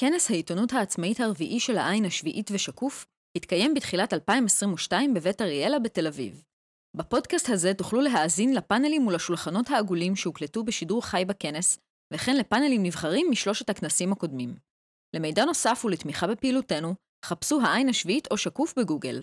כנס העיתונות העצמאית הרביעי של העין השביעית ושקוף התקיים בתחילת 2022 בבית אריאלה בתל אביב. בפודקאסט הזה תוכלו להאזין לפאנלים ולשולחנות העגולים שהוקלטו בשידור חי בכנס, וכן לפאנלים נבחרים משלושת הכנסים הקודמים. למידע נוסף ולתמיכה בפעילותנו, חפשו העין השביעית או שקוף בגוגל.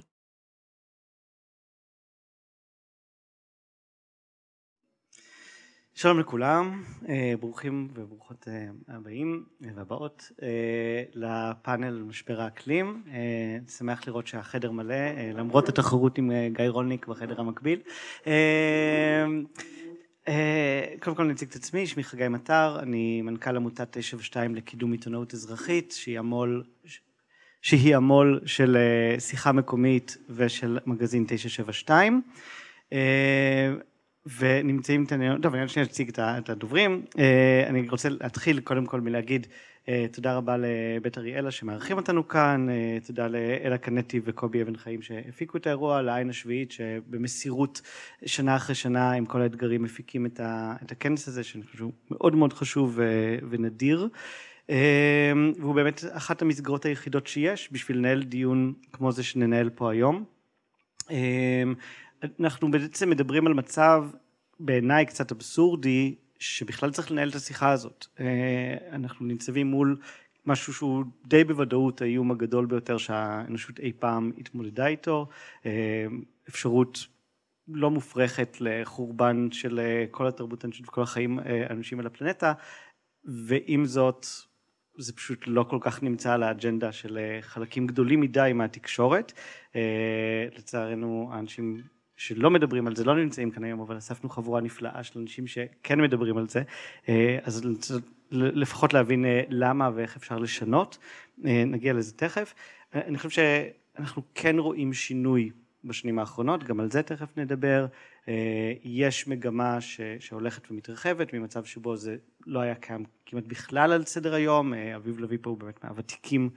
שלום לכולם, אה, ברוכים וברוכות אה, הבאים והבאות אה, לפאנל משבר האקלים. שמח לראות שהחדר מלא למרות התחרות עם גיא רולניק בחדר המקביל. קודם כל אני אציג את עצמי, שמי חגי מטר, אני מנכ"ל עמותת 972 לקידום עיתונאות אזרחית שהיא המו"ל שהיא המו"ל של שיחה מקומית ושל מגזין 972. ונמצאים איתנו, טוב אני שנייה אציג את הדוברים, אה, אני רוצה להתחיל קודם כל מלהגיד אה, תודה רבה לבית אריאלה שמארחים אותנו כאן, אה, תודה לאלה קנטי וקובי אבן חיים שהפיקו את האירוע, לעין השביעית שבמסירות שנה אחרי שנה עם כל האתגרים מפיקים את הכנס הזה שאני חושב שהוא מאוד מאוד חשוב ונדיר. והוא באמת אחת המסגרות היחידות שיש בשביל לנהל דיון כמו זה שננהל פה היום. אנחנו בעצם מדברים על מצב בעיניי קצת אבסורדי שבכלל צריך לנהל את השיחה הזאת. אה, אנחנו ניצבים מול משהו שהוא די בוודאות האיום הגדול ביותר שהאנושות אי פעם התמודדה איתו, אה, אפשרות לא מופרכת לחורבן של אה, כל התרבות האנושית וכל החיים האנושיים על הפלנטה ועם זאת זה פשוט לא כל כך נמצא על האג'נדה של חלקים גדולים מדי מהתקשורת לצערנו האנשים שלא מדברים על זה לא נמצאים כאן היום אבל אספנו חבורה נפלאה של אנשים שכן מדברים על זה. אה, אז לפחות להבין אה, למה ואיך אפשר לשנות. אה, נגיע לזה תכף. אני חושב שאנחנו כן רואים שינוי בשנים האחרונות גם על זה תכף נדבר. יש מגמה שהולכת ומתרחבת ממצב שבו זה לא היה קיים כמעט בכלל על סדר היום. אביב לביא פה הוא באמת מהוותיקים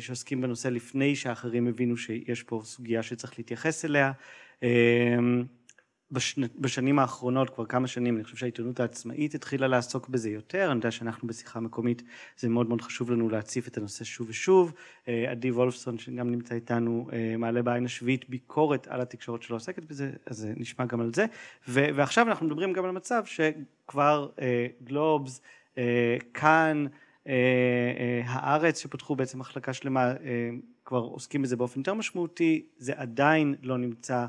שעוסקים בנושא לפני שאחרים הבינו שיש פה סוגיה שצריך להתייחס אליה אמ, בשנים האחרונות כבר כמה שנים אני חושב שהעיתונות העצמאית התחילה לעסוק בזה יותר. אני יודע שאנחנו בשיחה מקומית זה מאוד מאוד חשוב לנו להציף את הנושא שוב ושוב. אה, עדי וולפסון שגם נמצא איתנו אה, מעלה בעין השביעית ביקורת על התקשורת שלא עוסקת בזה אז נשמע גם על זה. ועכשיו אנחנו מדברים גם על מצב שכבר אה, גלובס כאן הארץ שפתחו בעצם מחלקה שלמה כבר עוסקים בזה באופן יותר משמעותי זה עדיין לא נמצא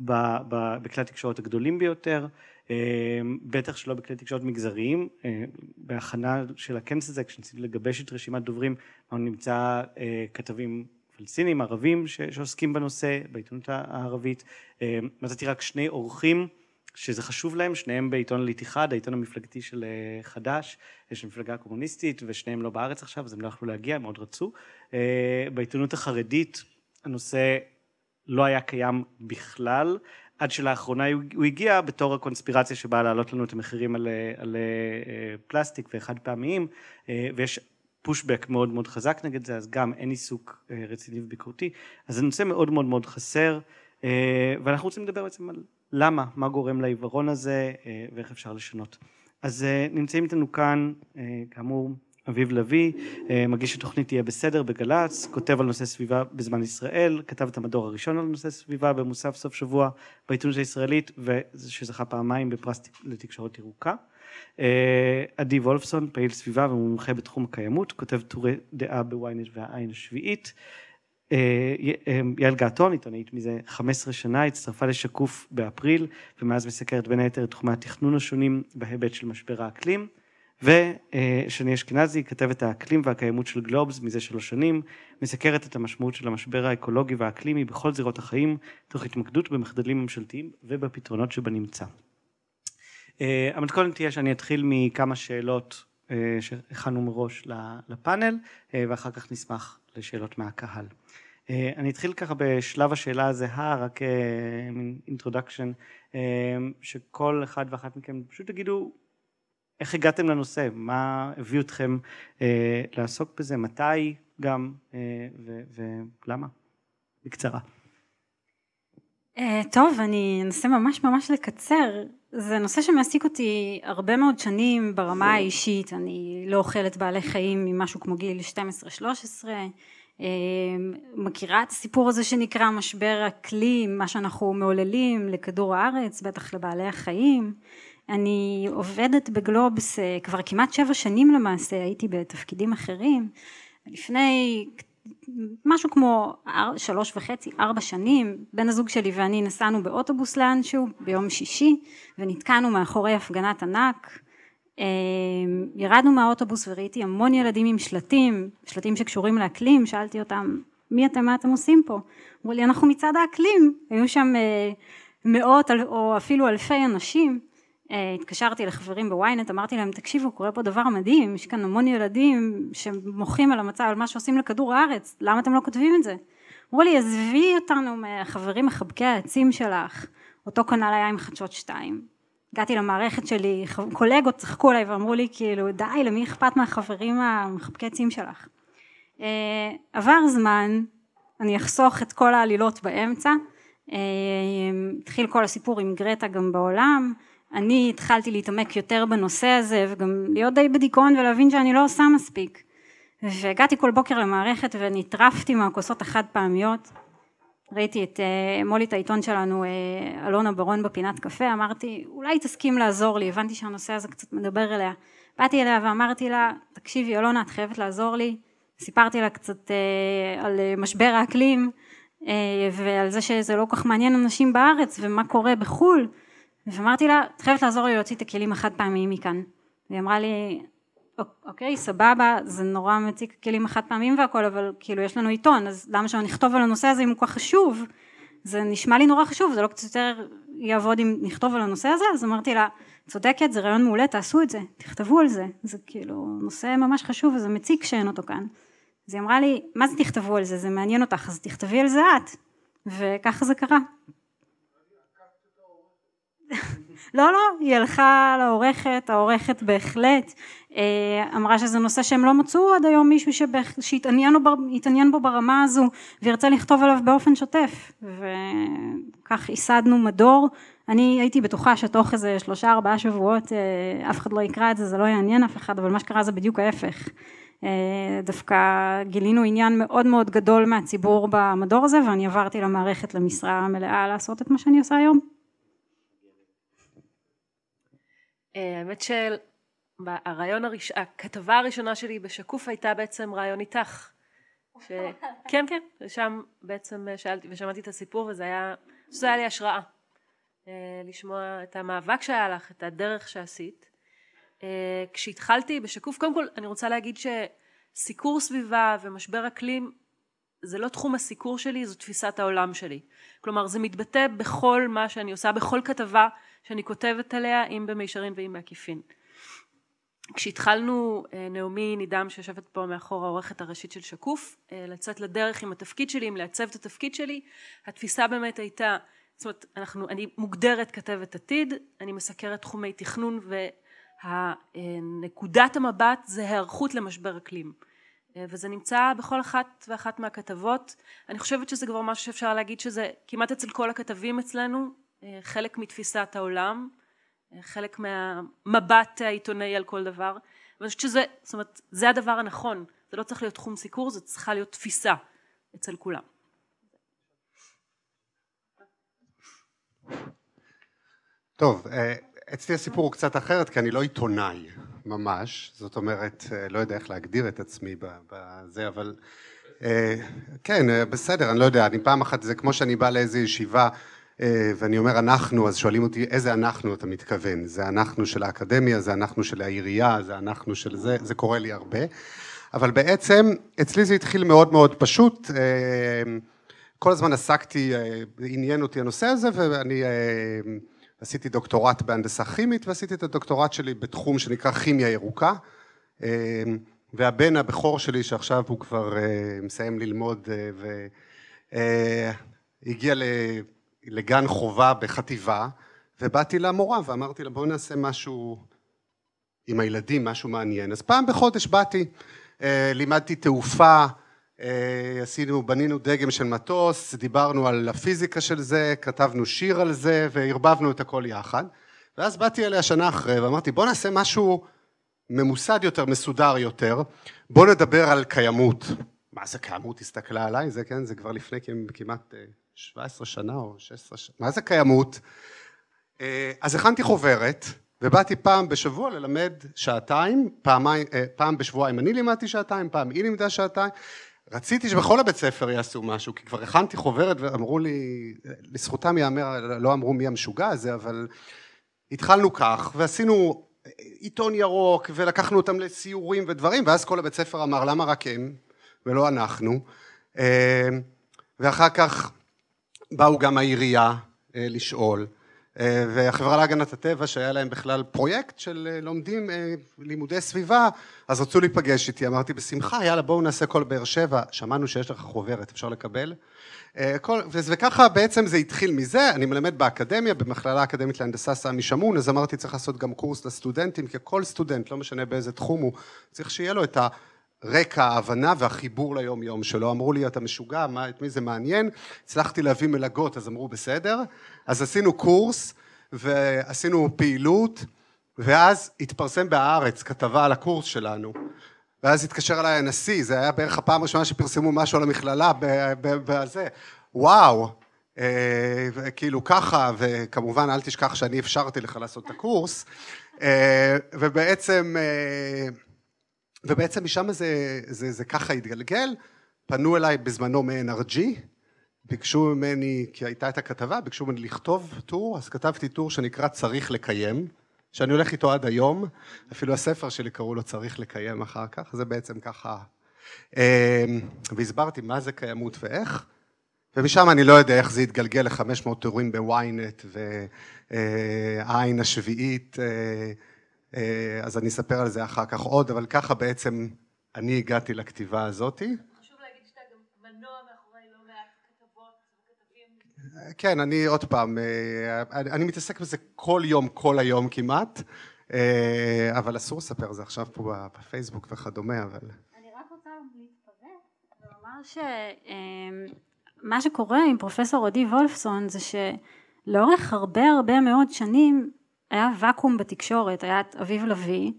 בכלי התקשורת הגדולים ביותר, אה, בטח שלא בכלי תקשורת מגזריים, אה, בהכנה של הכנס הזה כשניסיתי לגבש את רשימת דוברים נמצא אה, כתבים פלסטינים ערבים שעוסקים בנושא בעיתונות הערבית, מצאתי רק שני אורחים שזה חשוב להם, שניהם בעיתון ליטיחד, העיתון המפלגתי של חד"ש, יש מפלגה קומוניסטית ושניהם לא בארץ עכשיו אז הם לא יכלו להגיע, הם מאוד רצו, בעיתונות החרדית הנושא לא היה קיים בכלל עד שלאחרונה הוא הגיע בתור הקונספירציה שבאה להעלות לנו את המחירים על, על אה, פלסטיק וחד פעמיים אה, ויש פושבק מאוד מאוד חזק נגד זה אז גם אין עיסוק אה, רציני וביקורתי אז זה נושא מאוד מאוד מאוד חסר ואנחנו רוצים לדבר בעצם על למה מה גורם לעיוורון הזה ואיך אפשר לשנות. אז נמצאים איתנו כאן כאמור אביב לביא, אה, מגיש התוכנית תהיה בסדר בגל"צ, כותב על נושא סביבה בזמן ישראל, כתב את המדור הראשון על נושא סביבה במוסף סוף שבוע בעיתונות הישראלית ושזכה פעמיים בפרס לתקשורת ירוקה. אה, עדי וולפסון, פעיל סביבה ומומחה בתחום הקיימות, כותב טורי דעה בוויינט והעין השביעית. אה, יעל געתון, עיתונאית מזה 15 שנה, הצטרפה לשקוף באפריל ומאז מסקרת בין היתר את תחומי התכנון השונים בהיבט של משבר האקלים. ושני אשכנזי, כתבת האקלים והקיימות של גלובס מזה שלוש שנים, מסקרת את המשמעות של המשבר האקולוגי והאקלימי בכל זירות החיים, תוך התמקדות במחדלים ממשלתיים ובפתרונות שבנמצא. אה, המתכונת תהיה שאני אתחיל מכמה שאלות אה, שהכנו מראש לפאנל, אה, ואחר כך נשמח לשאלות מהקהל. אני אתחיל ככה בשלב השאלה הזהה, רק מין introduction, שכל אחד ואחת מכם פשוט תגידו איך הגעתם לנושא? מה הביא אתכם אה, לעסוק בזה? מתי גם? אה, ולמה? בקצרה. אה, טוב, אני אנסה ממש ממש לקצר. זה נושא שמעסיק אותי הרבה מאוד שנים ברמה האישית, אני לא אוכלת בעלי חיים ממשהו כמו גיל 12-13, אה, מכירה את הסיפור הזה שנקרא משבר אקלים, מה שאנחנו מעוללים לכדור הארץ, בטח לבעלי החיים. אני עובדת בגלובס אה, כבר כמעט שבע שנים למעשה, הייתי בתפקידים אחרים. לפני משהו כמו שלוש וחצי, ארבע שנים, בן הזוג שלי ואני נסענו באוטובוס לאנשהו ביום שישי ונתקענו מאחורי הפגנת ענק. אמ, ירדנו מהאוטובוס וראיתי המון ילדים עם שלטים, שלטים שקשורים לאקלים, שאלתי אותם מי אתם, מה אתם עושים פה? אמרו לי אנחנו מצד האקלים, היו שם אה, מאות או אפילו אלפי אנשים התקשרתי לחברים בוויינט, אמרתי להם תקשיבו קורה פה דבר מדהים, יש כאן המון ילדים שמוחים על המצב, על מה שעושים לכדור הארץ, למה אתם לא כותבים את זה? אמרו לי עזבי אותנו מהחברים מחבקי העצים שלך, אותו כנ"ל היה עם חדשות שתיים. הגעתי למערכת שלי, קולגות צחקו עליי ואמרו לי כאילו די למי אכפת מהחברים המחבקי עצים שלך. אה, עבר זמן, אני אחסוך את כל העלילות באמצע, אה, התחיל כל הסיפור עם גרטה גם בעולם, אני התחלתי להתעמק יותר בנושא הזה וגם להיות די בדיכאון ולהבין שאני לא עושה מספיק. והגעתי כל בוקר למערכת ונטרפתי מהכוסות החד פעמיות ראיתי את אה, מולי את העיתון שלנו אה, אלונה ברון בפינת קפה. אמרתי אולי תסכים לעזור לי. הבנתי שהנושא הזה קצת מדבר אליה. באתי אליה ואמרתי לה תקשיבי אלונה את חייבת לעזור לי. סיפרתי לה קצת אה, על משבר האקלים ועל זה שזה לא כל כך מעניין אנשים בארץ ומה קורה בחו"ל ואמרתי לה, את חייבת לעזור לי להוציא את הכלים החד פעמיים מכאן. והיא אמרה לי, אוקיי, סבבה, זה נורא מציג כלים החד פעמיים והכל, אבל כאילו יש לנו עיתון, אז למה שלא נכתוב על הנושא הזה אם הוא כל כך חשוב? זה נשמע לי נורא חשוב, זה לא קצת יותר יעבוד אם נכתוב על הנושא הזה? אז אמרתי לה, צודקת, זה רעיון מעולה, תעשו את זה, תכתבו על זה, זה כאילו נושא ממש חשוב וזה מציג שאין אותו כאן. אז היא אמרה לי, מה זה תכתבו על זה, זה מעניין אותך, אז תכתבי על זה את. וככה זה קרה. לא, לא, היא הלכה לעורכת, העורכת בהחלט אה, אמרה שזה נושא שהם לא מצאו עד היום מישהו שבח... שהתעניין בו ברמה הזו וירצה לכתוב עליו באופן שוטף וכך ייסדנו מדור אני הייתי בטוחה שתוך איזה שלושה ארבעה שבועות אה, אף אחד לא יקרא את זה, זה לא יעניין אף אחד, אבל מה שקרה זה בדיוק ההפך. אה, דווקא גילינו עניין מאוד מאוד גדול מהציבור במדור הזה ואני עברתי למערכת למשרה המלאה לעשות את מה שאני עושה היום. אה, האמת שהרעיון הראש... הכתבה הראשונה שלי בשקוף הייתה בעצם רעיון איתך. ש... כן כן, ושם בעצם שאלתי ושמעתי את הסיפור וזה היה, זה היה לי השראה. אה, לשמוע את המאבק שהיה לך, את הדרך שעשית. אה, כשהתחלתי בשקוף, קודם כל אני רוצה להגיד שסיקור סביבה ומשבר אקלים זה לא תחום הסיקור שלי, זו תפיסת העולם שלי. כלומר זה מתבטא בכל מה שאני עושה, בכל כתבה שאני כותבת עליה, אם במישרין ואם בעקיפין. כשהתחלנו, אה, נעמי נידם שיושבת פה מאחור העורכת הראשית של שקוף, אה, לצאת לדרך עם התפקיד שלי, עם לעצב את התפקיד שלי, התפיסה באמת הייתה, זאת אומרת, אנחנו, אני מוגדרת כתבת עתיד, אני מסקרת תחומי תכנון ונקודת המבט זה היערכות למשבר אקלים. אה, וזה נמצא בכל אחת ואחת מהכתבות. אני חושבת שזה כבר משהו שאפשר להגיד שזה כמעט אצל כל הכתבים אצלנו, חלק מתפיסת העולם, אה, חלק מהמבט העיתונאי על כל דבר. ואני חושבת שזה, זאת אומרת, זה הדבר הנכון. זה לא צריך להיות תחום סיקור, זה צריכה להיות תפיסה אצל כולם. טוב, אצלי הסיפור הוא קצת אחרת, כי אני לא עיתונאי. ממש, זאת אומרת, אה, לא יודע איך להגדיר את עצמי בזה, אבל אה, כן, אה, בסדר, אני לא יודע, אני פעם אחת, זה כמו שאני בא לאיזו ישיבה ואני אומר אנחנו, אז שואלים אותי איזה אנחנו אתה מתכוון, זה אנחנו של האקדמיה, זה אנחנו של העירייה, זה אנחנו של זה, זה קורה לי הרבה, אבל בעצם אצלי זה התחיל מאוד מאוד פשוט, כל הזמן עסקתי, עניין אותי הנושא הזה ואני עשיתי דוקטורט בהנדסה כימית ועשיתי את הדוקטורט שלי בתחום שנקרא כימיה ירוקה והבן הבכור שלי שעכשיו הוא כבר אה, מסיים ללמוד אה, והגיע אה, לגן חובה בחטיבה ובאתי למורה ואמרתי לה בואו נעשה משהו עם הילדים, משהו מעניין. אז פעם בחודש באתי, לימדתי תעופה אה, עשינו, בנינו דגם של מטוס, דיברנו על הפיזיקה של זה, כתבנו שיר על זה וערבבנו את הכל יחד ואז באתי אליה שנה אחרי ואמרתי בוא נעשה משהו ממוסד יותר, מסודר יותר, בוא נדבר על קיימות. מה זה קיימות? הסתכלה עליי, זה כן, זה כבר לפני כמעט 17 אה, שנה או 16 שנה, מה זה קיימות? אה, אז הכנתי חוברת ובאתי פעם בשבוע ללמד שעתיים, פעמיים, אה, פעם בשבועיים אני לימדתי שעתיים, פעם היא לימדה שעתיים, רציתי שבכל הבית ספר יעשו משהו, כי כבר הכנתי חוברת ואמרו לי, לזכותם ייאמר, לא אמרו מי המשוגע הזה, אבל התחלנו כך ועשינו עיתון ירוק ולקחנו אותם לסיורים ודברים ואז כל הבית ספר אמר למה רק הם ולא אנחנו אה, ואחר כך באו גם העירייה אה, לשאול אה, והחברה להגנת הטבע שהיה להם בכלל פרויקט של לומדים לימודי סביבה אז רצו להיפגש איתי. אמרתי בשמחה יאללה בואו נעשה כל באר שבע. שמענו שיש לך חוברת אפשר לקבל? אה, כל, וככה בעצם זה התחיל מזה, אני מלמד באקדמיה, במכללה האקדמית להנדסה סמי שמון, אז אמרתי צריך לעשות גם קורס לסטודנטים, כי כל סטודנט, לא משנה באיזה תחום הוא, צריך שיהיה לו את הרקע, ההבנה והחיבור ליום יום שלו. אמרו לי אתה משוגע, מה, את מי זה מעניין? הצלחתי להביא מלגות, אז אמרו בסדר. אז עשינו קורס ועשינו פעילות, ואז התפרסם בהארץ כתבה על הקורס שלנו. ואז התקשר אליי הנשיא, זה היה בערך הפעם הראשונה שפרסמו משהו על המכללה בזה, וואו, אה, כאילו ככה, וכמובן אל תשכח שאני אפשרתי לך לעשות את הקורס, אה, ובעצם, אה, ובעצם משם זה, זה, זה ככה התגלגל, פנו אליי בזמנו מ-NRG, ביקשו ממני, כי הייתה את הכתבה, ביקשו ממני לכתוב טור, אז כתבתי טור שנקרא צריך לקיים, שאני הולך איתו עד היום, אפילו הספר שלי קראו לו צריך לקיים אחר כך, זה בעצם ככה, אמ, והסברתי מה זה קיימות ואיך, ומשם אני לא יודע איך זה לחמש מאות טורים בוויינט והעין השביעית, אה, אז אני אספר על זה אחר כך עוד, אבל ככה בעצם אני הגעתי לכתיבה הזאתי. כן, אני עוד פעם, אה, אני מתעסק בזה כל יום, כל היום כמעט, אה, אבל אסור לספר זה עכשיו פה בפייסבוק וכדומה, אבל... אני רק רוצה להתפרץ ולומר שמה אה, שקורה עם פרופסור עדי וולפסון זה שלאורך הרבה הרבה מאוד שנים היה ואקום בתקשורת, היה את אביב לביא,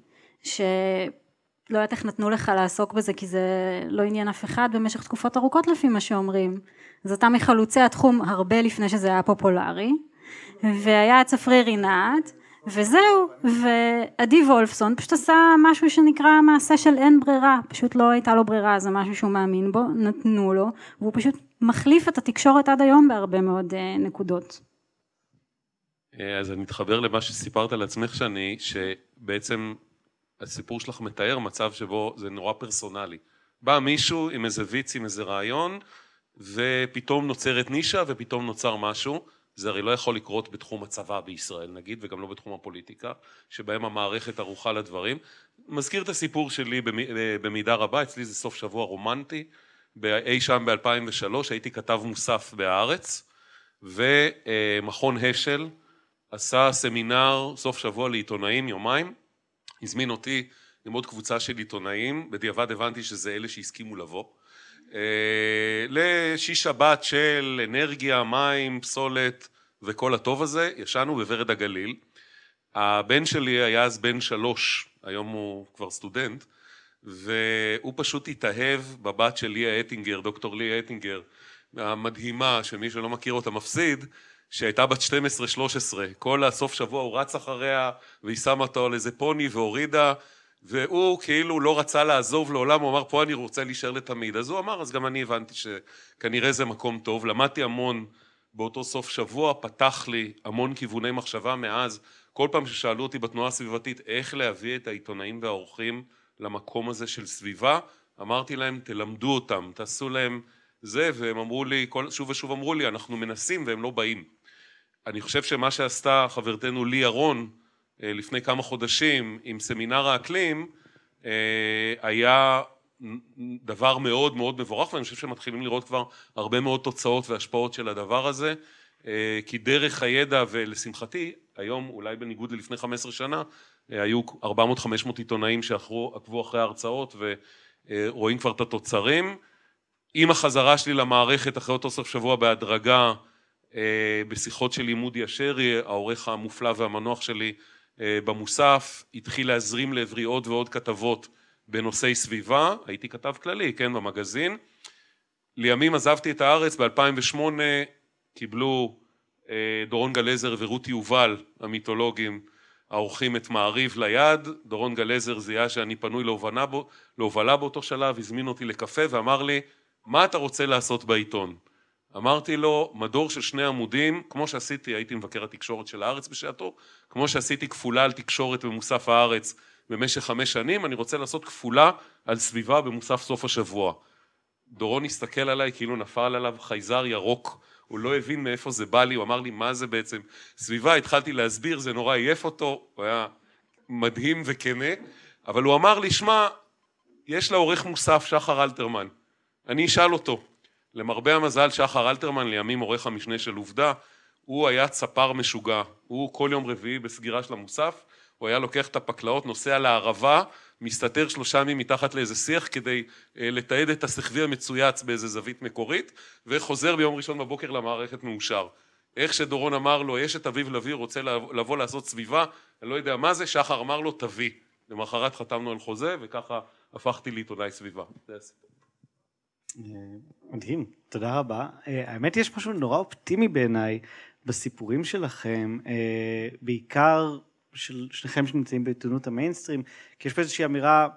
ש... לא יודעת איך נתנו לך לעסוק בזה כי זה לא עניין אף אחד במשך תקופות ארוכות לפי מה שאומרים. אז אתה מחלוצי התחום הרבה לפני שזה היה פופולרי, והיה את צפרי רינת, וזהו, ועדי וולפסון פשוט עשה משהו שנקרא מעשה של אין ברירה, פשוט לא הייתה לו ברירה, זה משהו שהוא מאמין בו, נתנו לו, והוא פשוט מחליף את התקשורת עד היום בהרבה מאוד אה, נקודות. אה, אז אני מתחבר למה שסיפרת על עצמך שאני, שבעצם הסיפור שלך מתאר מצב שבו זה נורא פרסונלי. בא מישהו עם איזה ויץ, עם איזה רעיון, ופתאום נוצרת נישה ופתאום נוצר משהו. זה הרי לא יכול לקרות בתחום הצבא בישראל נגיד, וגם לא בתחום הפוליטיקה, שבהם המערכת ערוכה לדברים. מזכיר את הסיפור שלי במידה רבה, אצלי זה סוף שבוע רומנטי, אי שם ב-2003, הייתי כתב מוסף בהארץ, ומכון השל עשה סמינר סוף שבוע לעיתונאים, יומיים, הזמין אותי עם עוד קבוצה של עיתונאים, בדיעבד הבנתי שזה אלה שהסכימו לבוא, אה, לשיש שבת של אנרגיה, מים, פסולת וכל הטוב הזה, ישנו בוורד הגליל. הבן שלי היה אז בן שלוש, היום הוא כבר סטודנט, והוא פשוט התאהב בבת של ליה אטינגר, דוקטור ליה אטינגר, המדהימה, שמי שלא מכיר אותה מפסיד, שהייתה בת 12-13, כל הסוף שבוע הוא רץ אחריה והיא שמה אותו על איזה פוני והורידה והוא כאילו לא רצה לעזוב לעולם, הוא אמר פה אני רוצה להישאר לתמיד, אז הוא אמר אז גם אני הבנתי שכנראה זה מקום טוב, למדתי המון באותו סוף שבוע, פתח לי המון כיווני מחשבה מאז, כל פעם ששאלו אותי בתנועה הסביבתית איך להביא את העיתונאים והאורחים למקום הזה של סביבה, אמרתי להם תלמדו אותם, תעשו להם זה, והם אמרו לי, כל, שוב ושוב אמרו לי אנחנו מנסים והם לא באים אני חושב שמה שעשתה חברתנו לי ירון אה, לפני כמה חודשים עם סמינר האקלים אה, היה דבר מאוד מאוד מבורך ואני חושב שמתחילים לראות כבר הרבה מאוד תוצאות והשפעות של הדבר הזה אה, כי דרך הידע ולשמחתי היום אולי בניגוד ללפני 15 שנה היו 400-500 עיתונאים שעקבו אחרי ההרצאות ורואים כבר את התוצרים. עם החזרה שלי למערכת אחרי אותו סוף שבוע בהדרגה בשיחות שלי עם אודי אשרי, העורך המופלא והמנוח שלי אה, במוסף, התחיל להזרים לעברי עוד ועוד כתבות בנושאי סביבה, הייתי כתב כללי, כן, במגזין. לימים עזבתי את הארץ, ב-2008 קיבלו אה, דורון גלזר ורותי יובל המיתולוגים העורכים את מעריב ליד, דורון גלזר זיהה שאני פנוי בו, להובלה באותו שלב, הזמין אותי לקפה ואמר לי מה אתה רוצה לעשות בעיתון? אמרתי לו מדור של שני עמודים כמו שעשיתי הייתי מבקר התקשורת של הארץ בשעתו כמו שעשיתי כפולה על תקשורת במוסף הארץ במשך חמש שנים אני רוצה לעשות כפולה על סביבה במוסף סוף השבוע דורון הסתכל עליי כאילו נפל עליו חייזר ירוק הוא לא הבין מאיפה זה בא לי, הוא אמר לי מה זה בעצם סביבה, התחלתי להסביר, זה נורא עייף אותו, הוא היה מדהים וכנה, אבל הוא אמר לי, שמע, יש לעורך מוסף שחר אלתרמן, אני אשאל אותו. למרבה המזל שחר אלתרמן, לימים עורך המשנה של עובדה, הוא היה צפר משוגע, הוא כל יום רביעי בסגירה של המוסף, הוא היה לוקח את הפקלאות, נוסע לערבה, מסתתר שלושה ימים מתחת לאיזה שיח כדי אה, לתעד את הסחבי המצויץ באיזה זווית מקורית וחוזר ביום ראשון בבוקר למערכת מאושר. איך שדורון אמר לו יש את אביב לביא רוצה לבוא לעשות סביבה אני לא יודע מה זה שחר אמר לו תביא למחרת חתמנו על חוזה וככה הפכתי לעיתונאי סביבה. אה, מדהים תודה רבה אה, האמת יש משהו נורא אופטימי בעיניי בסיפורים שלכם בעיקר של שניכם שנמצאים בעיתונות המיינסטרים, כי יש פה איזושהי אמירה,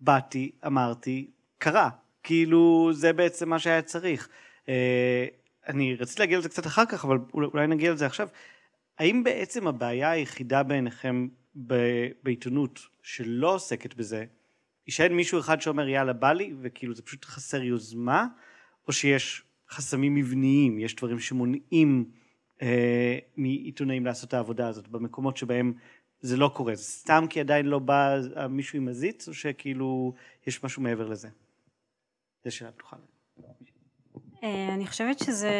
באתי, אמרתי, קרה. כאילו זה בעצם מה שהיה צריך. אה, אני רציתי להגיע לזה קצת אחר כך, אבל אולי נגיע לזה עכשיו. האם בעצם הבעיה היחידה בעיניכם בעיתונות שלא עוסקת בזה, שאין מישהו אחד שאומר יאללה בא לי, וכאילו זה פשוט חסר יוזמה, או שיש חסמים מבניים, יש דברים שמונעים אה, מעיתונאים לעשות את העבודה הזאת, במקומות שבהם זה לא קורה, זה סתם כי עדיין לא בא מישהו עם מזיץ, או שכאילו יש משהו מעבר לזה? זה שאלה פתוחה. אה, אני חושבת שזה...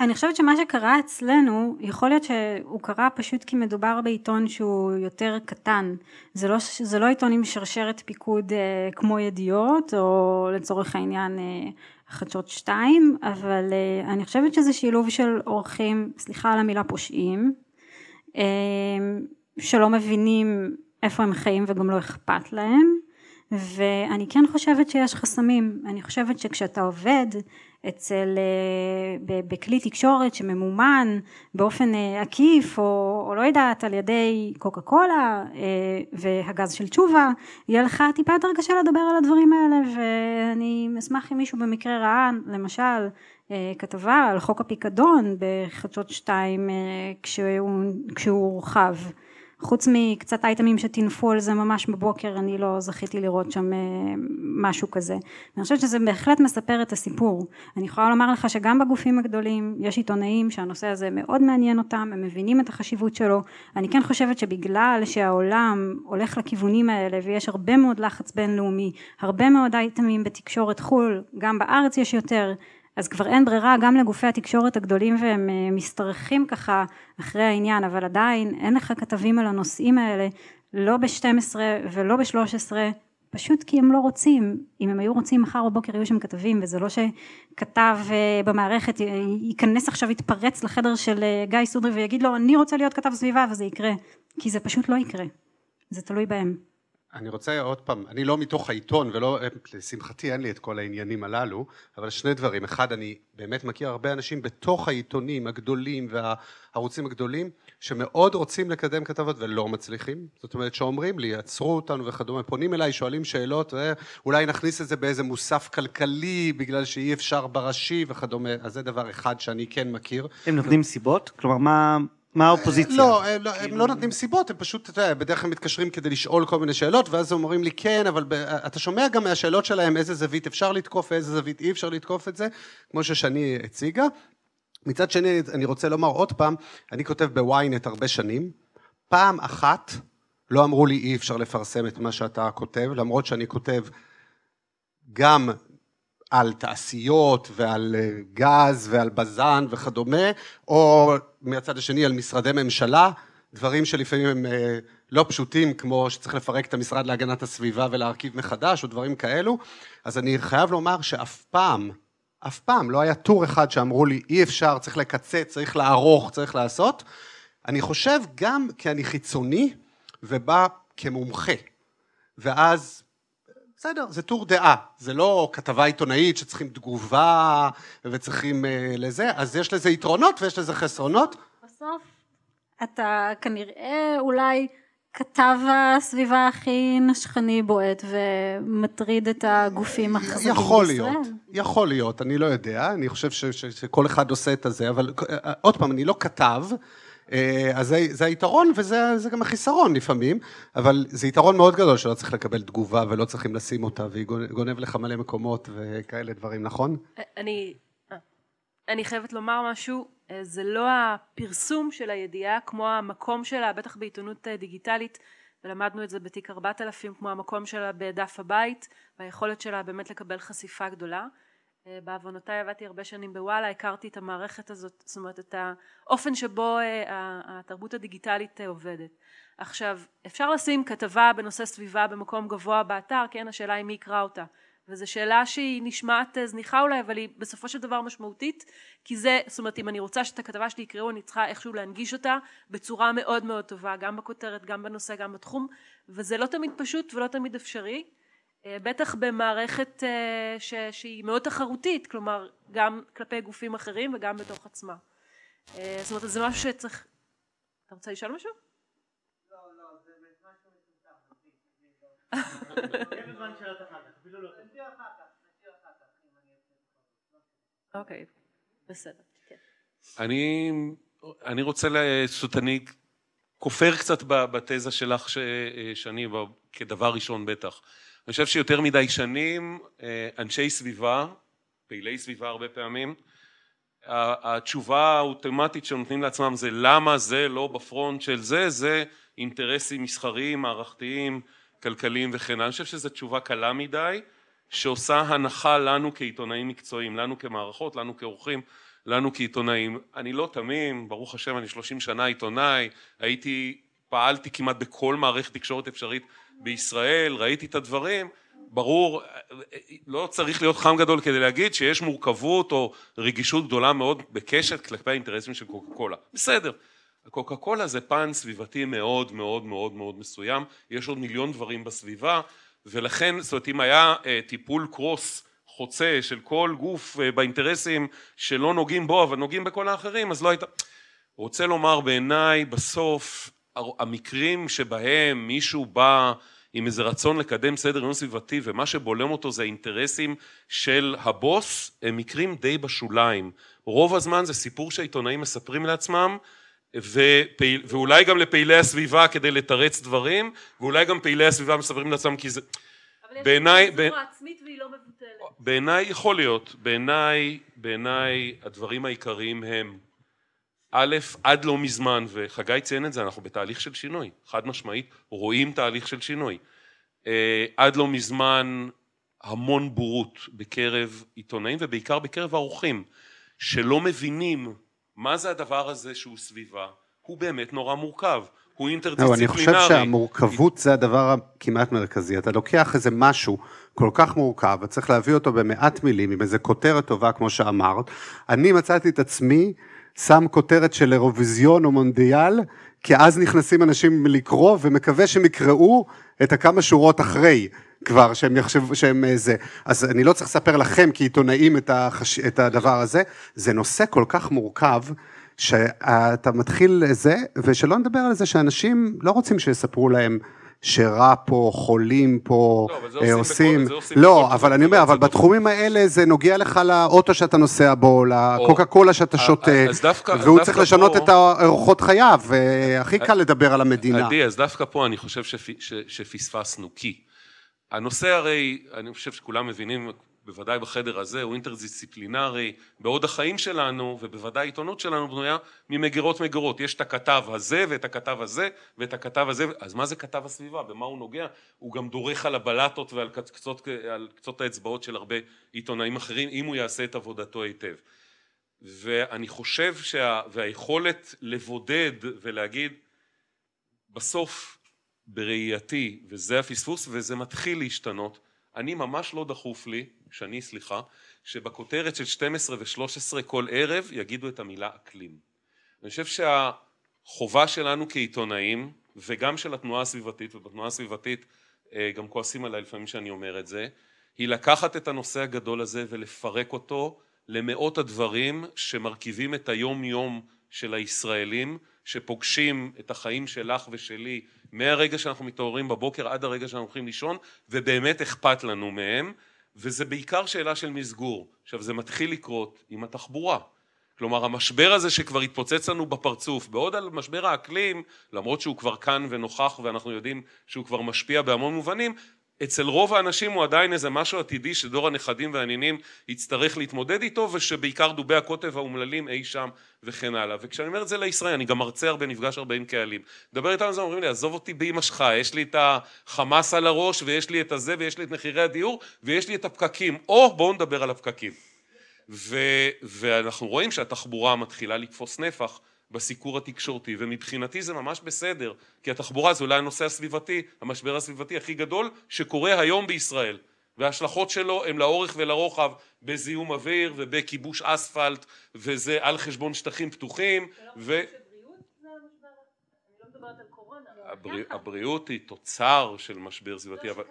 אני חושבת שמה שקרה אצלנו, יכול להיות שהוא קרה פשוט כי מדובר בעיתון שהוא יותר קטן. זה לא, זה לא עיתון עם שרשרת פיקוד אה, כמו ידיעות, או לצורך העניין אה, חדשות שתיים, אבל אה, אני חושבת שזה שילוב של אורחים, סליחה על המילה פושעים, אמ, שלא מבינים איפה הם חיים וגם לא אכפת להם ואני כן חושבת שיש חסמים אני חושבת שכשאתה עובד אצל אה, בכלי תקשורת שממומן באופן אה, עקיף או, או לא יודעת על ידי קוקה קולה אה, והגז של תשובה יהיה לך טיפה יותר קשה לדבר על הדברים האלה ואני אשמח אם מישהו במקרה ראה למשל כתבה על חוק הפיקדון בחדשות שתיים כשהוא, כשהוא הורחב חוץ מקצת אייטמים שטינפו על זה ממש בבוקר אני לא זכיתי לראות שם אה, משהו כזה. אני חושבת שזה בהחלט מספר את הסיפור. אני יכולה לומר לך שגם בגופים הגדולים יש עיתונאים שהנושא הזה מאוד מעניין אותם הם מבינים את החשיבות שלו. אני כן חושבת שבגלל שהעולם הולך לכיוונים האלה ויש הרבה מאוד לחץ בינלאומי הרבה מאוד אייטמים בתקשורת חו"ל גם בארץ יש יותר אז כבר אין ברירה גם לגופי התקשורת הגדולים והם אה, משתרכים ככה אחרי העניין אבל עדיין אין לך כתבים על הנושאים האלה לא ב-12 ולא ב-13 פשוט כי הם לא רוצים. אם הם היו רוצים מחר בבוקר יהיו שם כתבים וזה לא שכתב אה, במערכת ייכנס עכשיו יתפרץ לחדר של אה, גיא סודרי ויגיד לו אני רוצה להיות כתב סביבה וזה יקרה. כי זה פשוט לא יקרה. זה תלוי בהם אני רוצה עוד פעם, אני לא מתוך העיתון ולא, לשמחתי אין לי את כל העניינים הללו, אבל שני דברים, אחד אני באמת מכיר הרבה אנשים בתוך העיתונים הגדולים והערוצים הגדולים שמאוד רוצים לקדם כתבות ולא מצליחים, זאת אומרת שאומרים לי עצרו אותנו וכדומה, פונים אליי שואלים שאלות ואולי נכניס את זה באיזה מוסף כלכלי בגלל שאי אפשר בראשי וכדומה, אז זה דבר אחד שאני כן מכיר. הם נותנים סיבות? כלומר מה מה האופוזיציה? לא, הם, לא, הם כאילו- לא נותנים סיבות, הם פשוט, אתה יודע, בדרך כלל מתקשרים כדי לשאול כל מיני שאלות, ואז אומרים לי כן, אבל ב, אתה שומע גם מהשאלות שלהם איזה זווית אפשר לתקוף ואיזה זווית אי אפשר לתקוף את זה, כמו ששני הציגה. מצד שני, אני רוצה לומר עוד פעם, אני כותב בוויינט הרבה שנים, פעם אחת לא אמרו לי אי אפשר לפרסם את מה שאתה כותב, למרות שאני כותב גם על תעשיות ועל אה, גז ועל בז"ן וכדומה, או מהצד השני על משרדי ממשלה, דברים שלפעמים הם אה, לא פשוטים, כמו שצריך לפרק את המשרד להגנת הסביבה ולהרכיב מחדש, או דברים כאלו. אז אני חייב לומר שאף פעם, אף פעם, לא היה טור אחד שאמרו לי, אי אפשר, צריך לקצץ, צריך לערוך, צריך לעשות. אני חושב גם כי אני חיצוני ובא כמומחה. ואז, בסדר, זה טור דעה, זה לא כתבה עיתונאית שצריכים תגובה וצריכים uh, לזה, אז יש לזה יתרונות ויש לזה חסרונות. בסוף אתה כנראה אולי כתב הסביבה הכי נשכני בועט ומטריד את הגופים החזקים בישראל. יכול להיות, יכול להיות, אני לא יודע, אני חושב ש, ש, שכל אחד עושה את הזה, אבל אה, עוד פעם, אני לא כתב, אה, אז זה, זה היתרון וזה גם החיסרון לפעמים, אבל זה יתרון מאוד גדול שלא צריך לקבל תגובה ולא צריכים לשים אותה, והיא גונב לך מלא מקומות וכאלה דברים, נכון? אני, אה, אני חייבת לומר משהו, אה, זה לא הפרסום של הידיעה כמו המקום שלה, בטח בעיתונות דיגיטלית, ולמדנו את זה בתיק 4000, כמו המקום שלה בדף הבית, והיכולת שלה באמת לקבל חשיפה גדולה. אה, בעוונותיי עבדתי הרבה שנים בוואלה, הכרתי את המערכת הזאת, זאת אומרת את האופן שבו אה, התרבות הדיגיטלית אה, עובדת. עכשיו, אפשר לשים כתבה בנושא סביבה במקום גבוה באתר, כן, השאלה היא מי יקרא אותה. וזו שאלה שהיא נשמעת זניחה אולי, אבל היא בסופו של דבר משמעותית, כי זה, זאת אומרת, אם אני רוצה שאת הכתבה שלי יקראו, אני צריכה איכשהו להנגיש אותה בצורה מאוד מאוד טובה, גם בכותרת, גם בנושא, גם בתחום, וזה לא תמיד פשוט ולא תמיד אפשרי. אה, בטח במערכת אה, ש, שהיא מאוד תחרותית, כלומר גם כלפי גופים אחרים וגם בתוך עצמה. אה, זאת אומרת, זה משהו שצריך... אתה רוצה לשאול משהו? לא, לא, זה משהו לא אוקיי, בסדר, כן. אני, אני רוצה, זאת אני כופר קצת בתזה שלך, שני, כדבר ראשון בטח. אני חושב שיותר מדי שנים אה, אנשי סביבה, פעילי סביבה הרבה פעמים, התשובה האוטומטית שנותנים לעצמם זה למה זה לא בפרונט של זה, זה אינטרסים מסחריים, מערכתיים, כלכליים וכן הלאה. אני חושב שזו תשובה קלה מדי, שעושה הנחה לנו כעיתונאים מקצועיים, לנו כמערכות, לנו כעורכים, לנו כעיתונאים. אני לא תמים, ברוך השם, אני שלושים שנה עיתונאי, הייתי, פעלתי כמעט בכל מערכת תקשורת אפשרית בישראל, ראיתי את הדברים, ברור, לא צריך להיות חם גדול כדי להגיד שיש מורכבות או רגישות גדולה מאוד בקשת כלפי האינטרסים של קוקה קולה. בסדר, קוקה קולה זה פן סביבתי מאוד מאוד מאוד מאוד מסוים, יש עוד מיליון דברים בסביבה, ולכן, זאת אומרת, אם היה אה, טיפול קרוס חוצה של כל גוף אה, באינטרסים שלא נוגעים בו אבל נוגעים בכל האחרים, אז לא הייתה... רוצה לומר בעיניי בסוף המקרים שבהם מישהו בא עם איזה רצון לקדם סדר יום סביבתי ומה שבולם אותו זה האינטרסים של הבוס הם מקרים די בשוליים. רוב הזמן זה סיפור שהעיתונאים מספרים לעצמם ופעיל, ואולי גם לפעילי הסביבה כדי לתרץ דברים ואולי גם פעילי הסביבה מספרים לעצמם כי זה בעיניי לא בעיניי יכול להיות. בעיניי בעיניי הדברים העיקריים הם א', עד לא מזמן, וחגי ציין את זה, אנחנו בתהליך של שינוי, חד משמעית, רואים תהליך של שינוי. אה, עד לא מזמן המון בורות בקרב עיתונאים ובעיקר בקרב האורחים, שלא מבינים מה זה הדבר הזה שהוא סביבה, הוא באמת נורא מורכב, הוא אינטרדיסציפלינרי. אני חושב שהמורכבות זה הדבר הכמעט מרכזי, אתה לוקח איזה משהו כל כך מורכב, וצריך להביא אותו במעט מילים, עם איזה כותרת טובה כמו שאמרת, אני מצאתי את עצמי שם כותרת של אירוויזיון או מונדיאל, כי אז נכנסים אנשים לקרוא ומקווה שהם יקראו את הכמה שורות אחרי כבר, שהם יחשבו שהם אה, זה. אז אני לא צריך לספר לכם כעיתונאים את, החש... את הדבר הזה, זה נושא כל כך מורכב. שאתה מתחיל זה, ושלא נדבר על זה שאנשים לא רוצים שיספרו להם שרע פה, חולים פה, לא, אה, עושים, בכל, עושים לא, אבל אני אומר, אבל בתחומים האלה זה נוגע לך לאוטו שאתה נוסע בו, לקוקה קולה שאתה שותה, והוא צריך לשנות את אורחות חייו, והכי קל לדבר על המדינה. עדי, אז דווקא פה אני חושב שפספסנו, כי הנושא הרי, אני חושב שכולם מבינים, בוודאי בחדר הזה, הוא אינטרדיסציפלינרי, בעוד החיים שלנו, ובוודאי העיתונות שלנו בנויה ממגירות מגירות. יש את הכתב הזה, ואת הכתב הזה, ואת הכתב הזה, אז מה זה כתב הסביבה? במה הוא נוגע? הוא גם דורך על הבלטות ועל קצות, על קצות האצבעות של הרבה עיתונאים אחרים, אם הוא יעשה את עבודתו היטב. ואני חושב שה... והיכולת לבודד ולהגיד, בסוף, בראייתי, וזה הפספוס, וזה מתחיל להשתנות, אני ממש לא דחוף לי, שני סליחה, שבכותרת של 12 ו-13 כל ערב יגידו את המילה אקלים. אני חושב שהחובה שלנו כעיתונאים וגם של התנועה הסביבתית ובתנועה הסביבתית אה, גם כועסים עליי לפעמים שאני אומר את זה היא לקחת את הנושא הגדול הזה ולפרק אותו למאות הדברים שמרכיבים את היום יום של הישראלים שפוגשים את החיים שלך ושלי מהרגע שאנחנו מתעוררים בבוקר עד הרגע שאנחנו הולכים לישון ובאמת אכפת לנו מהם וזה בעיקר שאלה של מסגור. עכשיו זה מתחיל לקרות עם התחבורה. כלומר המשבר הזה שכבר התפוצץ לנו בפרצוף בעוד על משבר האקלים למרות שהוא כבר כאן ונוכח ואנחנו יודעים שהוא כבר משפיע בהמון מובנים אצל רוב האנשים הוא עדיין איזה משהו עתידי שדור הנכדים והנינים יצטרך להתמודד איתו ושבעיקר דובי הקוטב האומללים אי שם וכן הלאה. וכשאני אומר את זה לישראל אני גם מרצה הרבה נפגש הרבה עם קהלים. מדבר איתם על זה אומרים לי עזוב אותי באמא שלך יש לי את החמאס על הראש ויש לי את הזה ויש לי את מחירי הדיור ויש לי את הפקקים. או בואו נדבר על הפקקים. ו, ואנחנו רואים שהתחבורה מתחילה לתפוס נפח בסיקור התקשורתי ומבחינתי זה ממש בסדר כי התחבורה זה אולי הנושא הסביבתי המשבר הסביבתי הכי גדול שקורה היום בישראל. וההשלכות שלו הם לאורך ולרוחב בזיהום אוויר ובכיבוש אספלט וזה על חשבון שטחים פתוחים ו... הבריאות היא תוצר של משבר סביבתי אבל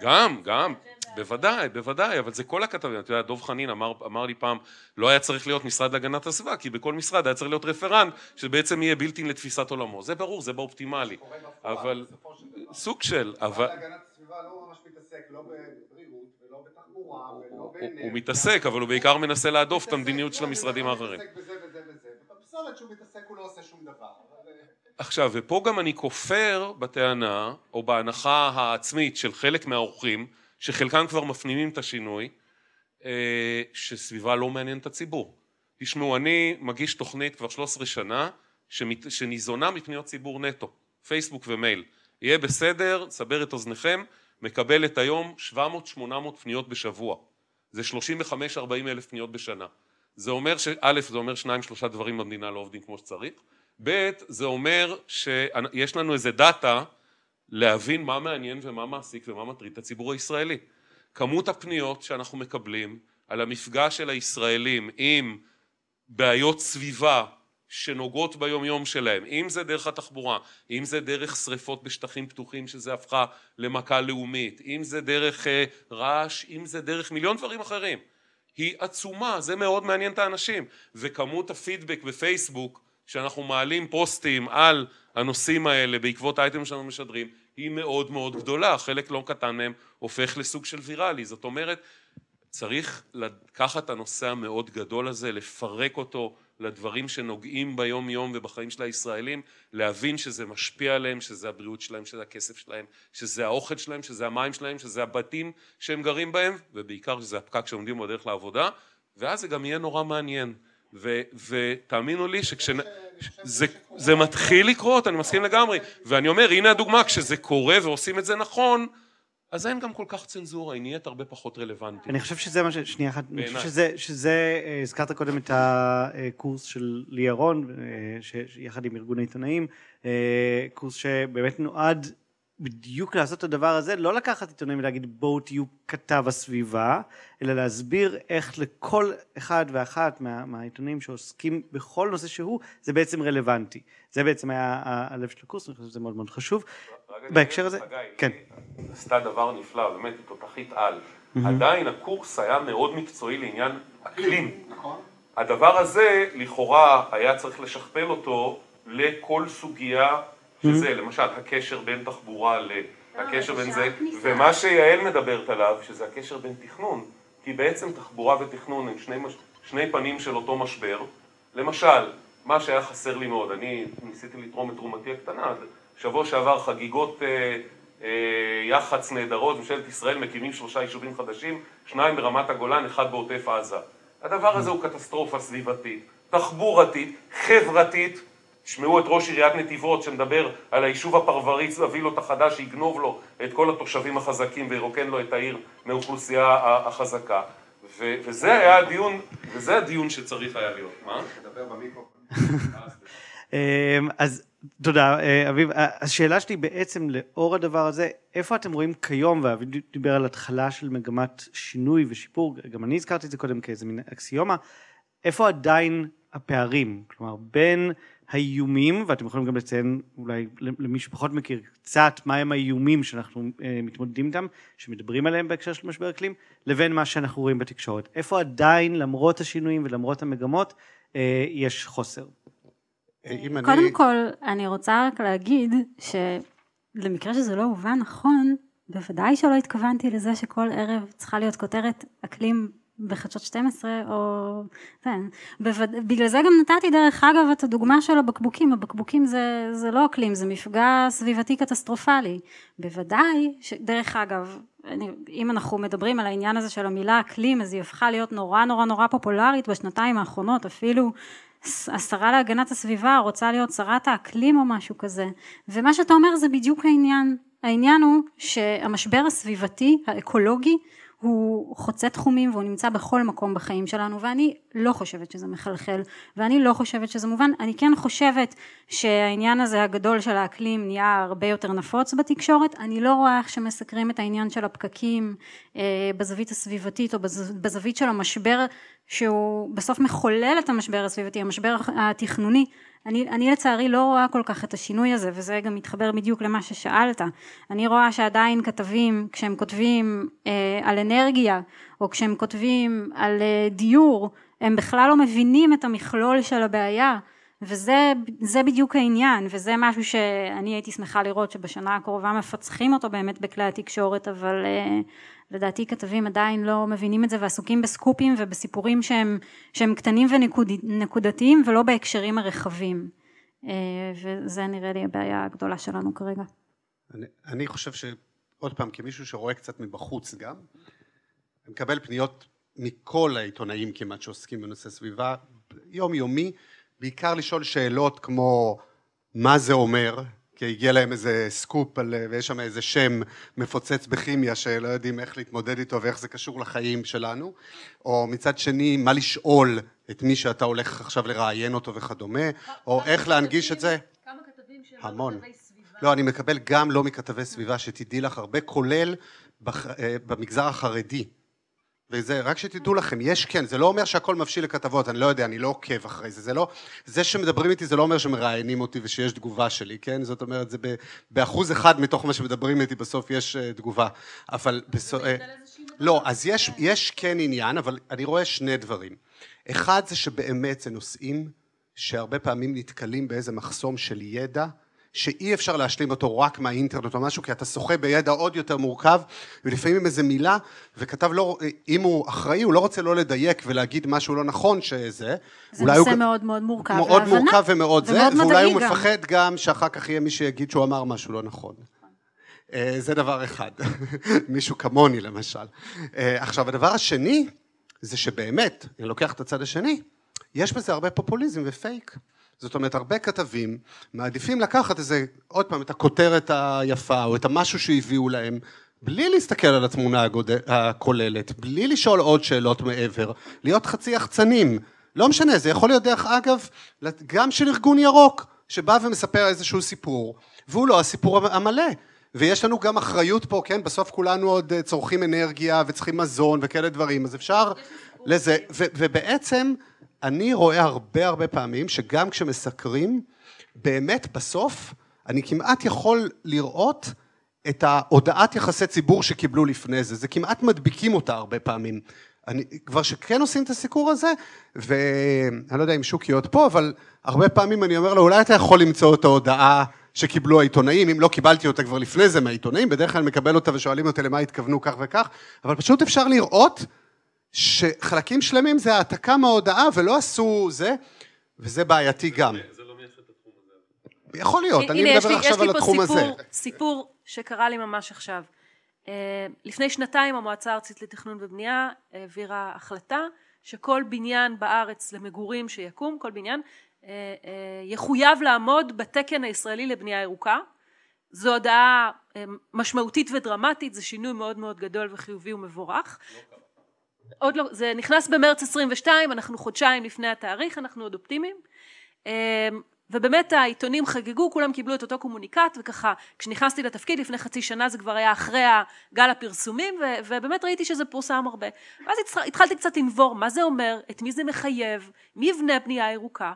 גם גם. בוודאי, בוודאי, אבל זה כל הכתבים, אתה יודע, דב חנין אמר, אמר לי פעם, לא היה צריך להיות משרד להגנת הסביבה, כי בכל משרד היה צריך להיות רפרנט, שבעצם יהיה בלתי לתפיסת עולמו, זה ברור, זה באופטימלי, אבל, סוג של, אבל... לא לא הוא מתעסק, אבל הוא בעיקר מנסה להדוף את המדיניות של המשרדים האחרים. עכשיו, ופה גם אני כופר בטענה, או בהנחה העצמית של חלק מהאורחים, שחלקם כבר מפנימים את השינוי, אה, שסביבה לא מעניין את הציבור. תשמעו, אני מגיש תוכנית כבר 13 שנה שניזונה מפניות ציבור נטו, פייסבוק ומייל. יהיה בסדר, סבר את אוזניכם, מקבלת היום 700-800 פניות בשבוע. זה 35-40 אלף פניות בשנה. זה אומר. א', זה אומר שניים שלושה דברים במדינה לא עובדים כמו שצריך, ב', זה אומר שיש לנו איזה דאטה להבין מה מעניין ומה מעסיק ומה מטריד את הציבור הישראלי. כמות הפניות שאנחנו מקבלים על המפגש של הישראלים עם בעיות סביבה שנוגעות ביום יום שלהם, אם זה דרך התחבורה, אם זה דרך שריפות בשטחים פתוחים שזה הפכה למכה לאומית, אם זה דרך אה, רעש, אם זה דרך מיליון דברים אחרים, היא עצומה, זה מאוד מעניין את האנשים, וכמות הפידבק בפייסבוק שאנחנו מעלים פוסטים על הנושאים האלה בעקבות האייטם שאנחנו משדרים היא מאוד מאוד גדולה, חלק לא קטן מהם הופך לסוג של ויראלי, זאת אומרת צריך לקחת את הנושא המאוד גדול הזה, לפרק אותו לדברים שנוגעים ביום יום ובחיים של הישראלים, להבין שזה משפיע עליהם, שזה הבריאות שלהם, שזה הכסף שלהם, שזה האוכל שלהם, שזה המים שלהם, שזה הבתים שהם גרים בהם, ובעיקר שזה הפקק שעומדים בדרך לעבודה, ואז זה גם יהיה נורא מעניין. ו, ותאמינו לי שכשזה מתחיל לקרות, אני מסכים לגמרי, ואני אומר הנה הדוגמה, כשזה קורה ועושים את זה נכון, אז אין גם כל כך צנזורה, היא נהיית הרבה פחות רלוונטית. אני חושב שזה מה ש... שנייה אחת, אני חושב שזה, שזה, אה, הזכרת קודם את הקורס של לי ירון, אה, יחד עם ארגון העיתונאים, אה, קורס שבאמת נועד בדיוק לעשות את הדבר הזה, לא לקחת עיתונאים ולהגיד בואו תהיו כתב הסביבה, אלא להסביר איך לכל אחד ואחת מה, מהעיתונים שעוסקים בכל נושא שהוא, זה בעצם רלוונטי. זה בעצם היה הלב של הקורס, אני חושב שזה מאוד מאוד חשוב. בהקשר הזה, כן. עשתה דבר נפלא, באמת, היא תותחית על. עדיין הקורס היה מאוד מקצועי לעניין אקלים. נכון. הדבר הזה, לכאורה, היה צריך לשכפל אותו לכל סוגיה שזה למשל הקשר בין תחבורה ל... אה, הקשר בין זה, ומה שיעל מדברת עליו, שזה הקשר בין תכנון, כי בעצם תחבורה ותכנון הם שני, מש... שני פנים של אותו משבר. למשל, מה שהיה חסר לי מאוד, אני ניסיתי לתרום את תרומתי הקטנה, שבוע שעבר חגיגות אה, אה, יח"צ נהדרות, ממשלת ישראל מקימים שלושה יישובים חדשים, שניים ברמת הגולן, אחד בעוטף עזה. הדבר הזה הוא קטסטרופה סביבתית, תחבורתית, חברתית, תשמעו את ראש עיריית נתיבות שמדבר על היישוב הפרברי הווילות החדש שיגנוב לו את כל התושבים החזקים וירוקן לו את העיר מאוכלוסייה החזקה ו- וזה היה הדיון, וזה הדיון שצריך היה להיות. מה? תדבר במיקרופון. אמ, אז תודה, אה, אביב. השאלה שלי בעצם לאור הדבר הזה, איפה אתם רואים כיום, ואביב דיבר על התחלה של מגמת שינוי ושיפור, גם אני הזכרתי את זה קודם כאיזה מין אקסיומה, איפה עדיין הפערים? כלומר, בין האיומים, ואתם יכולים גם לציין אולי למי שפחות מכיר קצת מהם האיומים שאנחנו אה, מתמודדים איתם, שמדברים עליהם בהקשר של משבר אקלים, לבין מה שאנחנו רואים בתקשורת. איפה עדיין, למרות השינויים ולמרות המגמות, אה, יש חוסר? קודם אני... כל, אני רוצה רק להגיד שלמקרה שזה לא הובן נכון, בוודאי שלא התכוונתי לזה שכל ערב צריכה להיות כותרת אקלים בחדשות 12 או... כן. בווד... בגלל זה גם נתתי דרך אגב את הדוגמה של הבקבוקים, הבקבוקים זה, זה לא אקלים, זה מפגע סביבתי קטסטרופלי. בוודאי, ש... דרך אגב, אני, אם אנחנו מדברים על העניין הזה של המילה אקלים, אז היא הפכה להיות נורא נורא נורא פופולרית בשנתיים האחרונות, אפילו השרה להגנת הסביבה רוצה להיות שרת האקלים או משהו כזה, ומה שאתה אומר זה בדיוק העניין. העניין הוא שהמשבר הסביבתי, האקולוגי, הוא חוצה תחומים והוא נמצא בכל מקום בחיים שלנו ואני לא חושבת שזה מחלחל ואני לא חושבת שזה מובן. אני כן חושבת שהעניין הזה הגדול של האקלים נהיה הרבה יותר נפוץ בתקשורת. אני לא רואה איך שמסקרים את העניין של הפקקים אה, בזווית הסביבתית או בזווית של המשבר שהוא בסוף מחולל את המשבר הסביבתי המשבר התכנוני אני, אני לצערי לא רואה כל כך את השינוי הזה וזה גם מתחבר בדיוק למה ששאלת. אני רואה שעדיין כתבים כשהם כותבים אה, על אנרגיה או כשהם כותבים על אה, דיור הם בכלל לא מבינים את המכלול של הבעיה וזה בדיוק העניין וזה משהו שאני הייתי שמחה לראות שבשנה הקרובה מפצחים אותו באמת בכלי התקשורת אבל אה, לדעתי כתבים עדיין לא מבינים את זה ועסוקים בסקופים ובסיפורים שהם, שהם קטנים ונקודתיים ולא בהקשרים הרחבים אה, וזה נראה לי הבעיה הגדולה שלנו כרגע. אני, אני חושב שעוד פעם כמישהו שרואה קצת מבחוץ גם אני מקבל פניות מכל העיתונאים כמעט שעוסקים בנושא סביבה יום יומי בעיקר לשאול שאלות כמו מה זה אומר? כי הגיע להם איזה סקופ על, ויש שם איזה שם מפוצץ בכימיה שלא יודעים איך להתמודד איתו ואיך זה קשור לחיים שלנו. או מצד שני מה לשאול את מי שאתה הולך עכשיו לראיין אותו וכדומה או איך להנגיש את זה. כמה כתבים שהם המון. לא כתבי סביבה? לא אני מקבל גם לא מכתבי סביבה שתדעי לך הרבה כולל אה, במגזר החרדי וזה רק שתדעו לכם יש כן זה לא אומר שהכל מבשיל לכתבות אני לא יודע אני לא עוקב אחרי זה זה לא זה שמדברים איתי זה לא אומר שמראיינים אותי ושיש תגובה שלי כן? זאת אומרת זה באחוז אחד מתוך מה שמדברים איתי בסוף יש אה, תגובה. אבל בסוף אה, לא אז יש יש כן עניין אבל אני רואה שני דברים. אחד זה שבאמת זה נושאים שהרבה פעמים נתקלים באיזה מחסום של ידע שאי אפשר להשלים אותו רק מהאינטרנט או משהו כי אתה שוחה בידע עוד יותר מורכב ולפעמים איזה מילה וכתב לא אם הוא אחראי הוא לא רוצה לא לדייק ולהגיד משהו לא נכון שזה. זה נושא הוא, מאוד מאוד מורכב מאוד להבנה, מורכב ומאוד זה ואולי הוא גם. מפחד גם שאחר כך יהיה מי שיגיד שהוא אמר משהו לא נכון. אה, זה דבר אחד. מישהו כמוני למשל. אה, עכשיו הדבר השני זה שבאמת אני לוקח את הצד השני יש בזה הרבה פופוליזם ופייק זאת אומרת הרבה כתבים מעדיפים לקחת איזה עוד פעם את הכותרת היפה או את המשהו שהביאו להם בלי להסתכל על התמונה הכוללת, בלי לשאול עוד שאלות מעבר, להיות חצי יחצנים, לא משנה, זה יכול להיות דרך אגב גם של ארגון ירוק שבא ומספר איזשהו סיפור והוא לא הסיפור המלא. ויש לנו גם אחריות פה, כן, בסוף כולנו עוד צורכים אנרגיה וצריכים מזון וכאלה דברים אז אפשר לזה ובעצם אני רואה הרבה הרבה פעמים שגם כשמסקרים, באמת בסוף אני כמעט יכול לראות את ההודעת יחסי ציבור שקיבלו לפני זה, זה כמעט מדביקים אותה הרבה פעמים. אני, כבר שכן עושים את הסיקור הזה, ואני לא יודע אם שוקי עוד פה, אבל הרבה פעמים אני אומר לו, אולי אתה יכול למצוא את ההודעה שקיבלו העיתונאים, אם לא קיבלתי אותה כבר לפני זה מהעיתונאים, בדרך כלל מקבל אותה ושואלים אותי למה התכוונו כך וכך, אבל פשוט אפשר לראות שחלקים שלמים זה העתקה מההודעה ולא עשו זה, וזה בעייתי גם. זה לא מייחד את התחום הזה. יכול להיות, אני מדבר עכשיו על התחום הזה. יש לי פה סיפור שקרה לי ממש עכשיו. אה, לפני שנתיים המועצה הארצית לתכנון ובנייה העבירה החלטה שכל בניין בארץ למגורים שיקום, כל בניין, אה, אה, יחויב לעמוד בתקן הישראלי לבנייה ירוקה. זו הודעה משמעותית ודרמטית, זה שינוי מאוד מאוד גדול וחיובי ומבורך. לא עוד לא, זה נכנס במרץ 22, אנחנו חודשיים לפני התאריך, אנחנו עוד אופטימיים. אמ, ובאמת העיתונים חגגו, כולם קיבלו את אותו קומוניקט, וככה, כשנכנסתי לתפקיד לפני חצי שנה, זה כבר היה אחרי גל הפרסומים, ו- ובאמת ראיתי שזה פורסם הרבה. ואז התחלתי קצת לנבור, מה זה אומר, את מי זה מחייב, מי יבנה בנייה ירוקה,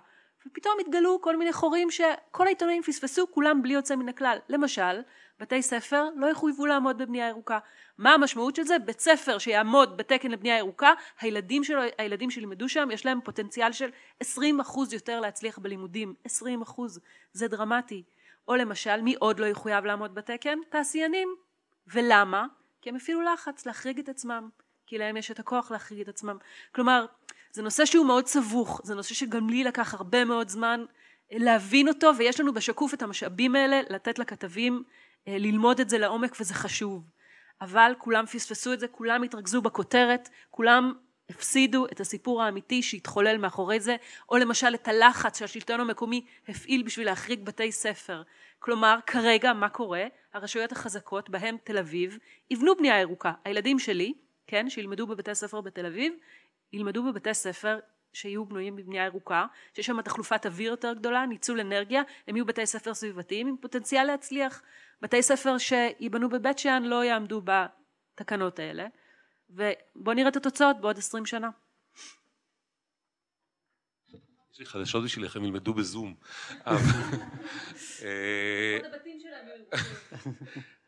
ופתאום התגלו כל מיני חורים שכל העיתונאים פספסו, כולם בלי יוצא מן הכלל. למשל, בתי ספר לא יחויבו לעמוד בבנייה ירוקה. מה המשמעות של זה? בית ספר שיעמוד בתקן לבנייה ירוקה, הילדים שלו, הילדים שלימדו שם, יש להם פוטנציאל של 20% יותר להצליח בלימודים. 20%. זה דרמטי. או למשל, מי עוד לא יחויב לעמוד בתקן? תעשיינים. ולמה? כי הם הפעילו לחץ להחריג את עצמם. כי להם יש את הכוח להחריג את עצמם. כלומר, זה נושא שהוא מאוד סבוך, זה נושא שגם לי לקח הרבה מאוד זמן להבין אותו, ויש לנו בשקוף את המשאבים האלה לתת לכתבים אה, ללמוד את זה לעומק וזה חשוב. אבל כולם פספסו את זה, כולם התרכזו בכותרת, כולם הפסידו את הסיפור האמיתי שהתחולל מאחורי זה, או למשל את הלחץ שהשלטון המקומי הפעיל בשביל להחריג בתי ספר. כלומר, כרגע מה קורה? הרשויות החזקות, בהם תל אביב, יבנו בנייה ירוקה. הילדים שלי, כן, שילמדו בבתי ספר בתל אביב, ילמדו בבתי ספר שיהיו בנויים בבנייה ירוקה, שיש שם תחלופת אוויר יותר גדולה, ניצול אנרגיה, הם יהיו בתי ספר סביבתיים עם פוטנציאל להצליח. בתי ספר שייבנו בבית שאן לא יעמדו בתקנות האלה, ובואו נראה את התוצאות בעוד עשרים שנה. יש לי חדשות בשבילכם, ילמדו בזום. אה,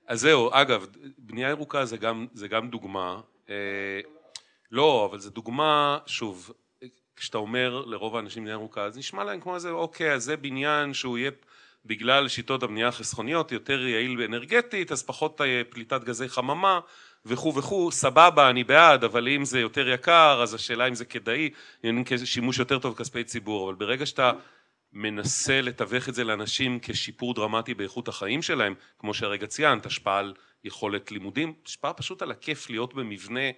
אז זהו, אגב, בנייה ירוקה זה גם, זה גם דוגמה. אה, לא, אבל זו דוגמה, שוב, כשאתה אומר לרוב האנשים בנייה ירוקה, אז נשמע להם כמו איזה, אוקיי, אז זה בניין שהוא יהיה בגלל שיטות הבנייה החסכוניות יותר יעיל ואנרגטית, אז פחות אה, פליטת גזי חממה וכו' וכו', סבבה, אני בעד, אבל אם זה יותר יקר, אז השאלה אם זה כדאי, אם שימוש יותר טוב בכספי ציבור, אבל ברגע שאתה מנסה לתווך את זה לאנשים כשיפור דרמטי באיכות החיים שלהם, כמו שהרגע ציינת, השפעה על יכולת לימודים, השפעה פשוט על הכיף להיות במבנה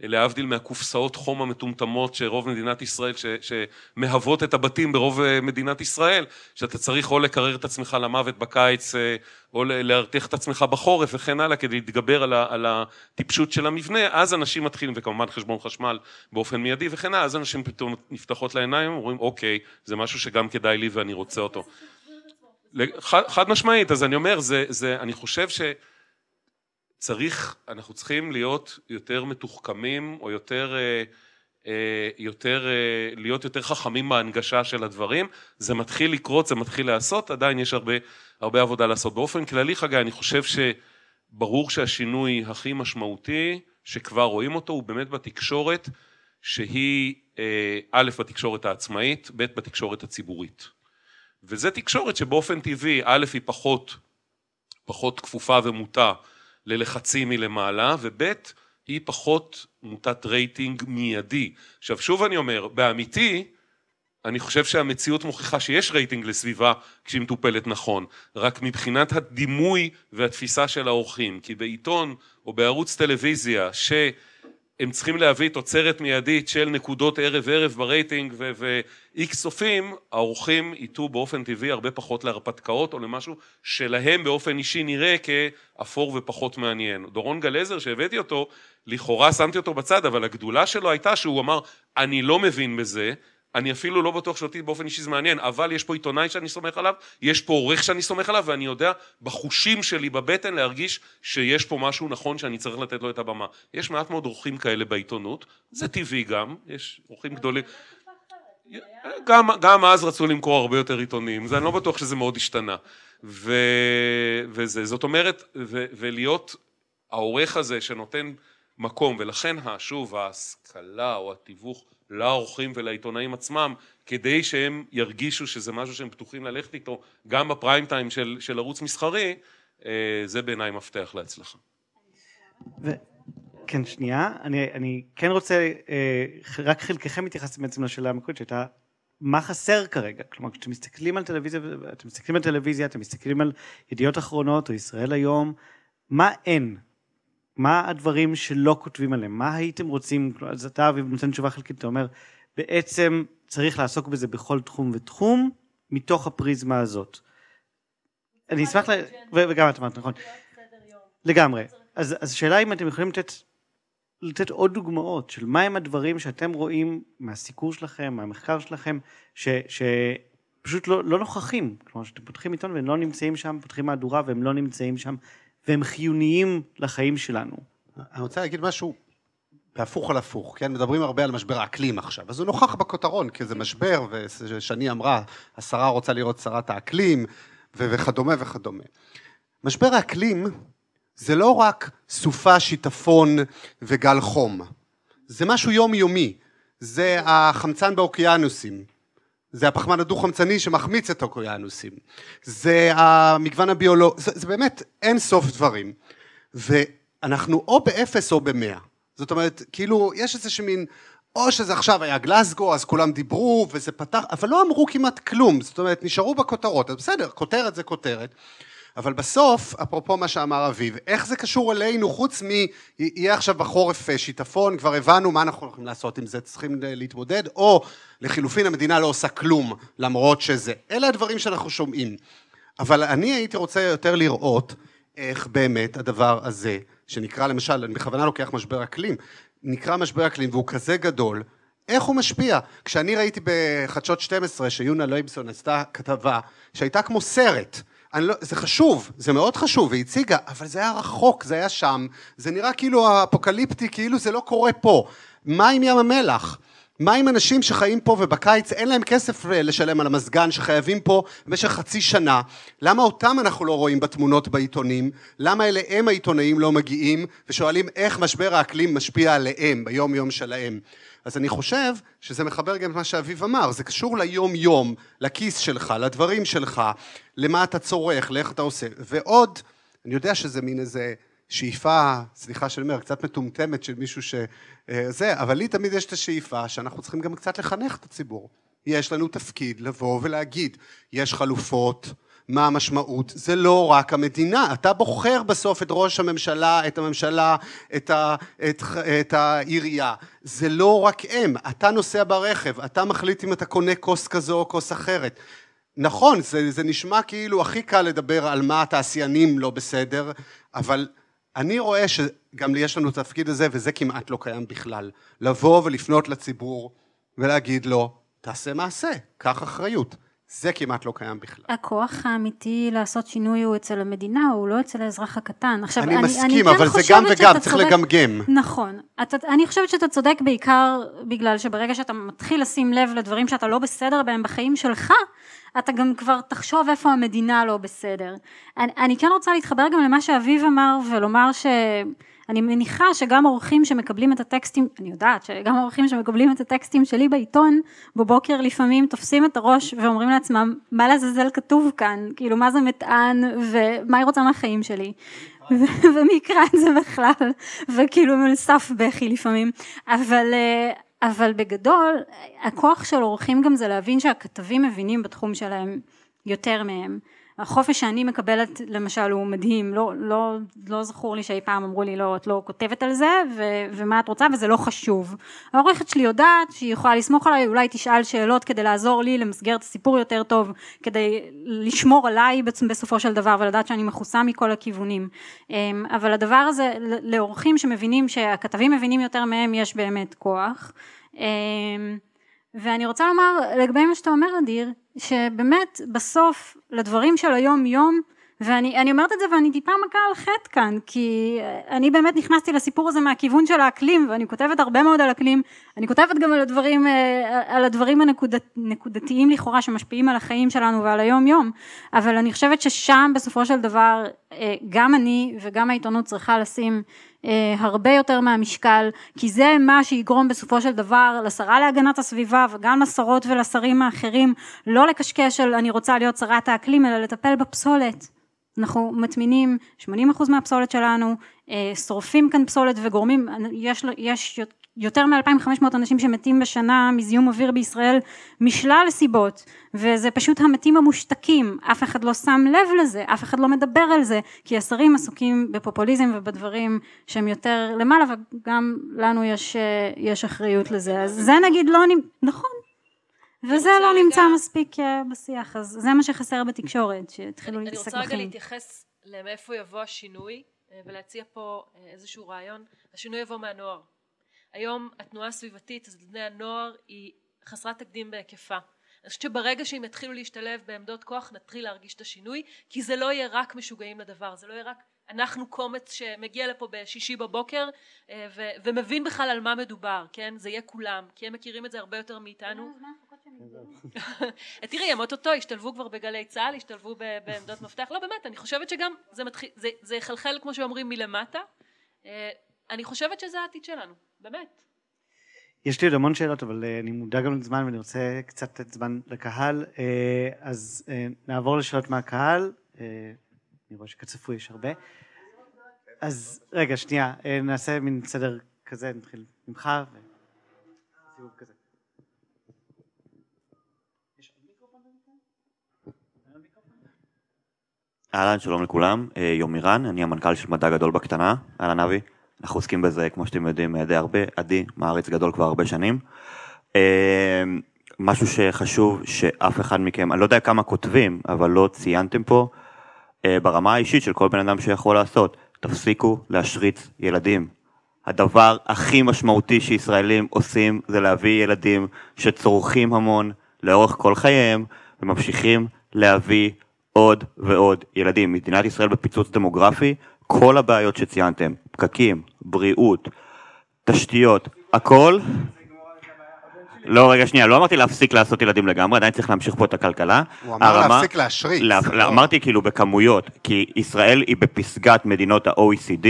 להבדיל מהקופסאות חום המטומטמות שרוב מדינת ישראל, ש, שמהוות את הבתים ברוב אה, מדינת ישראל, שאתה צריך או לקרר את עצמך למוות בקיץ אה, או להרתיח את עצמך בחורף וכן הלאה כדי להתגבר על, ה, על הטיפשות של המבנה, אז אנשים מתחילים, וכמובן חשבון חשמל באופן מיידי וכן הלאה, אז אנשים פתאום נפתחות לעיניים, אומרים אוקיי, זה משהו שגם כדאי לי ואני רוצה אותו. חד, חד משמעית, אז אני אומר, זה, זה, אני חושב ש... צריך, אנחנו צריכים להיות יותר מתוחכמים או יותר, אה, אה, יותר, אה, להיות יותר חכמים בהנגשה של הדברים, זה מתחיל לקרות, זה מתחיל להיעשות, עדיין יש הרבה, הרבה עבודה לעשות. באופן כללי חגי, אני חושב שברור שהשינוי הכי משמעותי שכבר רואים אותו הוא באמת בתקשורת שהיא א' בתקשורת העצמאית, ב' בתקשורת הציבורית. וזה תקשורת שבאופן טבעי א' היא פחות, פחות כפופה ומוטה ללחצים מלמעלה, וב' היא פחות מוטת רייטינג מיידי. עכשיו שוב אני אומר, באמיתי אני חושב שהמציאות מוכיחה שיש רייטינג לסביבה כשהיא מטופלת נכון, רק מבחינת הדימוי והתפיסה של העורכים, כי בעיתון או בערוץ טלוויזיה ש... הם צריכים להביא תוצרת מיידית של נקודות ערב ערב ברייטינג ואיקס צופים, העורכים ייטו באופן טבעי הרבה פחות להרפתקאות או למשהו שלהם באופן אישי נראה כאפור ופחות מעניין. דורון גלזר שהבאתי אותו, לכאורה שמתי אותו בצד, אבל הגדולה שלו הייתה שהוא אמר אני לא מבין בזה אני אפילו לא בטוח שאותי באופן אישי זה מעניין, אבל יש פה עיתונאי שאני סומך עליו, יש פה עורך שאני סומך עליו, ואני יודע בחושים שלי בבטן להרגיש שיש פה משהו נכון שאני צריך לתת לו את הבמה. יש מעט מאוד עורכים כאלה בעיתונות, זה טבעי גם, יש עורכים גדולים. גם, גם אז רצו למכור הרבה יותר עיתונים, זה אני לא בטוח שזה מאוד השתנה. ו, וזה, זאת אומרת, ו, ולהיות העורך הזה שנותן מקום, ולכן שוב ההשכלה או התיווך לאורחים ולעיתונאים עצמם כדי שהם ירגישו שזה משהו שהם פתוחים ללכת איתו גם בפריים טיים של, של ערוץ מסחרי אה, זה בעיניי מפתח להצלחה. ו... כן שנייה אני, אני כן רוצה אה, רק חלקכם התייחסתם בעצם לשאלה המקורית שהייתה מה חסר כרגע כלומר כשאתם מסתכלים על טלוויזיה אתם מסתכלים על טלוויזיה אתם מסתכלים על ידיעות אחרונות או ישראל היום מה אין מה הדברים שלא כותבים עליהם? מה הייתם רוצים, אז אתה אביב נותן תשובה חלקית, אתה אומר, בעצם צריך לעסוק בזה בכל תחום ותחום, מתוך הפריזמה הזאת. אני אשמח, ל... וגם את אמרת, נכון. לגמרי. אז השאלה אם אתם יכולים לתת, לתת עוד דוגמאות של מהם הדברים שאתם רואים מהסיקור שלכם, מהמחקר שלכם, ש, פשוט לא, לא נוכחים. כלומר, שאתם פותחים עיתון והם לא נמצאים שם, פותחים מהדורה והם לא נמצאים שם, והם חיוניים לחיים שלנו. אני רוצה להגיד משהו בהפוך על הפוך, כן? מדברים הרבה על משבר האקלים עכשיו, אז הוא נוכח בכותרון, כי זה משבר, ושני אמרה, השרה רוצה לראות שרת האקלים, וכדומה וכדומה. משבר האקלים זה לא רק סופה, שיטפון וגל חום, זה משהו יומיומי, זה החמצן באוקיינוסים, זה הפחמן הדו-חמצני שמחמיץ את האוקיינוסים, זה המגוון הביולוגי, זה, זה באמת אין סוף דברים, ואנחנו או באפס או במאה, זאת אומרת, כאילו, יש איזה מין, או שזה עכשיו היה גלסגו, אז כולם דיברו וזה פתח, אבל לא אמרו כמעט כלום, זאת אומרת, נשארו בכותרות, אז בסדר, כותרת זה כותרת, אבל בסוף, אפרופו מה שאמר אביב, איך זה קשור אלינו חוץ מ... יהיה עכשיו בחורף אה, שיטפון, כבר הבנו מה אנחנו הולכים לעשות עם זה, צריכים להתמודד, או לחילופין המדינה לא עושה כלום למרות שזה. אלה הדברים שאנחנו שומעים. אבל אני הייתי רוצה יותר לראות איך באמת הדבר הזה, שנקרא למשל, אני בכוונה לוקח משבר אקלים, נקרא משבר אקלים והוא כזה גדול, איך הוא משפיע? כשאני ראיתי בחדשות 12 שיונה לייבסון עשתה כתבה שהייתה כמו סרט לא, זה חשוב, זה מאוד חשוב, היא הציגה, אבל זה היה רחוק, זה היה שם, זה נראה כאילו אפוקליפטי, כאילו זה לא קורה פה. מה עם ים המלח? מה עם אנשים שחיים פה ובקיץ אין להם כסף לשלם על המזגן שחייבים פה במשך חצי שנה? למה אותם אנחנו לא רואים בתמונות בעיתונים? למה אליהם העיתונאים לא מגיעים ושואלים איך משבר האקלים משפיע עליהם ביום יום שלהם? אז אני חושב שזה מחבר גם את מה שאביב אמר, זה קשור ליום יום, לכיס שלך, לדברים שלך, למה אתה צורך, לאיך אתה עושה. ועוד, אני יודע שזה מין איזה שאיפה, סליחה שאני אומר, קצת מטומטמת של מישהו שזה, אה, אבל לי תמיד יש את השאיפה שאנחנו צריכים גם קצת לחנך את הציבור. יש לנו תפקיד לבוא ולהגיד, יש חלופות, מה המשמעות, זה לא רק המדינה, אתה בוחר בסוף את ראש הממשלה, את הממשלה, את, ה, את, את העירייה, זה לא רק הם, אתה נוסע ברכב, אתה מחליט אם אתה קונה כוס כזו או כוס אחרת. נכון, זה, זה נשמע כאילו הכי קל לדבר על מה התעשיינים לא בסדר, אבל אני רואה שגם יש לנו תפקיד הזה וזה כמעט לא קיים בכלל, לבוא ולפנות לציבור ולהגיד לו, תעשה מעשה, קח אחריות. זה כמעט לא קיים בכלל. הכוח האמיתי לעשות שינוי הוא אצל המדינה, הוא לא אצל האזרח הקטן. עכשיו, אני, אני מסכים, אני כן אבל זה גם וגם, צריך צודק, לגמגם. נכון. אתה, אני חושבת שאתה צודק בעיקר בגלל שברגע שאתה מתחיל לשים לב לדברים שאתה לא בסדר בהם בחיים שלך, אתה גם כבר תחשוב איפה המדינה לא בסדר. אני, אני כן רוצה להתחבר גם למה שאביב אמר ולומר ש... אני מניחה שגם עורכים שמקבלים את הטקסטים, אני יודעת שגם עורכים שמקבלים את הטקסטים שלי בעיתון, בבוקר לפעמים תופסים את הראש ואומרים לעצמם, מה לעזאזל כתוב כאן, כאילו מה זה מטען ומה היא רוצה מהחיים שלי. ומי יקרא את זה בכלל, וכאילו על סף בכי לפעמים, אבל, אה, אבל בגדול, הכוח של עורכים גם זה להבין שהכתבים מבינים בתחום שלהם יותר מהם. החופש שאני מקבלת למשל הוא מדהים, לא, לא, לא זכור לי שאי פעם אמרו לי לא, את לא כותבת על זה ו, ומה את רוצה וזה לא חשוב. העורכת שלי יודעת שהיא יכולה לסמוך עליי, אולי תשאל שאלות כדי לעזור לי למסגר את הסיפור יותר טוב, כדי לשמור עליי בסופו של דבר ולדעת שאני מכוסה מכל הכיוונים. אמ, אבל הדבר הזה לעורכים שמבינים שהכתבים מבינים יותר מהם יש באמת כוח. ואני רוצה לומר לגבי מה שאתה אומר אדיר, שבאמת בסוף לדברים של היום יום ואני אומרת את זה ואני טיפה מכה על חטא כאן כי אני באמת נכנסתי לסיפור הזה מהכיוון של האקלים ואני כותבת הרבה מאוד על אקלים. אני כותבת גם על הדברים על הדברים הנקודתיים לכאורה שמשפיעים על החיים שלנו ועל היום יום. אבל אני חושבת ששם בסופו של דבר גם אני וגם העיתונות צריכה לשים אה, הרבה יותר מהמשקל, כי זה מה שיגרום בסופו של דבר לשרה להגנת הסביבה וגם לשרות ולשרים האחרים לא לקשקש על אני רוצה להיות שרת האקלים אלא לטפל בפסולת. אנחנו מטמינים 80% מהפסולת שלנו, אה, שורפים כאן פסולת וגורמים, יש, יש יותר מ-2500 אנשים שמתים בשנה מזיהום אוויר בישראל משלל סיבות וזה פשוט המתים המושתקים. אף אחד לא שם לב לזה אף אחד לא מדבר על זה כי השרים עסוקים בפופוליזם ובדברים שהם יותר למעלה וגם לנו יש, יש אחריות לזה. אז זה נגיד לא נכון. וזה לא נמצא גם... מספיק אה, בשיח אז זה מה שחסר בתקשורת שהתחילו להתעסק בחיים. אני רוצה רגע להתייחס למאיפה יבוא השינוי אה, ולהציע פה אה, איזשהו רעיון. השינוי יבוא מהנוער היום התנועה הסביבתית אז בני הנוער היא חסרת תקדים בהיקפה. אני חושבת שברגע שהם יתחילו להשתלב בעמדות כוח נתחיל להרגיש את השינוי כי זה לא יהיה רק משוגעים לדבר זה לא יהיה רק אנחנו קומץ שמגיע לפה בשישי בבוקר אה, ו- ומבין בכלל על מה מדובר כן? זה יהיה כולם כי הם מכירים את זה הרבה יותר מאיתנו. תראי הם אוטוטו השתלבו כבר בגלי צה"ל השתלבו ב- בעמדות מפתח. לא באמת אני חושבת שגם זה מתחיל זה, זה יחלחל כמו שאומרים מלמטה. אה, אני חושבת שזה העתיד שלנו באמת יש לי עוד המון שאלות, אבל אה, אני מודע גם לזמן ואני רוצה קצת לתת זמן לקהל. אה, אז אה, נעבור לשאלות מהקהל. אני רואה שכצפוי יש הרבה. אז רגע, שנייה, נעשה מין סדר כזה, נתחיל ממך. ו- סיבוב כזה. אהלן, שלום לכולם, אה, יומירן, אני המנכ"ל של מדע גדול בקטנה, אהלן אבי, אנחנו עוסקים בזה, כמו שאתם יודעים, די הרבה, עדי, מעריץ גדול כבר הרבה שנים. אה, משהו שחשוב שאף אחד מכם, אני לא יודע כמה כותבים, אבל לא ציינתם פה, אה, ברמה האישית של כל בן אדם שיכול לעשות, תפסיקו להשריץ ילדים. הדבר הכי משמעותי שישראלים עושים זה להביא ילדים שצורכים המון לאורך כל חייהם וממשיכים להביא עוד ועוד ילדים. מדינת ישראל בפיצוץ דמוגרפי, כל הבעיות שציינתם, פקקים, בריאות, תשתיות, הכל... לא, רגע, שנייה, לא אמרתי להפסיק לעשות ילדים לגמרי, עדיין צריך להמשיך פה את הכלכלה. הוא אמר הרמה- להפסיק להשריץ. לה- לא, אמרתי כאילו בכמויות, כי ישראל היא בפסגת מדינות ה-OECD,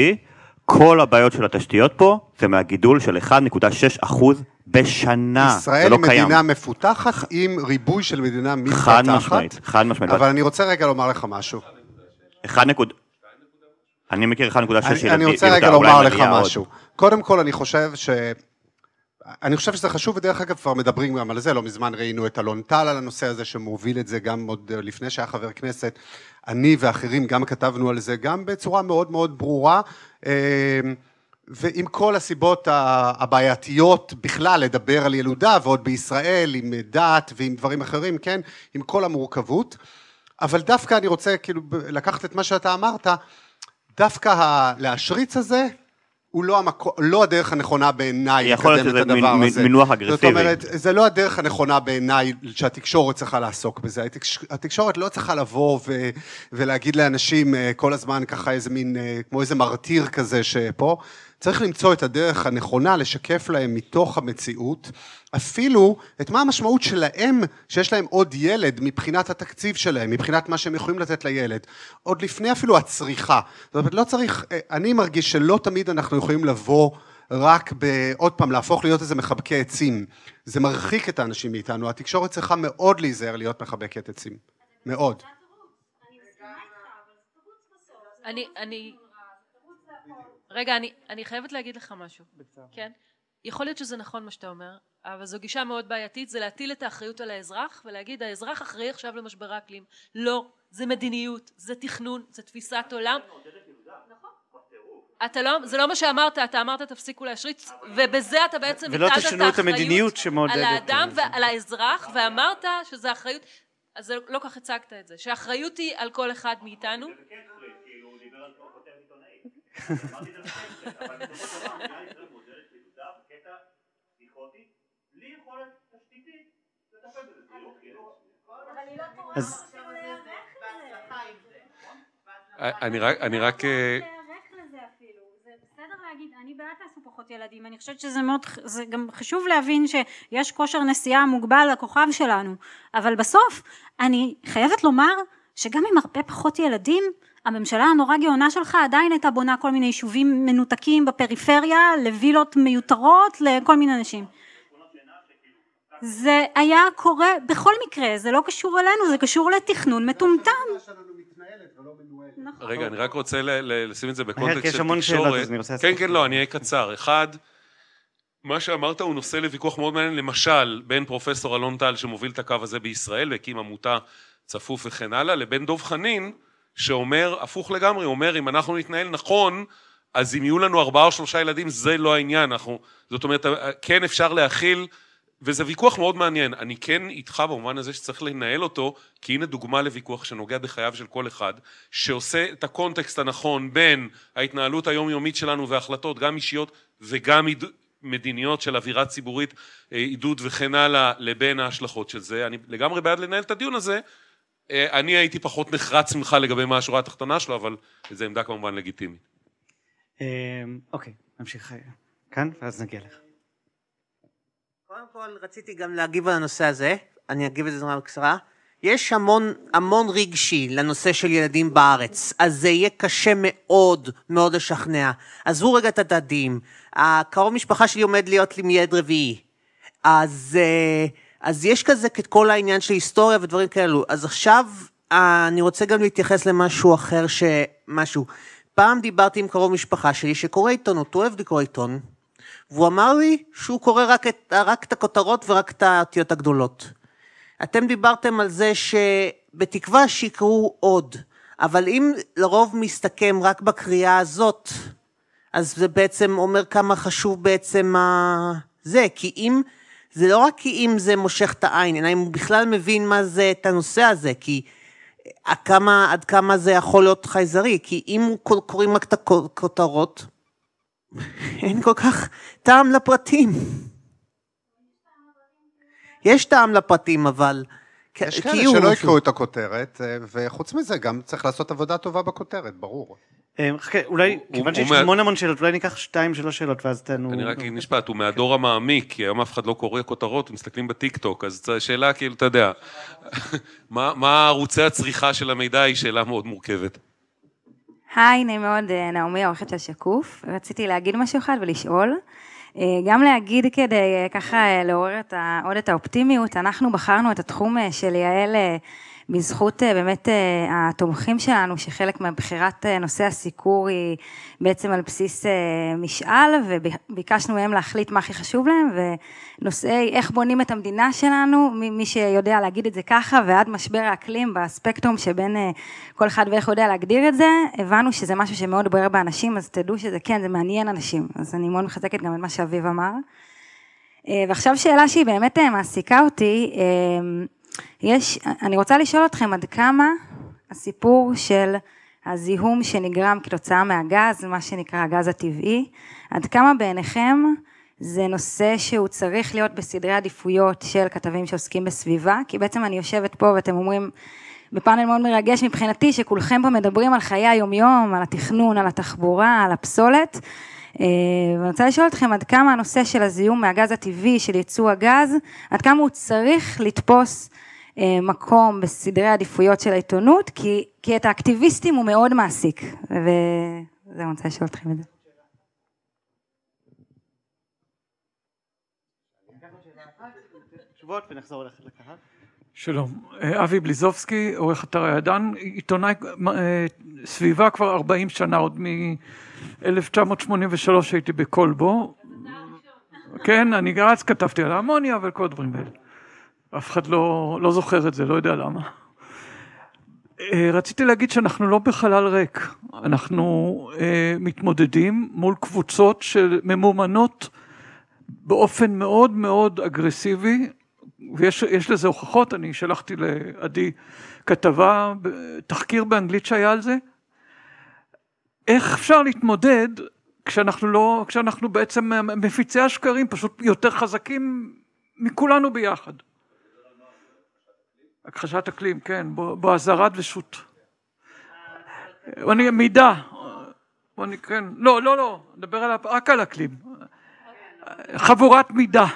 כל הבעיות של התשתיות פה זה מהגידול של 1.6 אחוז בשנה, זה ישראל לא היא קיים. מדינה מפותחת עם ריבוי של מדינה מתפתחת. חד משמעית, חד משמעית. אבל אני רוצה רגע לומר לך משהו. 1 נקוד... אני מכיר 1.6 ילדים. אני, רוצה רגע לומר לך משהו. קודם כל, אני חושב ש... אני חושב שזה חשוב, ודרך אגב כבר מדברים גם על זה, לא מזמן ראינו את אלון טל על הנושא הזה שמוביל את זה גם עוד לפני שהיה חבר כנסת. אני ואחרים גם כתבנו על זה, גם בצורה מאוד מאוד ברורה, אה, ועם כל הסיבות הבעייתיות בכלל לדבר על ילודה, ועוד בישראל עם דת ועם דברים אחרים, כן, עם כל המורכבות. אבל דווקא אני רוצה כאילו לקחת את מה שאתה אמרת, דווקא ה- להשריץ הזה, הוא לא, המקו, לא הדרך הנכונה בעיניי יכול להיות לקדם את שזה הדבר מין- הזה. מינוח זאת אגרסיבי. אומרת, זה לא הדרך הנכונה בעיניי שהתקשורת צריכה לעסוק בזה. התקש- התקשורת לא צריכה לבוא ו, ולהגיד לאנשים אה, כל הזמן ככה איזה מין, אה, כמו איזה מרטיר כזה שפה. צריך למצוא את הדרך הנכונה לשקף להם מתוך המציאות, אפילו את מה המשמעות שלהם, שיש להם עוד ילד מבחינת התקציב שלהם, מבחינת מה שהם יכולים לתת לילד, עוד לפני אפילו הצריכה. זאת אומרת, לא צריך, אה, אני מרגיש שלא תמיד אנחנו יכולים לבוא רק ב... עוד פעם, להפוך להיות איזה מחבקי עצים. זה מרחיק את האנשים מאיתנו, התקשורת צריכה מאוד להיזהר להיות מחבקת עצים. מאוד. אני, אני, רגע, אני, אני חייבת להגיד לך משהו, כן? יכול להיות שזה נכון מה שאתה אומר, אבל זו גישה מאוד בעייתית, זה להטיל את האחריות על האזרח ולהגיד האזרח אחראי עכשיו למשבר האקלים. לא, זה מדיניות, זה תכנון, זה תפיסת עולם. אתה לא, זה לא מה שאמרת, אתה אמרת תפסיקו להשריץ, ובזה אתה בעצם ולא תשנו את המדיניות על שמעודדת האדם את זה. ועל האזרח, ואמרת שזה אחריות, אז לא כך הצגת את זה, שהאחריות היא על כל אחד מאיתנו. רק, אני רק, אה, להגיד, אני בעד תעשו פחות ילדים, אני חושבת שזה מאוד, זה גם חשוב להבין שיש כושר נסיעה מוגבל לכוכב שלנו, אבל בסוף אני חייבת לומר שגם עם הרבה פחות ילדים, הממשלה הנורא גאונה שלך עדיין הייתה בונה כל מיני יישובים מנותקים בפריפריה, לווילות מיותרות, לכל מיני אנשים. זה היה קורה בכל מקרה, זה לא קשור אלינו, זה קשור לתכנון מטומטם. נכון. רגע, אני רק רוצה ל- ל- לשים את זה בקונטקסט של תקשורת. כן, כן, לא, אני אהיה קצר. אחד, מה שאמרת הוא נושא לוויכוח מאוד מעניין, למשל, בין פרופסור אלון טל שמוביל את הקו הזה בישראל והקים עמותה צפוף וכן הלאה, לבין דב חנין שאומר, הפוך לגמרי, אומר, אם אנחנו נתנהל נכון, אז אם יהיו לנו ארבעה או שלושה ילדים, זה לא העניין. אנחנו, זאת אומרת, כן אפשר להכיל, וזה ויכוח מאוד מעניין. אני כן איתך במובן הזה שצריך לנהל אותו, כי הנה דוגמה לוויכוח שנוגע בחייו של כל אחד, שעושה את הקונטקסט הנכון בין ההתנהלות היומיומית שלנו והחלטות, גם אישיות וגם מדיניות של אווירה ציבורית, אה, עידוד וכן הלאה, לבין ההשלכות של זה. אני לגמרי בעד לנהל את הדיון הזה. אה, אני הייתי פחות נחרץ ממך לגבי מה השורה התחתונה שלו, אבל זו עמדה כמובן לגיטימית. אה, אוקיי, נמשיך כאן, ואז נגיע לך. קודם כל רציתי גם להגיב על הנושא הזה, אני אגיב את זה נורא בקצרה. יש המון המון רגשי לנושא של ילדים בארץ, אז זה יהיה קשה מאוד מאוד לשכנע. עזבו רגע את הדדים, הקרוב משפחה שלי עומד להיות לי מיד רביעי. אז, אה, אז יש כזה את כל העניין של היסטוריה ודברים כאלו. אז עכשיו אה, אני רוצה גם להתייחס למשהו אחר, שמשהו. פעם דיברתי עם קרוב משפחה שלי שקורא עיתונות, הוא אוהב לקרוא עיתון, והוא אמר לי שהוא קורא רק את, רק את הכותרות ורק את האותיות הגדולות. אתם דיברתם על זה שבתקווה שיקראו עוד, אבל אם לרוב מסתכם רק בקריאה הזאת, אז זה בעצם אומר כמה חשוב בעצם ה... זה, כי אם, זה לא רק כי אם זה מושך את העין, אלא אם הוא בכלל מבין מה זה את הנושא הזה, כי עד כמה, עד כמה זה יכול להיות חייזרי, כי אם קוראים רק את הכותרות, אין כל כך טעם לפרטים. יש טעם לפרטים, אבל... יש כאלה שלא יקראו את הכותרת, אה, וחוץ מזה גם צריך לעשות עבודה טובה בכותרת, ברור. אה, חכה, אולי, כיוון שיש המון המון שאלות, אולי ניקח שתיים, שלוש שאלות, ואז תענו... אני רק אגיד משפט, הוא מהדור המעמיק, כי היום אף אחד לא קורא כותרות, מסתכלים בטיק טוק, אז שאלה כאילו, אתה יודע, מה ערוצי הצריכה של המידע היא שאלה מאוד מורכבת. היי, נעים מאוד, אה, נעמי, עורכת של שקוף. רציתי להגיד משהו אחד ולשאול. אה, גם להגיד כדי ככה לעורר עוד את האופטימיות, אנחנו בחרנו את התחום של יעל בזכות אה, באמת אה, התומכים שלנו, שחלק מבחירת אה, נושא הסיקור היא בעצם על בסיס משאל, וביקשנו מהם להחליט מה הכי חשוב להם, ונושאי איך בונים את המדינה שלנו, מי שיודע להגיד את זה ככה, ועד משבר האקלים בספקטרום שבין כל אחד ואיך יודע להגדיר את זה, הבנו שזה משהו שמאוד בוער באנשים, אז תדעו שזה כן, זה מעניין אנשים. אז אני מאוד מחזקת גם את מה שאביב אמר. ועכשיו שאלה שהיא באמת מעסיקה אותי, יש, אני רוצה לשאול אתכם עד כמה הסיפור של הזיהום שנגרם כתוצאה מהגז, מה שנקרא הגז הטבעי, עד כמה בעיניכם זה נושא שהוא צריך להיות בסדרי עדיפויות של כתבים שעוסקים בסביבה, כי בעצם אני יושבת פה ואתם אומרים, בפאנל מאוד מרגש מבחינתי, שכולכם פה מדברים על חיי היומיום, על התכנון, על התחבורה, על הפסולת, אה, ואני רוצה לשאול אתכם עד כמה הנושא של הזיהום מהגז הטבעי, של ייצוא הגז, עד כמה הוא צריך לתפוס מקום בסדרי העדיפויות של העיתונות, כי, כי את האקטיביסטים הוא מאוד מעסיק, וזהו, אני רוצה לשאול אתכם את זה. שלום, אה, אבי בליזובסקי, עורך אתר הידן, עיתונאי אה, סביבה כבר 40 שנה, עוד מ-1983 הייתי בכלבו. כן, אני אז כתבתי על האמוניה וכל הדברים האלה. אף אחד לא, לא זוכר את זה, לא יודע למה. אה, רציתי להגיד שאנחנו לא בחלל ריק, אנחנו אה, מתמודדים מול קבוצות של ממומנות באופן מאוד מאוד אגרסיבי, ויש לזה הוכחות, אני שלחתי לעדי כתבה, תחקיר באנגלית שהיה על זה. איך אפשר להתמודד כשאנחנו לא, כשאנחנו בעצם מפיצי השקרים פשוט יותר חזקים מכולנו ביחד. הכחשת אקלים, כן, בוא אזהרת ושות'. אני מידה, אני כן, לא, לא, לא, נדבר על, רק על אקלים. חבורת מידה.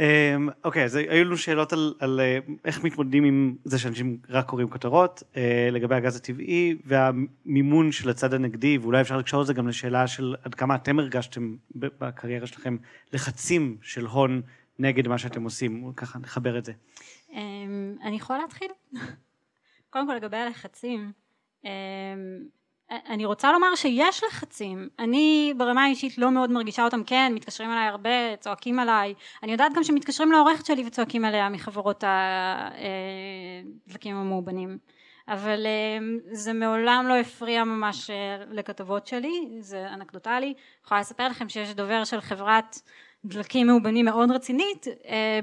אמ, אוקיי, אז היו לנו שאלות על, על אה, איך מתמודדים עם זה שאנשים רק קוראים כותרות אה, לגבי הגז הטבעי והמימון של הצד הנגדי, ואולי אפשר לקשור את זה גם לשאלה של עד כמה אתם הרגשתם בקריירה שלכם לחצים של הון נגד מה שאתם עושים, ככה נחבר את זה. אמ, אני יכולה להתחיל? קודם כל לגבי הלחצים, אמ, אני רוצה לומר שיש לחצים, אני ברמה האישית לא מאוד מרגישה אותם, כן, מתקשרים אליי הרבה, צועקים עליי, אני יודעת גם שמתקשרים לעורכת שלי וצועקים עליה מחברות הדלקים אה, המאובנים, אבל אמ, זה מעולם לא הפריע ממש אה, לכתבות שלי, זה אנקדוטלי, יכולה לספר לכם שיש דובר של חברת דלקים מאובנים מאוד רצינית אה,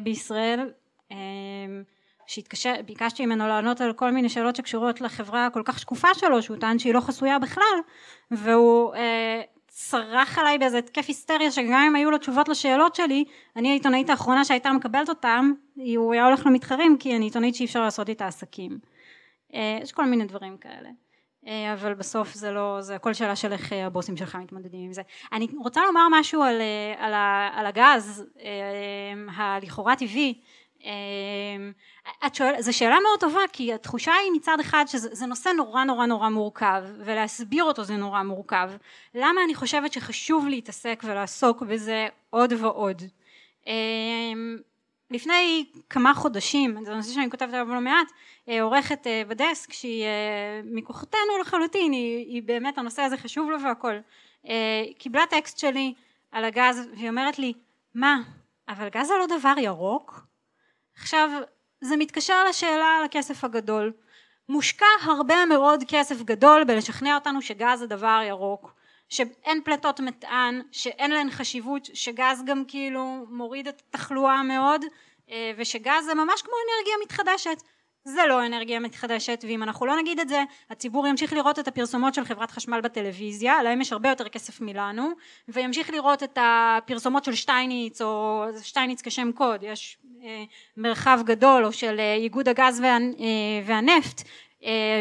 בישראל שביקשתי ממנו לענות על כל מיני שאלות שקשורות לחברה הכל כך שקופה שלו שהוא טען שהיא לא חסויה בכלל והוא אה, צרח עליי באיזה התקף היסטריה שגם אם היו לו תשובות לשאלות שלי אני העיתונאית האחרונה שהייתה מקבלת אותם הוא היה הולך למתחרים כי אני עיתונאית שאי אפשר לעשות איתה עסקים אה, יש כל מיני דברים כאלה אה, אבל בסוף זה לא, זה הכל שאלה של איך אה, הבוסים שלך מתמודדים עם זה. אני רוצה לומר משהו על, על, על הגז הלכאורה טבעי את שואל, זו שאלה מאוד טובה כי התחושה היא מצד אחד שזה נושא נורא נורא נורא מורכב ולהסביר אותו זה נורא מורכב למה אני חושבת שחשוב להתעסק ולעסוק בזה עוד ועוד לפני כמה חודשים, זה נושא שאני כותבת עליו לא מעט, אה, עורכת אה, בדסק שהיא אה, מכוחותינו לחלוטין, היא, היא באמת הנושא הזה חשוב לו והכל, קיבלה טקסט שלי על הגז והיא אומרת לי מה אבל גז זה לא דבר ירוק? עכשיו זה מתקשר לשאלה על הכסף הגדול. מושקע הרבה מאוד כסף גדול בלשכנע אותנו שגז זה דבר ירוק שאין פליטות מטען, שאין להן חשיבות, שגז גם כאילו מוריד את התחלואה מאוד אה, ושגז זה ממש כמו אנרגיה מתחדשת. זה לא אנרגיה מתחדשת ואם אנחנו לא נגיד את זה הציבור ימשיך לראות את הפרסומות של חברת חשמל בטלוויזיה להם יש הרבה יותר כסף מלנו וימשיך לראות את הפרסומות של שטייניץ או שטייניץ כשם קוד. יש מרחב גדול או של אה, איגוד הגז וה, והנפט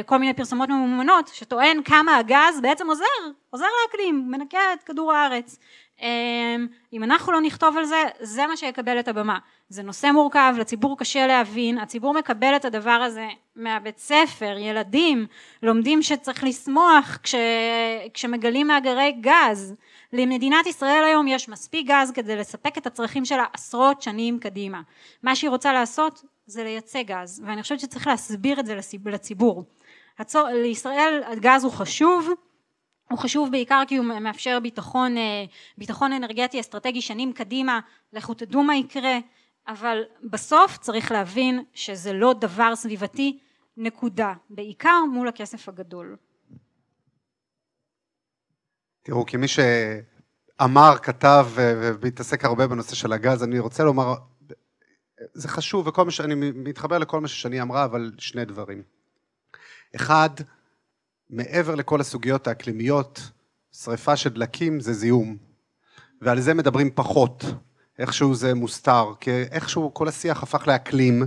כל מיני פרסומות ממומנות שטוען כמה הגז בעצם עוזר, עוזר לאקלים, מנקה את כדור הארץ. אם אנחנו לא נכתוב על זה, זה מה שיקבל את הבמה. זה נושא מורכב, לציבור קשה להבין, הציבור מקבל את הדבר הזה מהבית ספר, ילדים לומדים שצריך לשמוח כש, כשמגלים מאגרי גז. למדינת ישראל היום יש מספיק גז כדי לספק את הצרכים שלה עשרות שנים קדימה. מה שהיא רוצה לעשות זה לייצא גז ואני חושבת שצריך להסביר את זה לציבור. הצור, לישראל הגז הוא חשוב הוא חשוב בעיקר כי הוא מאפשר ביטחון, אה, ביטחון אנרגטי אסטרטגי שנים קדימה, לכו תדעו מה יקרה, אבל בסוף צריך להבין שזה לא דבר סביבתי, נקודה, בעיקר מול הכסף הגדול. תראו, כמי שאמר, כתב והתעסק הרבה בנושא של הגז, אני רוצה לומר זה חשוב וכל מה שאני מתחבר לכל מה ששני אמרה אבל שני דברים. אחד מעבר לכל הסוגיות האקלימיות שריפה של דלקים זה זיהום ועל זה מדברים פחות. איכשהו זה מוסתר כי איכשהו כל השיח הפך לאקלים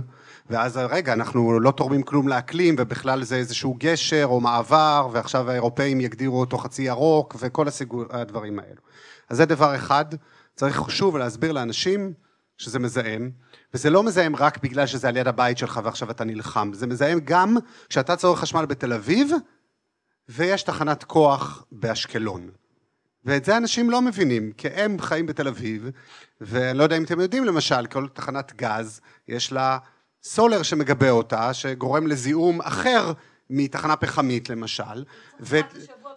ואז רגע אנחנו לא תורמים כלום לאקלים ובכלל זה איזשהו גשר או מעבר ועכשיו האירופאים יגדירו אותו חצי ירוק וכל הדברים האלו. אז זה דבר אחד. צריך שוב להסביר לאנשים שזה מזהם וזה לא מזהם רק בגלל שזה על יד הבית שלך ועכשיו אתה נלחם, זה מזהם גם כשאתה צורך חשמל בתל אביב ויש תחנת כוח באשקלון. ואת זה אנשים לא מבינים, כי הם חיים בתל אביב, ואני לא יודע אם אתם יודעים למשל, כל תחנת גז יש לה סולר שמגבה אותה, שגורם לזיהום אחר מתחנה פחמית למשל, ו...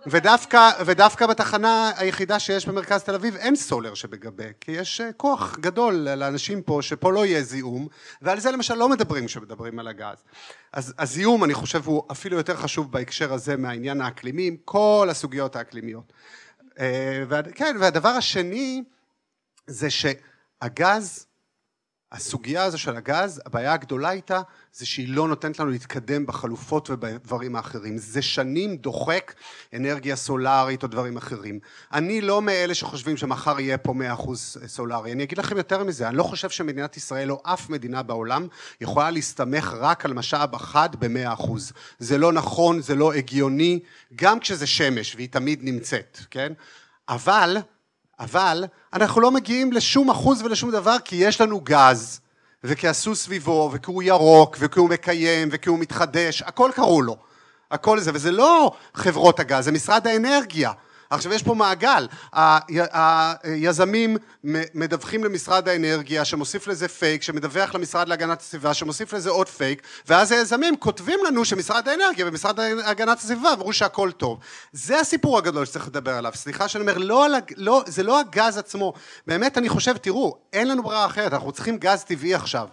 ודווקא, ודווקא בתחנה היחידה שיש במרכז תל אביב אין סולר שבגבה, כי יש אה, כוח גדול לאנשים פה שפה לא יהיה זיהום, ועל זה למשל לא מדברים כשמדברים על הגז. אז הזיהום אני חושב הוא אפילו יותר חשוב בהקשר הזה מהעניין האקלימי, עם כל הסוגיות האקלימיות. אה, כן, והדבר השני זה שהגז הסוגיה הזו של הגז, הבעיה הגדולה איתה זה שהיא לא נותנת לנו להתקדם בחלופות ובדברים האחרים. זה שנים דוחק אנרגיה סולארית או דברים אחרים. אני לא מאלה שחושבים שמחר יהיה פה מאה אחוז סולארי. אני אגיד לכם יותר מזה, אני לא חושב שמדינת ישראל או אף מדינה בעולם יכולה להסתמך רק על משאב אחד במאה אחוז. זה לא נכון, זה לא הגיוני, גם כשזה שמש והיא תמיד נמצאת, כן? אבל אבל אנחנו לא מגיעים לשום אחוז ולשום דבר כי יש לנו גז וכי עשו סביבו וכי הוא ירוק וכי הוא מקיים וכי הוא מתחדש הכל קראו לו. הכל זה וזה לא חברות הגז זה משרד האנרגיה עכשיו יש פה מעגל, היזמים מדווחים למשרד האנרגיה שמוסיף לזה פייק, שמדווח למשרד להגנת הסביבה שמוסיף לזה עוד פייק ואז היזמים כותבים לנו שמשרד האנרגיה ומשרד להגנת הסביבה אמרו שהכל טוב. זה הסיפור הגדול שצריך לדבר עליו, סליחה שאני אומר, לא, לא, זה לא הגז עצמו, באמת אני חושב, תראו, אין לנו ברירה אחרת, אנחנו צריכים גז טבעי עכשיו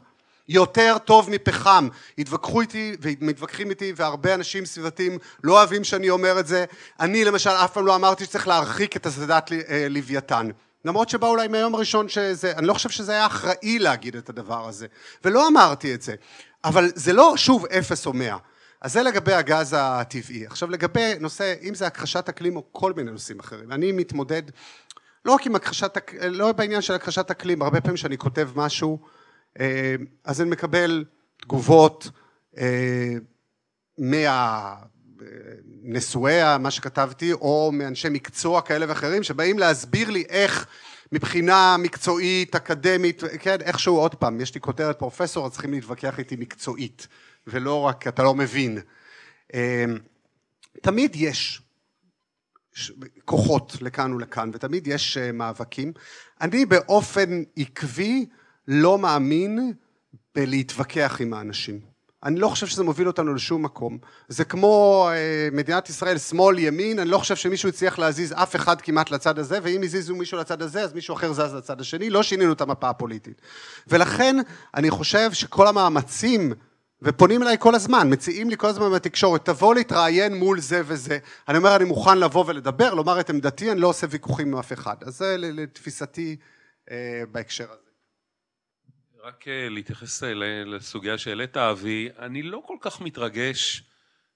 יותר טוב מפחם. התווכחו איתי ומתווכחים איתי והרבה אנשים סביבתיים לא אוהבים שאני אומר את זה. אני למשל אף פעם לא אמרתי שצריך להרחיק את אסדת אה, לוויתן. למרות שבא אולי מהיום הראשון שזה, אני לא חושב שזה היה אחראי להגיד את הדבר הזה. ולא אמרתי את זה. אבל זה לא שוב אפס או מאה. אז זה לגבי הגז הטבעי. עכשיו לגבי נושא, אם זה הכחשת אקלים או כל מיני נושאים אחרים, אני מתמודד לא רק עם הכחשת, לא בעניין של הכחשת אקלים, הרבה פעמים כשאני כותב משהו, אז אני מקבל תגובות אה, מהנשואי מה שכתבתי, או מאנשי מקצוע כאלה ואחרים, שבאים להסביר לי איך מבחינה מקצועית, אקדמית, כן, איכשהו עוד פעם, יש לי כותרת פרופסור, אז צריכים להתווכח איתי מקצועית, ולא רק, אתה לא מבין. אה, תמיד יש כוחות לכאן ולכאן, ותמיד יש אה, מאבקים. אני באופן עקבי לא מאמין בלהתווכח עם האנשים. אני לא חושב שזה מוביל אותנו לשום מקום. זה כמו אה, מדינת ישראל, שמאל, ימין, אני לא חושב שמישהו הצליח להזיז אף אחד כמעט לצד הזה, ואם הזיזו מישהו לצד הזה, אז מישהו אחר זז לצד השני, לא שינינו את המפה הפוליטית. ולכן אני חושב שכל המאמצים ופונים אליי כל הזמן, מציעים לי כל הזמן בתקשורת, תבוא להתראיין מול זה וזה. אני אומר, אני מוכן לבוא ולדבר, לומר את עמדתי, אני לא עושה ויכוחים עם אף אחד. אז זה לתפיסתי אה, בהקשר הזה. רק אה, להתייחס אה, לסוגיה שהעלית, אבי, אני לא כל כך מתרגש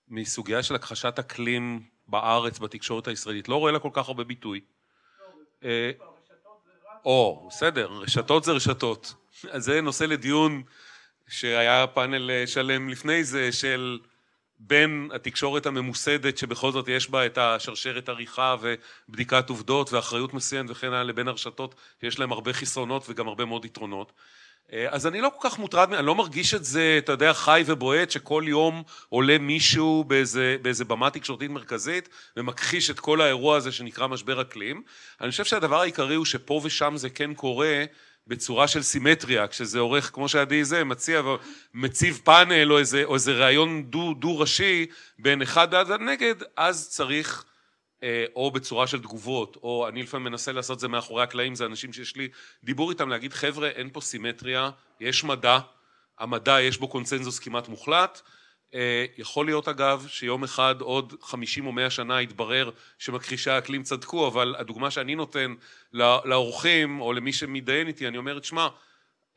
מסוגיה של הכחשת אקלים בארץ, בתקשורת הישראלית, לא רואה לה כל כך הרבה ביטוי. אה, או, בסדר, רשתות זה רשתות. אז זה נושא לדיון שהיה פאנל שלם לפני זה של בין התקשורת הממוסדת שבכל זאת יש בה את השרשרת עריכה ובדיקת עובדות ואחריות מסוימת וכן הלאה לבין הרשתות שיש להם הרבה חסרונות וגם הרבה מאוד יתרונות אז אני לא כל כך מוטרד, אני לא מרגיש את זה, אתה יודע, חי ובועט, שכל יום עולה מישהו באיזה, באיזה במה תקשורתית מרכזית ומכחיש את כל האירוע הזה שנקרא משבר אקלים. אני חושב שהדבר העיקרי הוא שפה ושם זה כן קורה בצורה של סימטריה, כשזה עורך, כמו שעדי זה, מציע, מציב פאנל או איזה, או איזה ראיון דו, דו בין אחד עד נגד, אז צריך אה, או בצורה של תגובות, או אני לפעמים מנסה לעשות את זה מאחורי הקלעים, זה אנשים שיש לי דיבור איתם להגיד חבר'ה אין פה סימטריה, יש מדע, המדע יש בו קונצנזוס כמעט מוחלט, אה, יכול להיות אגב שיום אחד עוד חמישים או מאה שנה יתברר שמכחישי האקלים צדקו אבל הדוגמה שאני נותן לאורחים או למי שמתדיין איתי אני אומר שמע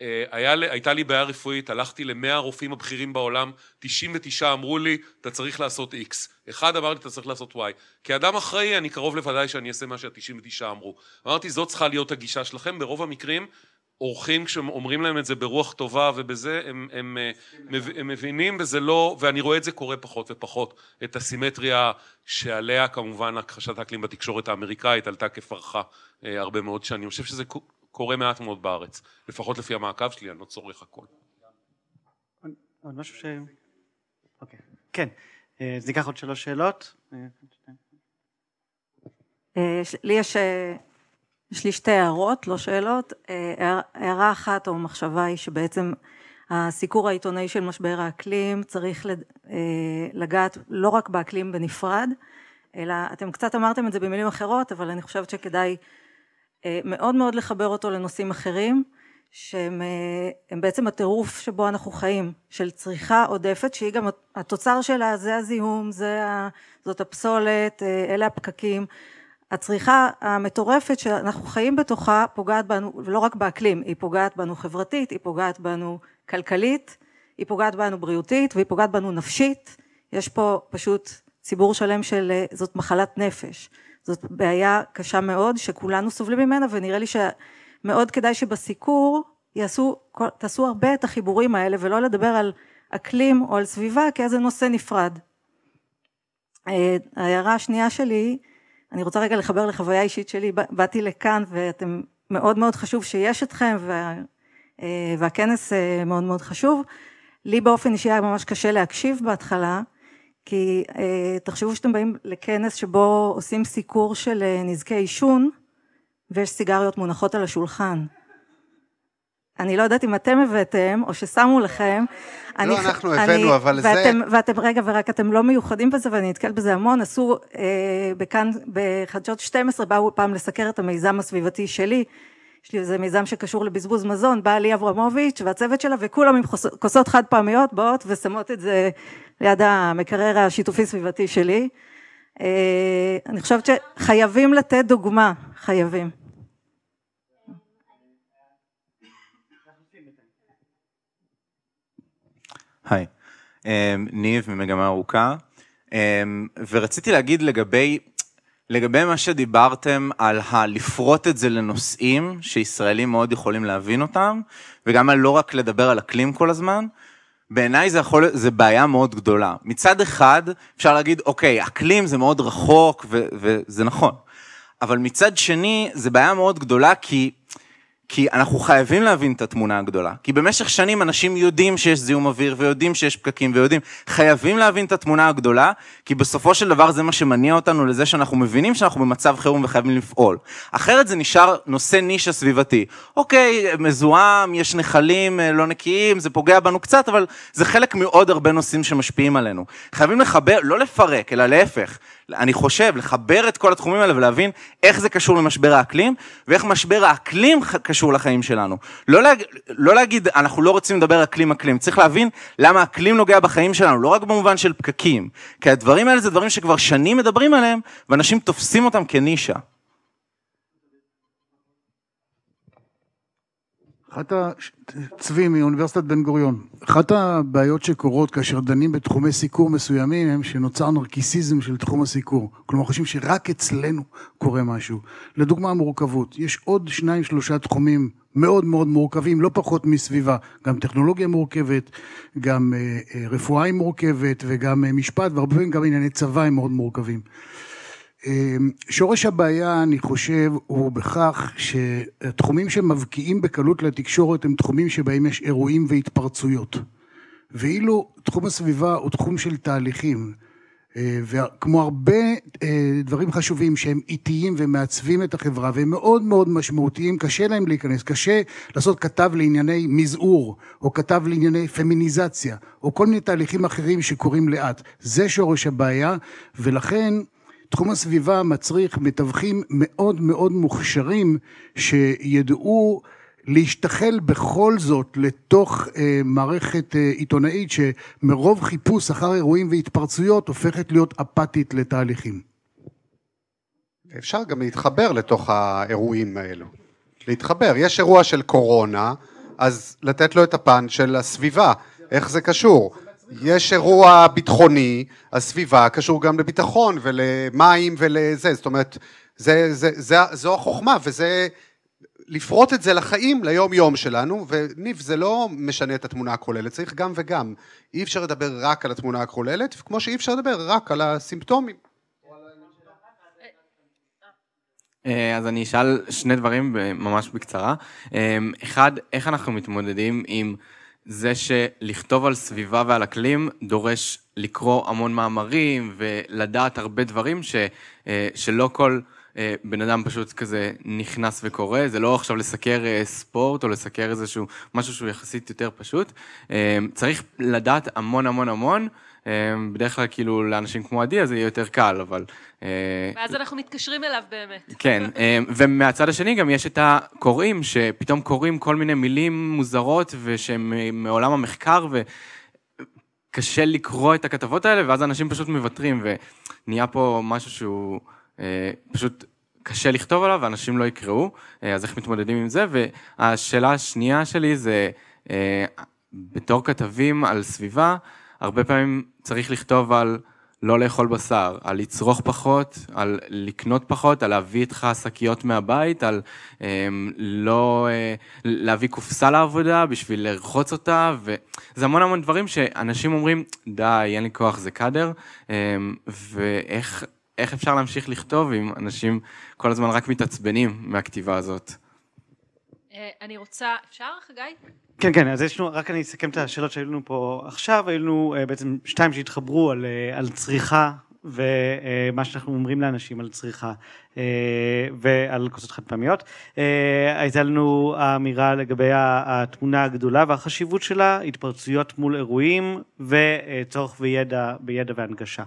אה, הייתה לי בעיה רפואית הלכתי למאה הרופאים הבכירים בעולם 99 אמרו לי אתה צריך לעשות x אחד אמר לי אתה צריך לעשות y כאדם אחראי אני קרוב לוודאי שאני אעשה מה שהתשעים ותשעה אמרו. אמרתי זאת צריכה להיות הגישה שלכם ברוב המקרים אורחים כשאומרים להם את זה ברוח טובה ובזה הם, הם, הם, הם מבינים וזה לא ואני רואה את זה קורה פחות ופחות. את הסימטריה שעליה כמובן הכחשת האקלים בתקשורת האמריקאית עלתה כפרחה אה, הרבה מאוד שנים. אני חושב שזה קורה מעט מאוד בארץ לפחות לפי המעקב שלי אני לא צורך הכל. עוד משהו ש... אוקיי כן אה, אז ניקח עוד שלוש שאלות. אה, לי יש יש לי שתי הערות, לא שאלות. אה, הערה אחת או מחשבה היא שבעצם הסיקור העיתונאי של משבר האקלים צריך אה, לגעת לא רק באקלים בנפרד, אלא אתם קצת אמרתם את זה במילים אחרות, אבל אני חושבת שכדאי אה, מאוד מאוד לחבר אותו לנושאים אחרים, שהם בעצם הטירוף שבו אנחנו חיים, של צריכה עודפת, שהיא גם התוצר שלה זה הזיהום, זה, זאת הפסולת, אלה הפקקים. הצריכה המטורפת שאנחנו חיים בתוכה פוגעת בנו, ולא רק באקלים, היא פוגעת בנו חברתית, היא פוגעת בנו כלכלית, היא פוגעת בנו בריאותית והיא פוגעת בנו נפשית, יש פה פשוט ציבור שלם של זאת מחלת נפש, זאת בעיה קשה מאוד שכולנו סובלים ממנה ונראה לי שמאוד כדאי שבסיקור יעשו, תעשו הרבה את החיבורים האלה ולא לדבר על אקלים או על סביבה כאיזה נושא נפרד. אה, ההערה השנייה שלי אני רוצה רגע לחבר לחוויה אישית שלי, באתי לכאן ואתם מאוד מאוד חשוב שיש אתכם וה, אה, והכנס אה, מאוד מאוד חשוב. לי באופן אישי היה ממש קשה להקשיב בהתחלה, כי אה, תחשבו שאתם באים לכנס שבו עושים סיקור של נזקי עישון ויש סיגריות מונחות על השולחן. אני לא יודעת אם אתם הבאתם, או ששמו לכם. לא, אני, אנחנו הבאנו, אני, אבל ואתם, זה... ואתם, רגע, ורק אתם לא מיוחדים בזה, ואני נתקלת בזה המון, עשו אה, בכאן, בחדשות 12, באו פעם לסקר את המיזם הסביבתי שלי, יש לי איזה מיזם שקשור לבזבוז מזון, באה לי אברמוביץ' והצוות שלה, וכולם עם כוסות חד פעמיות באות ושמות את זה ליד המקרר השיתופי סביבתי שלי. אה, אני חושבת שחייבים לתת דוגמה, חייבים. היי. ניב ממגמה ארוכה, ורציתי להגיד לגבי, לגבי מה שדיברתם על הלפרוט את זה לנושאים שישראלים מאוד יכולים להבין אותם, וגם על לא רק לדבר על אקלים כל הזמן, בעיניי זה יכול, זה בעיה מאוד גדולה. מצד אחד, אפשר להגיד, אוקיי, אקלים זה מאוד רחוק, ו, וזה נכון. אבל מצד שני, זה בעיה מאוד גדולה, כי כי אנחנו חייבים להבין את התמונה הגדולה. כי במשך שנים אנשים יודעים שיש זיהום אוויר ויודעים שיש פקקים ויודעים, חייבים להבין את התמונה הגדולה, כי בסופו של דבר זה מה שמניע אותנו לזה שאנחנו מבינים שאנחנו במצב חירום וחייבים לפעול. אחרת זה נשאר נושא נישה סביבתי. אוקיי, מזוהם, יש נחלים אה, לא נקיים, זה פוגע בנו קצת, אבל זה חלק מעוד הרבה נושאים שמשפיעים עלינו. חייבים לחבר, לא לפרק, אלא להפך. אני חושב, לחבר את כל התחומים האלה ולהבין איך זה קשור למשבר האקלים, ואיך משבר האקלים קשור לחיים שלנו. לא, להג, לא להגיד, אנחנו לא רוצים לדבר אקלים אקלים, צריך להבין למה אקלים נוגע בחיים שלנו, לא רק במובן של פקקים, כי הדברים האלה זה דברים שכבר שנים מדברים עליהם, ואנשים תופסים אותם כנישה. אחת ה... צבי מאוניברסיטת בן גוריון, אחת הבעיות שקורות כאשר דנים בתחומי סיקור מסוימים הם שנוצר נרקיסיזם של תחום הסיקור. כלומר חושבים שרק אצלנו קורה משהו. לדוגמה מורכבות, יש עוד שניים שלושה תחומים מאוד מאוד מורכבים, לא פחות מסביבה, גם טכנולוגיה מורכבת, גם אה, אה, רפואה היא מורכבת וגם אה, משפט והרבה פעמים גם ענייני צבא הם מאוד מורכבים. אמ, שורש הבעיה, אני חושב, הוא בכך שהתחומים שמבקיעים בקלות לתקשורת הם תחומים שבהם יש אירועים והתפרצויות. ואילו תחום הסביבה הוא תחום של תהליכים, אה, וכמו הרבה אה, דברים חשובים שהם איטיים ומעצבים את החברה והם מאוד מאוד משמעותיים, קשה להם להיכנס, קשה לעשות כתב לענייני מזעור, או כתב לענייני פמיניזציה, או כל מיני תהליכים אחרים שקורים לאט. זה שורש הבעיה, ולכן תחום הסביבה מצריך מתווכים מאוד מאוד מוכשרים שידעו להשתחל בכל זאת לתוך אה, מערכת אה, עיתונאית שמרוב חיפוש אחר אירועים והתפרצויות הופכת להיות אפתית לתהליכים. אפשר גם להתחבר לתוך האירועים האלו. להתחבר. יש אירוע של קורונה, אז לתת לו את הפן של הסביבה. איך זה קשור? יש אירוע ביטחוני, הסביבה קשור גם לביטחון ולמים ולזה, זאת אומרת, זה, זה, זה, זו החוכמה וזה לפרוט את זה לחיים, ליום יום שלנו, וניב זה לא משנה את התמונה הכוללת, צריך גם וגם. אי אפשר לדבר רק על התמונה הכוללת, כמו שאי אפשר לדבר רק על הסימפטומים. אה, אז אני אשאל שני דברים ממש בקצרה. אה, אחד, איך אנחנו מתמודדים עם זה שלכתוב על סביבה ועל אקלים דורש לקרוא המון מאמרים ולדעת הרבה דברים ש, אה, שלא כל אה, בן אדם פשוט כזה נכנס וקורא, זה לא עכשיו לסקר אה, ספורט או לסקר איזשהו משהו שהוא יחסית יותר פשוט. צריך לדעת המון המון המון. בדרך כלל כאילו לאנשים כמו עדי אז זה יהיה יותר קל, אבל... ואז אנחנו מתקשרים אליו באמת. כן, ומהצד השני גם יש את הקוראים, שפתאום קוראים כל מיני מילים מוזרות ושהם מעולם המחקר, וקשה לקרוא את הכתבות האלה, ואז אנשים פשוט מוותרים, ונהיה פה משהו שהוא פשוט קשה לכתוב עליו, ואנשים לא יקראו, אז איך מתמודדים עם זה? והשאלה השנייה שלי זה, בתור כתבים על סביבה, הרבה פעמים צריך לכתוב על לא לאכול בשר, על לצרוך פחות, על לקנות פחות, על להביא איתך שקיות מהבית, על אה, לא אה, להביא קופסה לעבודה בשביל לרחוץ אותה, וזה המון המון דברים שאנשים אומרים, די, אין לי כוח, זה קאדר, אה, ואיך אפשר להמשיך לכתוב אם אנשים כל הזמן רק מתעצבנים מהכתיבה הזאת? אה, אני רוצה, אפשר חגי? כן כן אז יש לנו רק אני אסכם את השאלות שהיו לנו פה עכשיו היו לנו אה, בעצם שתיים שהתחברו על, אה, על צריכה ומה שאנחנו אומרים לאנשים על צריכה ועל כוסות חד פעמיות הייתה לנו האמירה לגבי התמונה הגדולה והחשיבות שלה התפרצויות מול אירועים וצורך בידע בידע והנגשה.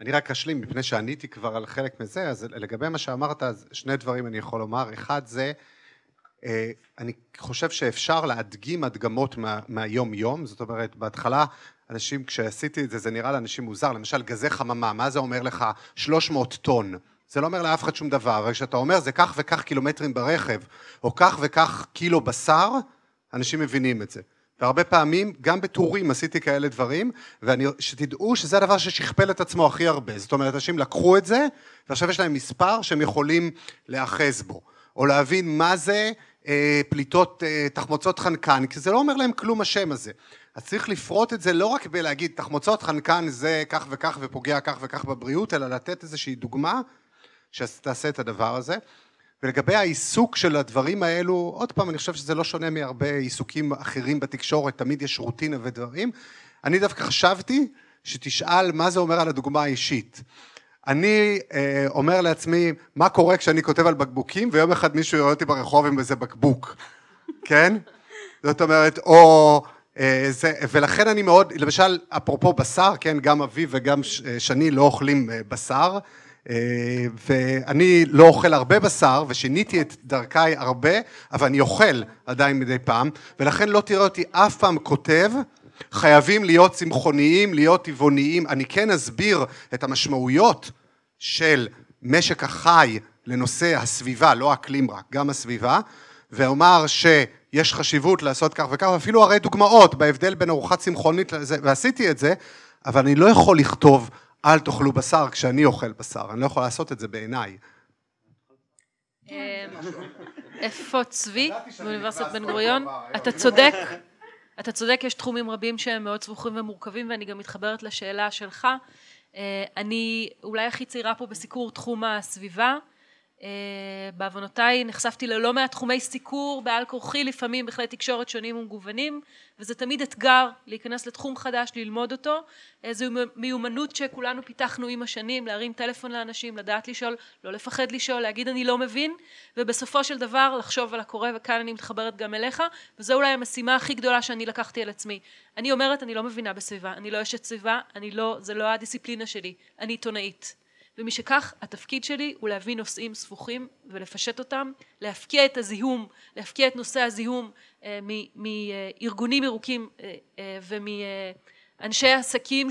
אני רק אשלים מפני שעניתי כבר על חלק מזה אז לגבי מה שאמרת אז שני דברים אני יכול לומר. אחד זה אה, אני חושב שאפשר להדגים הדגמות מה, מהיום יום, זאת אומרת בהתחלה אנשים כשעשיתי את זה זה נראה לאנשים מוזר, למשל גזי חממה, מה זה אומר לך 300 טון? זה לא אומר לאף אחד שום דבר, אבל כשאתה אומר זה כך וכך קילומטרים ברכב או כך וכך קילו בשר, אנשים מבינים את זה. והרבה פעמים, גם בטורים עשיתי כאלה דברים, ושתדעו שזה הדבר ששכפל את עצמו הכי הרבה. זאת אומרת, אנשים לקחו את זה, ועכשיו יש להם מספר שהם יכולים להאחז בו. או להבין מה זה אה, פליטות אה, תחמוצות חנקן, כי זה לא אומר להם כלום השם הזה. אז צריך לפרוט את זה לא רק בלהגיד תחמוצות חנקן זה כך וכך ופוגע כך וכך בבריאות, אלא לתת איזושהי דוגמה שתעשה את הדבר הזה. ולגבי העיסוק של הדברים האלו, עוד פעם, אני חושב שזה לא שונה מהרבה עיסוקים אחרים בתקשורת, תמיד יש רוטינה ודברים. אני דווקא חשבתי שתשאל מה זה אומר על הדוגמה האישית. אני אה, אומר לעצמי, מה קורה כשאני כותב על בקבוקים, ויום אחד מישהו יראה אותי ברחוב עם איזה בקבוק, כן? זאת אומרת, או... אה, זה, ולכן אני מאוד, למשל, אפרופו בשר, כן, גם אבי וגם אה, שני לא אוכלים אה, בשר, אה, ואני לא אוכל הרבה בשר, ושיניתי את דרכיי הרבה, אבל אני אוכל עדיין מדי פעם, ולכן לא תראה אותי אף פעם כותב, חייבים להיות צמחוניים, להיות טבעוניים, אני כן אסביר את המשמעויות של משק החי לנושא הסביבה, לא האקלים רק, גם הסביבה, ואומר שיש חשיבות לעשות כך וכך, אפילו הרי דוגמאות בהבדל בין ארוחה צמחונית לזה, ועשיתי את זה, אבל אני לא יכול לכתוב אל תאכלו בשר כשאני אוכל בשר, אני לא יכול לעשות את זה בעיניי. איפה צבי באוניברסיטת בן גוריון? אתה צודק, אתה צודק, יש תחומים רבים שהם מאוד סבוכים ומורכבים ואני גם מתחברת לשאלה שלך. אה, אני אולי הכי צעירה פה בסיקור תחום הסביבה. אה, בעוונותיי נחשפתי ללא מעט תחומי סיקור בעל כורחי לפעמים בכלי תקשורת שונים ומגוונים וזה תמיד אתגר להיכנס לתחום חדש ללמוד אותו. אה, זו מיומנות שכולנו פיתחנו עם השנים להרים טלפון לאנשים לדעת לשאול לא לפחד לשאול להגיד אני לא מבין ובסופו של דבר לחשוב על הקורא וכאן אני מתחברת גם אליך וזו אולי המשימה הכי גדולה שאני לקחתי על עצמי. אני אומרת אני לא מבינה בסביבה אני לא אשת סביבה אני לא זה לא הדיסציפלינה שלי אני עיתונאית ומשכך התפקיד שלי הוא להביא נושאים סבוכים ולפשט אותם, להפקיע את הזיהום, להפקיע את נושא הזיהום אה, מארגונים ירוקים אה, אה, ומאנשי עסקים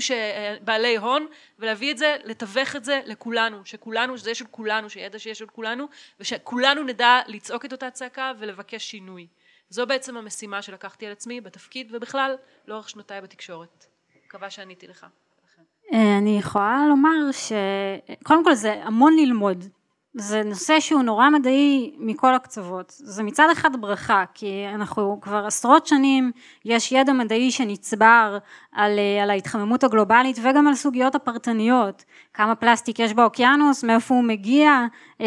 בעלי הון ולהביא את זה, לתווך את זה לכולנו, שכולנו, שזה של כולנו, שידע שיש של כולנו ושכולנו נדע לצעוק את אותה צעקה ולבקש שינוי. זו בעצם המשימה שלקחתי על עצמי בתפקיד ובכלל לאורך שנותיי בתקשורת. מקווה שעניתי לך. אה, אני יכולה לומר שקודם כל זה המון ללמוד. זה נושא שהוא נורא מדעי מכל הקצוות. זה מצד אחד ברכה כי אנחנו כבר עשרות שנים יש ידע מדעי שנצבר על, אה, על ההתחממות הגלובלית וגם על סוגיות הפרטניות. כמה פלסטיק יש באוקיינוס מאיפה הוא מגיע אה,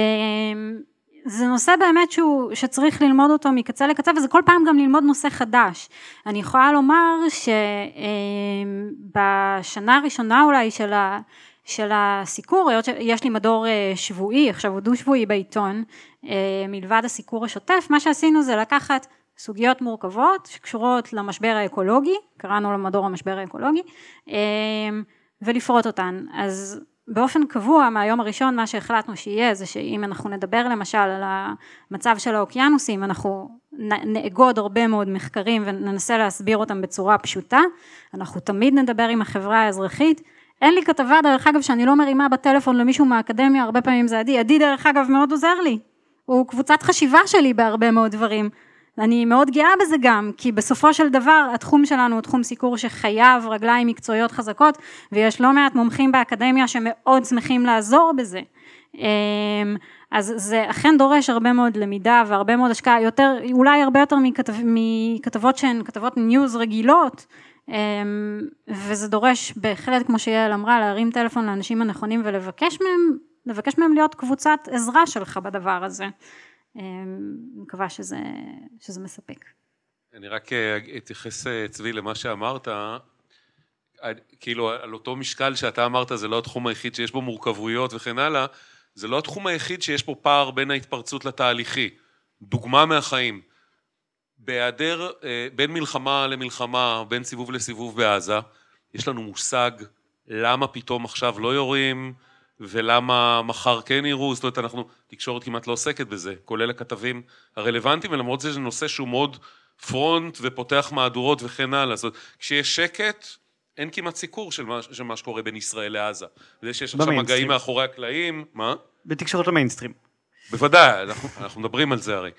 זה נושא באמת שהוא, שצריך ללמוד אותו מקצה לקצה וזה כל פעם גם ללמוד נושא חדש. אני יכולה לומר שבשנה הראשונה אולי של, ה, של הסיקור, היות שיש לי מדור אה, שבועי, עכשיו הוא דו שבועי בעיתון, אה, מלבד הסיקור השוטף, מה שעשינו זה לקחת סוגיות מורכבות שקשורות למשבר האקולוגי, קראנו למדור המשבר האקולוגי, אה, ולפרוט אותן. אז באופן קבוע מהיום הראשון מה שהחלטנו שיהיה זה שאם אנחנו נדבר למשל על המצב של האוקיינוסים אנחנו נאגוד הרבה מאוד מחקרים וננסה להסביר אותם בצורה פשוטה, אנחנו תמיד נדבר עם החברה האזרחית, אין לי כתבה דרך אגב שאני לא מרימה בטלפון למישהו מהאקדמיה, הרבה פעמים זה עדי, עדי דרך אגב מאוד עוזר לי, הוא קבוצת חשיבה שלי בהרבה מאוד דברים, אני מאוד גאה בזה גם, כי בסופו של דבר התחום שלנו הוא תחום סיקור שחייב רגליים מקצועיות חזקות, ויש לא מעט מומחים באקדמיה שמאוד שמחים לעזור בזה. אמ, אז זה אכן דורש הרבה מאוד למידה והרבה מאוד השקעה, יותר, אולי הרבה יותר מכתב, מכתבות שהן כתבות ניוז רגילות, אמ, וזה דורש בהחלט, כמו שיעל אמרה, להרים טלפון לאנשים הנכונים ולבקש מהם, לבקש מהם להיות קבוצת עזרה שלך בדבר הזה. אמ, מקווה שזה, שזה מספק. אני רק אה, אתייחס אה, צבי למה שאמרת, כאילו על אותו משקל שאתה אמרת זה לא התחום היחיד שיש בו מורכבויות וכן הלאה, זה לא התחום היחיד שיש פה פער בין ההתפרצות לתהליכי. דוגמה מהחיים, בהיעדר, אה, בין מלחמה למלחמה, בין סיבוב לסיבוב בעזה, יש לנו מושג למה פתאום עכשיו לא יורים, ולמה מחר כן יראו, זאת אומרת אנחנו, תקשורת כמעט לא עוסקת בזה, כולל הכתבים הרלוונטיים, ולמרות זה זה נושא שהוא מאוד פרונט ופותח מהדורות וכן הלאה, זאת אומרת כשיש שקט אין כמעט סיקור של מה, של מה שקורה בין ישראל לעזה, וזה שיש עכשיו מגעים מאחורי הקלעים, מה? בתקשורת המיינסטרים. בוודאי, אנחנו, אנחנו מדברים על זה הרי.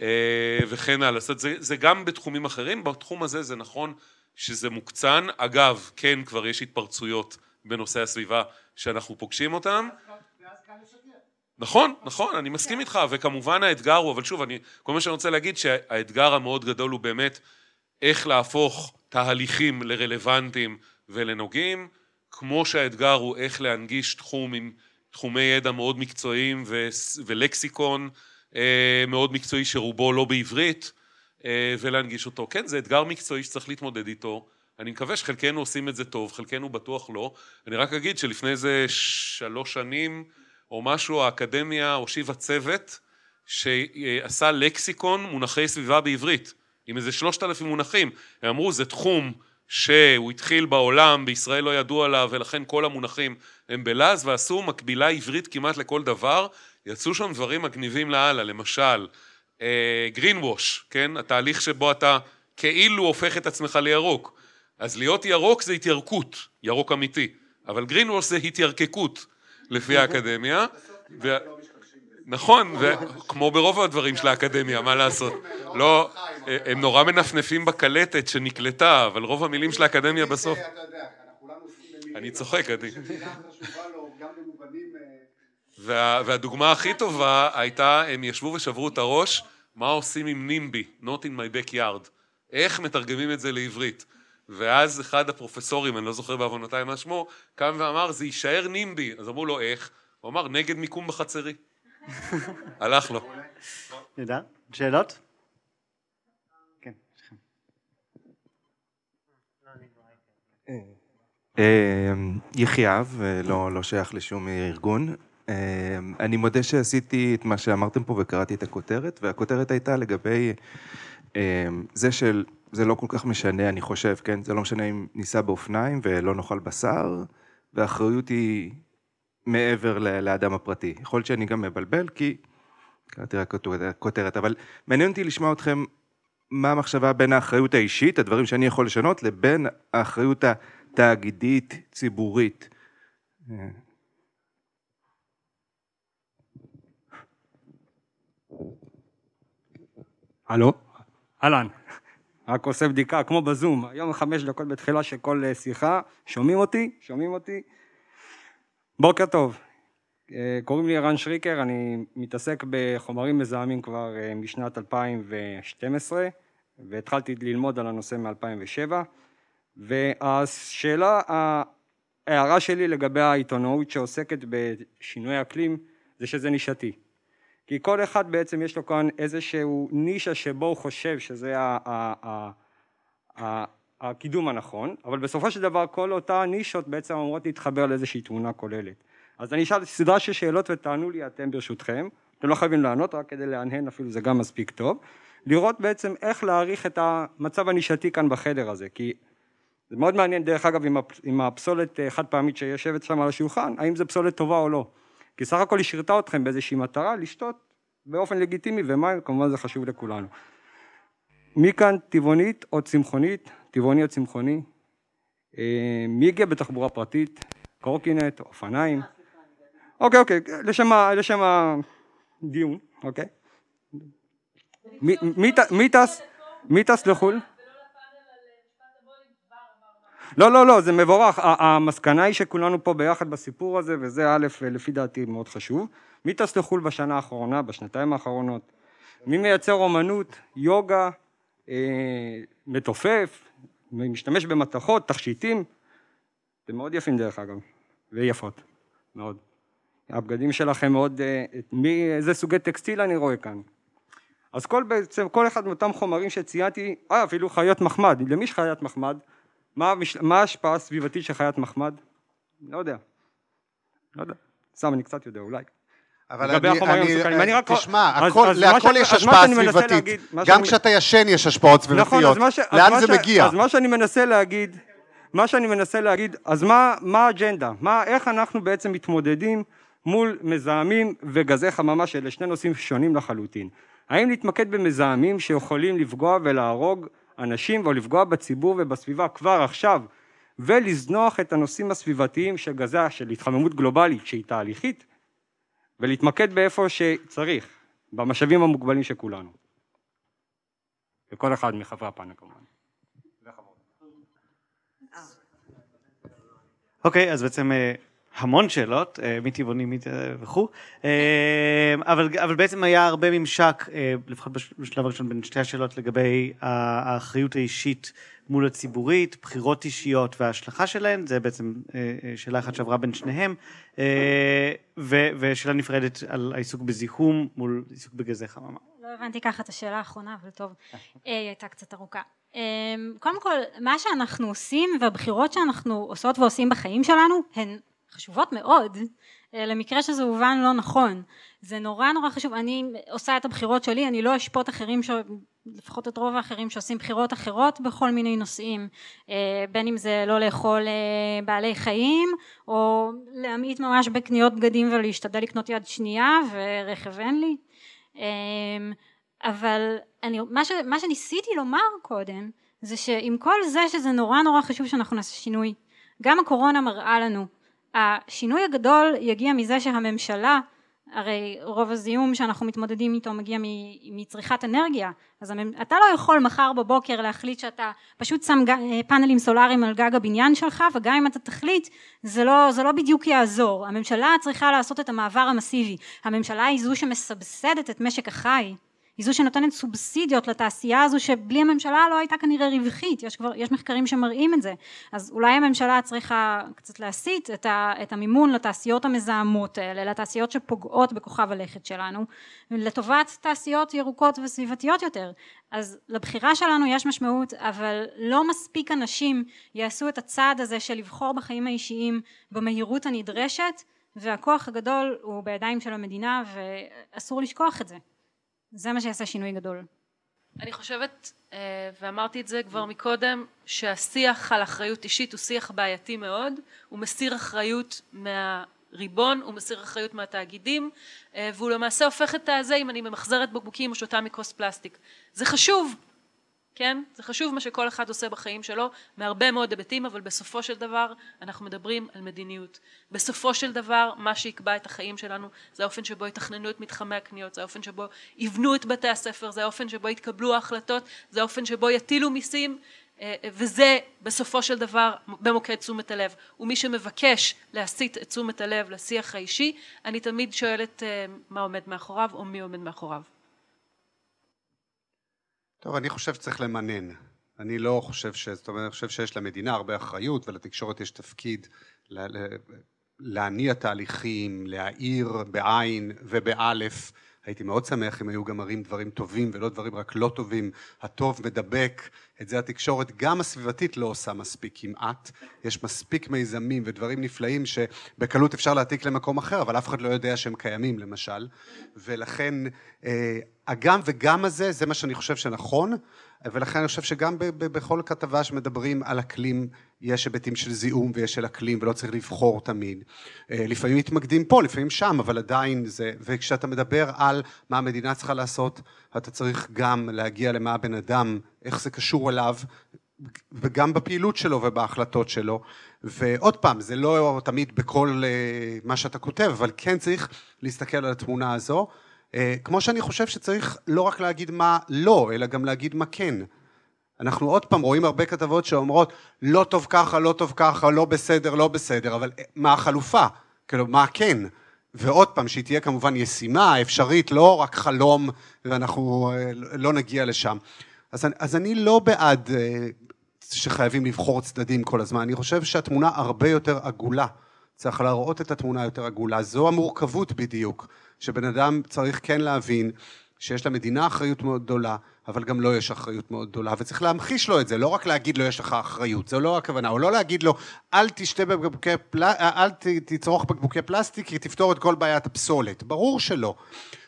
אה, וכן הלאה. זאת אומרת, זה, זה גם בתחומים אחרים, בתחום הזה זה נכון שזה מוקצן. אגב, כן, כבר יש התפרצויות בנושא הסביבה שאנחנו פוגשים אותם. נכון, נכון, אני מסכים איתך, וכמובן האתגר הוא, אבל שוב, אני, כל מה שאני רוצה להגיד שהאתגר המאוד גדול הוא באמת איך להפוך תהליכים לרלוונטיים ולנוגעים, כמו שהאתגר הוא איך להנגיש תחום עם תחומי ידע מאוד מקצועיים ו- ולקסיקון אה, מאוד מקצועי שרובו לא בעברית, אה, ולהנגיש אותו. כן, זה אתגר מקצועי שצריך להתמודד איתו. אני מקווה שחלקנו עושים את זה טוב, חלקנו בטוח לא. אני רק אגיד שלפני איזה שלוש שנים או משהו, האקדמיה הושיבה צוות שעשה לקסיקון מונחי סביבה בעברית, עם איזה שלושת אלפים מונחים. הם אמרו, זה תחום שהוא התחיל בעולם, בישראל לא ידעו עליו, ולכן כל המונחים הם בלעז, ועשו מקבילה עברית כמעט לכל דבר. יצאו שם דברים מגניבים לאללה, למשל, גרין uh, ווש, כן? התהליך שבו אתה כאילו הופך את עצמך לירוק. אז להיות ירוק זה התיירקות, ירוק אמיתי, אבל גרין ווש זה התיירקקות, לפי האקדמיה. ו... נכון, וכמו ברוב הדברים של האקדמיה, מה לעשות? לא, הם נורא מנפנפים בקלטת שנקלטה, אבל רוב המילים של האקדמיה בסוף... אני צוחק, עדי. וה, והדוגמה הכי טובה הייתה, הם ישבו ושברו את הראש, מה עושים עם נימבי, not in my backyard, איך מתרגמים את זה לעברית. ואז אחד הפרופסורים, אני לא זוכר בעוונותיי מה שמו, קם ואמר, זה יישאר נימבי. אז אמרו לו, איך? הוא אמר, נגד מיקום בחצרי. הלך לו. נדע? שאלות? כן. יחייב, לא, לא שייך לשום ארגון. אני מודה שעשיתי את מה שאמרתם פה וקראתי את הכותרת, והכותרת הייתה לגבי זה של, זה לא כל כך משנה, אני חושב, כן? זה לא משנה אם ניסע באופניים ולא נאכל בשר, והאחריות היא מעבר לאדם הפרטי. יכול להיות שאני גם מבלבל, כי קראתי רק כותרת, אבל מעניין אותי לשמוע אתכם מה המחשבה בין האחריות האישית, הדברים שאני יכול לשנות, לבין האחריות התאגידית, ציבורית. הלו? אהלן. רק עושה בדיקה, כמו בזום, היום חמש דקות בתחילה של כל שיחה, שומעים אותי? שומעים אותי? בוקר טוב, קוראים לי ערן שריקר, אני מתעסק בחומרים מזהמים כבר משנת 2012 והתחלתי ללמוד על הנושא מ-2007 והשאלה, ההערה שלי לגבי העיתונאות שעוסקת בשינוי אקלים זה שזה נישתי כי כל אחד בעצם יש לו כאן איזשהו נישה שבו הוא חושב שזה הקידום הנכון, אבל בסופו של דבר כל אותה נישות בעצם אמורות להתחבר לאיזושהי תמונה כוללת. אז אני אשאל סדרה של שאלות ותענו לי אתם ברשותכם, אתם לא חייבים לענות רק כדי להנהן אפילו זה גם מספיק טוב, לראות בעצם איך להעריך את המצב הנישתי כאן בחדר הזה, כי זה מאוד מעניין דרך אגב עם הפסולת חד פעמית שיושבת שם על השולחן, האם זה פסולת טובה או לא, כי סך הכל היא שירתה אתכם באיזושהי מטרה לשתות באופן לגיטימי ומים כמובן זה חשוב לכולנו. מי כאן טבעונית או צמחונית, טבעוני או צמחוני, מי הגיע בתחבורה פרטית, קורקינט, אופניים, אוקיי אוקיי, לשם, הדיון, אוקיי, מי טס לחו"ל? לא לא לא זה מבורך. המסקנה היא שכולנו פה ביחד בסיפור הזה וזה א' לפי דעתי מאוד חשוב. מי טס לחו"ל בשנה האחרונה בשנתיים האחרונות? מי מייצר אומנות יוגה אה, מתופף משתמש במתכות תכשיטים? אתם מאוד יפים דרך אגב ויפות מאוד. הבגדים שלכם מאוד אה, מי איזה סוגי טקסטיל אני רואה כאן? אז כל בעצם כל אחד מאותם חומרים שציינתי אה אפילו חיות מחמד. למי יש חיית מחמד מה, מה ההשפעה הסביבתית של חיית מחמד? לא יודע. לא יודע. סתם אני קצת יודע אולי. אבל אני, אני, אני רק... תשמע, הכל, להכל יש השפעה סביבתית. להגיד, גם כשאתה ישן יש השפעות סביבתיות. נכון, ש... לאן זה ש... מגיע? אז מה שאני מנסה להגיד, מה שאני מנסה להגיד, אז מה, מה האג'נדה? מה, איך אנחנו בעצם מתמודדים מול מזהמים וגזי חממה שאלה שני נושאים שונים לחלוטין? האם להתמקד במזהמים שיכולים לפגוע ולהרוג אנשים או לפגוע בציבור ובסביבה כבר עכשיו ולזנוח את הנושאים הסביבתיים של גזי, של התחממות גלובלית שהיא תהליכית ולהתמקד באיפה שצריך, במשאבים המוגבלים של כולנו. וכל אחד מחברי הפאנל כמובן. אוקיי, אז בעצם אה, המון שאלות, אה, מטבעונים מי- וכו', אה, אבל, אבל בעצם היה הרבה ממשק, אה, לפחות בש- בשלב הראשון, בין שתי השאלות לגבי האחריות האישית מול הציבורית, בחירות אישיות וההשלכה שלהן, זה בעצם שאלה אחת שעברה בין שניהם, ו- ושאלה נפרדת על העיסוק בזיהום מול עיסוק בגזי חממה. לא הבנתי ככה את השאלה האחרונה, אבל טוב, אה, היא הייתה קצת ארוכה. קודם כל, מה שאנחנו עושים והבחירות שאנחנו עושות ועושים בחיים שלנו הן חשובות מאוד, אה, למקרה שזה הובן לא נכון. זה נורא נורא חשוב, אני עושה את הבחירות שלי, אני לא אשפוט אחרים, ש... לפחות את רוב האחרים שעושים בחירות אחרות בכל מיני נושאים, אה, בין אם זה לא לאכול אה, בעלי חיים, או להמעיט ממש בקניות בגדים ולהשתדל לקנות יד שנייה, ורכב אין לי. אמ, אבל אני, מה, ש, מה שניסיתי לומר קודם זה שעם כל זה שזה נורא נורא חשוב שאנחנו נעשה שינוי גם הקורונה מראה לנו השינוי הגדול יגיע מזה שהממשלה הרי רוב הזיהום שאנחנו מתמודדים איתו מגיע מצריכת אנרגיה אז אתה לא יכול מחר בבוקר להחליט שאתה פשוט שם פאנלים סולאריים על גג הבניין שלך וגם אם אתה תחליט זה לא, זה לא בדיוק יעזור. הממשלה צריכה לעשות את המעבר המסיבי. הממשלה היא זו שמסבסדת את משק החי היא זו שנותנת סובסידיות לתעשייה הזו שבלי הממשלה לא הייתה כנראה רווחית, יש כבר, יש מחקרים שמראים את זה, אז אולי הממשלה צריכה קצת להסיט את, ה, את המימון לתעשיות המזהמות האלה, לתעשיות שפוגעות בכוכב הלכת שלנו, לטובת תעשיות ירוקות וסביבתיות יותר, אז לבחירה שלנו יש משמעות, אבל לא מספיק אנשים יעשו את הצעד הזה של לבחור בחיים האישיים במהירות הנדרשת, והכוח הגדול הוא בידיים של המדינה ואסור לשכוח את זה. זה מה שיעשה שינוי גדול. אני חושבת, ואמרתי את זה כבר מקודם, שהשיח על אחריות אישית הוא שיח בעייתי מאוד, הוא מסיר אחריות מהריבון, הוא מסיר אחריות מהתאגידים, והוא למעשה הופך את הזה אם אני ממחזרת בקבוקים או שותה מכוס פלסטיק. זה חשוב, כן? זה חשוב מה שכל אחד עושה בחיים שלו מהרבה מאוד היבטים אבל בסופו של דבר אנחנו מדברים על מדיניות. בסופו של דבר מה שיקבע את החיים שלנו זה האופן שבו יתכננו את מתחמי הקניות זה האופן שבו יבנו את בתי הספר זה האופן שבו יתקבלו ההחלטות זה האופן שבו יטילו מיסים וזה בסופו של דבר במוקד תשומת הלב. ומי שמבקש להסיט את תשומת הלב לשיח האישי אני תמיד שואלת מה עומד מאחוריו או מי עומד מאחוריו טוב, אני חושב שצריך למנן. אני לא חושב ש... זאת אומרת, אני חושב שיש למדינה הרבה אחריות ולתקשורת יש תפקיד להניע תהליכים, להאיר בעין ובאלף. הייתי מאוד שמח אם היו גם מראים דברים טובים ולא דברים רק לא טובים. הטוב מדבק, את זה התקשורת גם הסביבתית לא עושה מספיק כמעט. יש מספיק מיזמים ודברים נפלאים שבקלות אפשר להעתיק למקום אחר, אבל אף אחד לא יודע שהם קיימים למשל. ולכן הגם וגם הזה, זה מה שאני חושב שנכון, ולכן אני חושב שגם בכל כתבה שמדברים על אקלים יש היבטים של זיהום ויש של אקלים ולא צריך לבחור תמיד. לפעמים מתמקדים פה, לפעמים שם, אבל עדיין זה, וכשאתה מדבר על מה המדינה צריכה לעשות, אתה צריך גם להגיע למה הבן אדם, איך זה קשור אליו, וגם בפעילות שלו ובהחלטות שלו. ועוד פעם, זה לא תמיד בכל מה שאתה כותב, אבל כן צריך להסתכל על התמונה הזו. כמו שאני חושב שצריך לא רק להגיד מה לא, אלא גם להגיד מה כן. אנחנו עוד פעם רואים הרבה כתבות שאומרות לא טוב ככה, לא טוב ככה, לא בסדר, לא בסדר, אבל מה החלופה? כאילו, מה כן? ועוד פעם, שהיא תהיה כמובן ישימה, אפשרית, לא רק חלום ואנחנו לא נגיע לשם. אז, אז אני לא בעד שחייבים לבחור צדדים כל הזמן, אני חושב שהתמונה הרבה יותר עגולה. צריך להראות את התמונה יותר עגולה, זו המורכבות בדיוק, שבן אדם צריך כן להבין שיש למדינה אחריות מאוד גדולה, אבל גם לו לא יש אחריות מאוד גדולה, וצריך להמחיש לו את זה, לא רק להגיד לו יש לך אחריות, זו לא הכוונה, או לא להגיד לו אל תשתה בקבוקי, פל... אל תצרוך בקבוקי פלסטיק, כי תפתור את כל בעיית הפסולת, ברור שלא,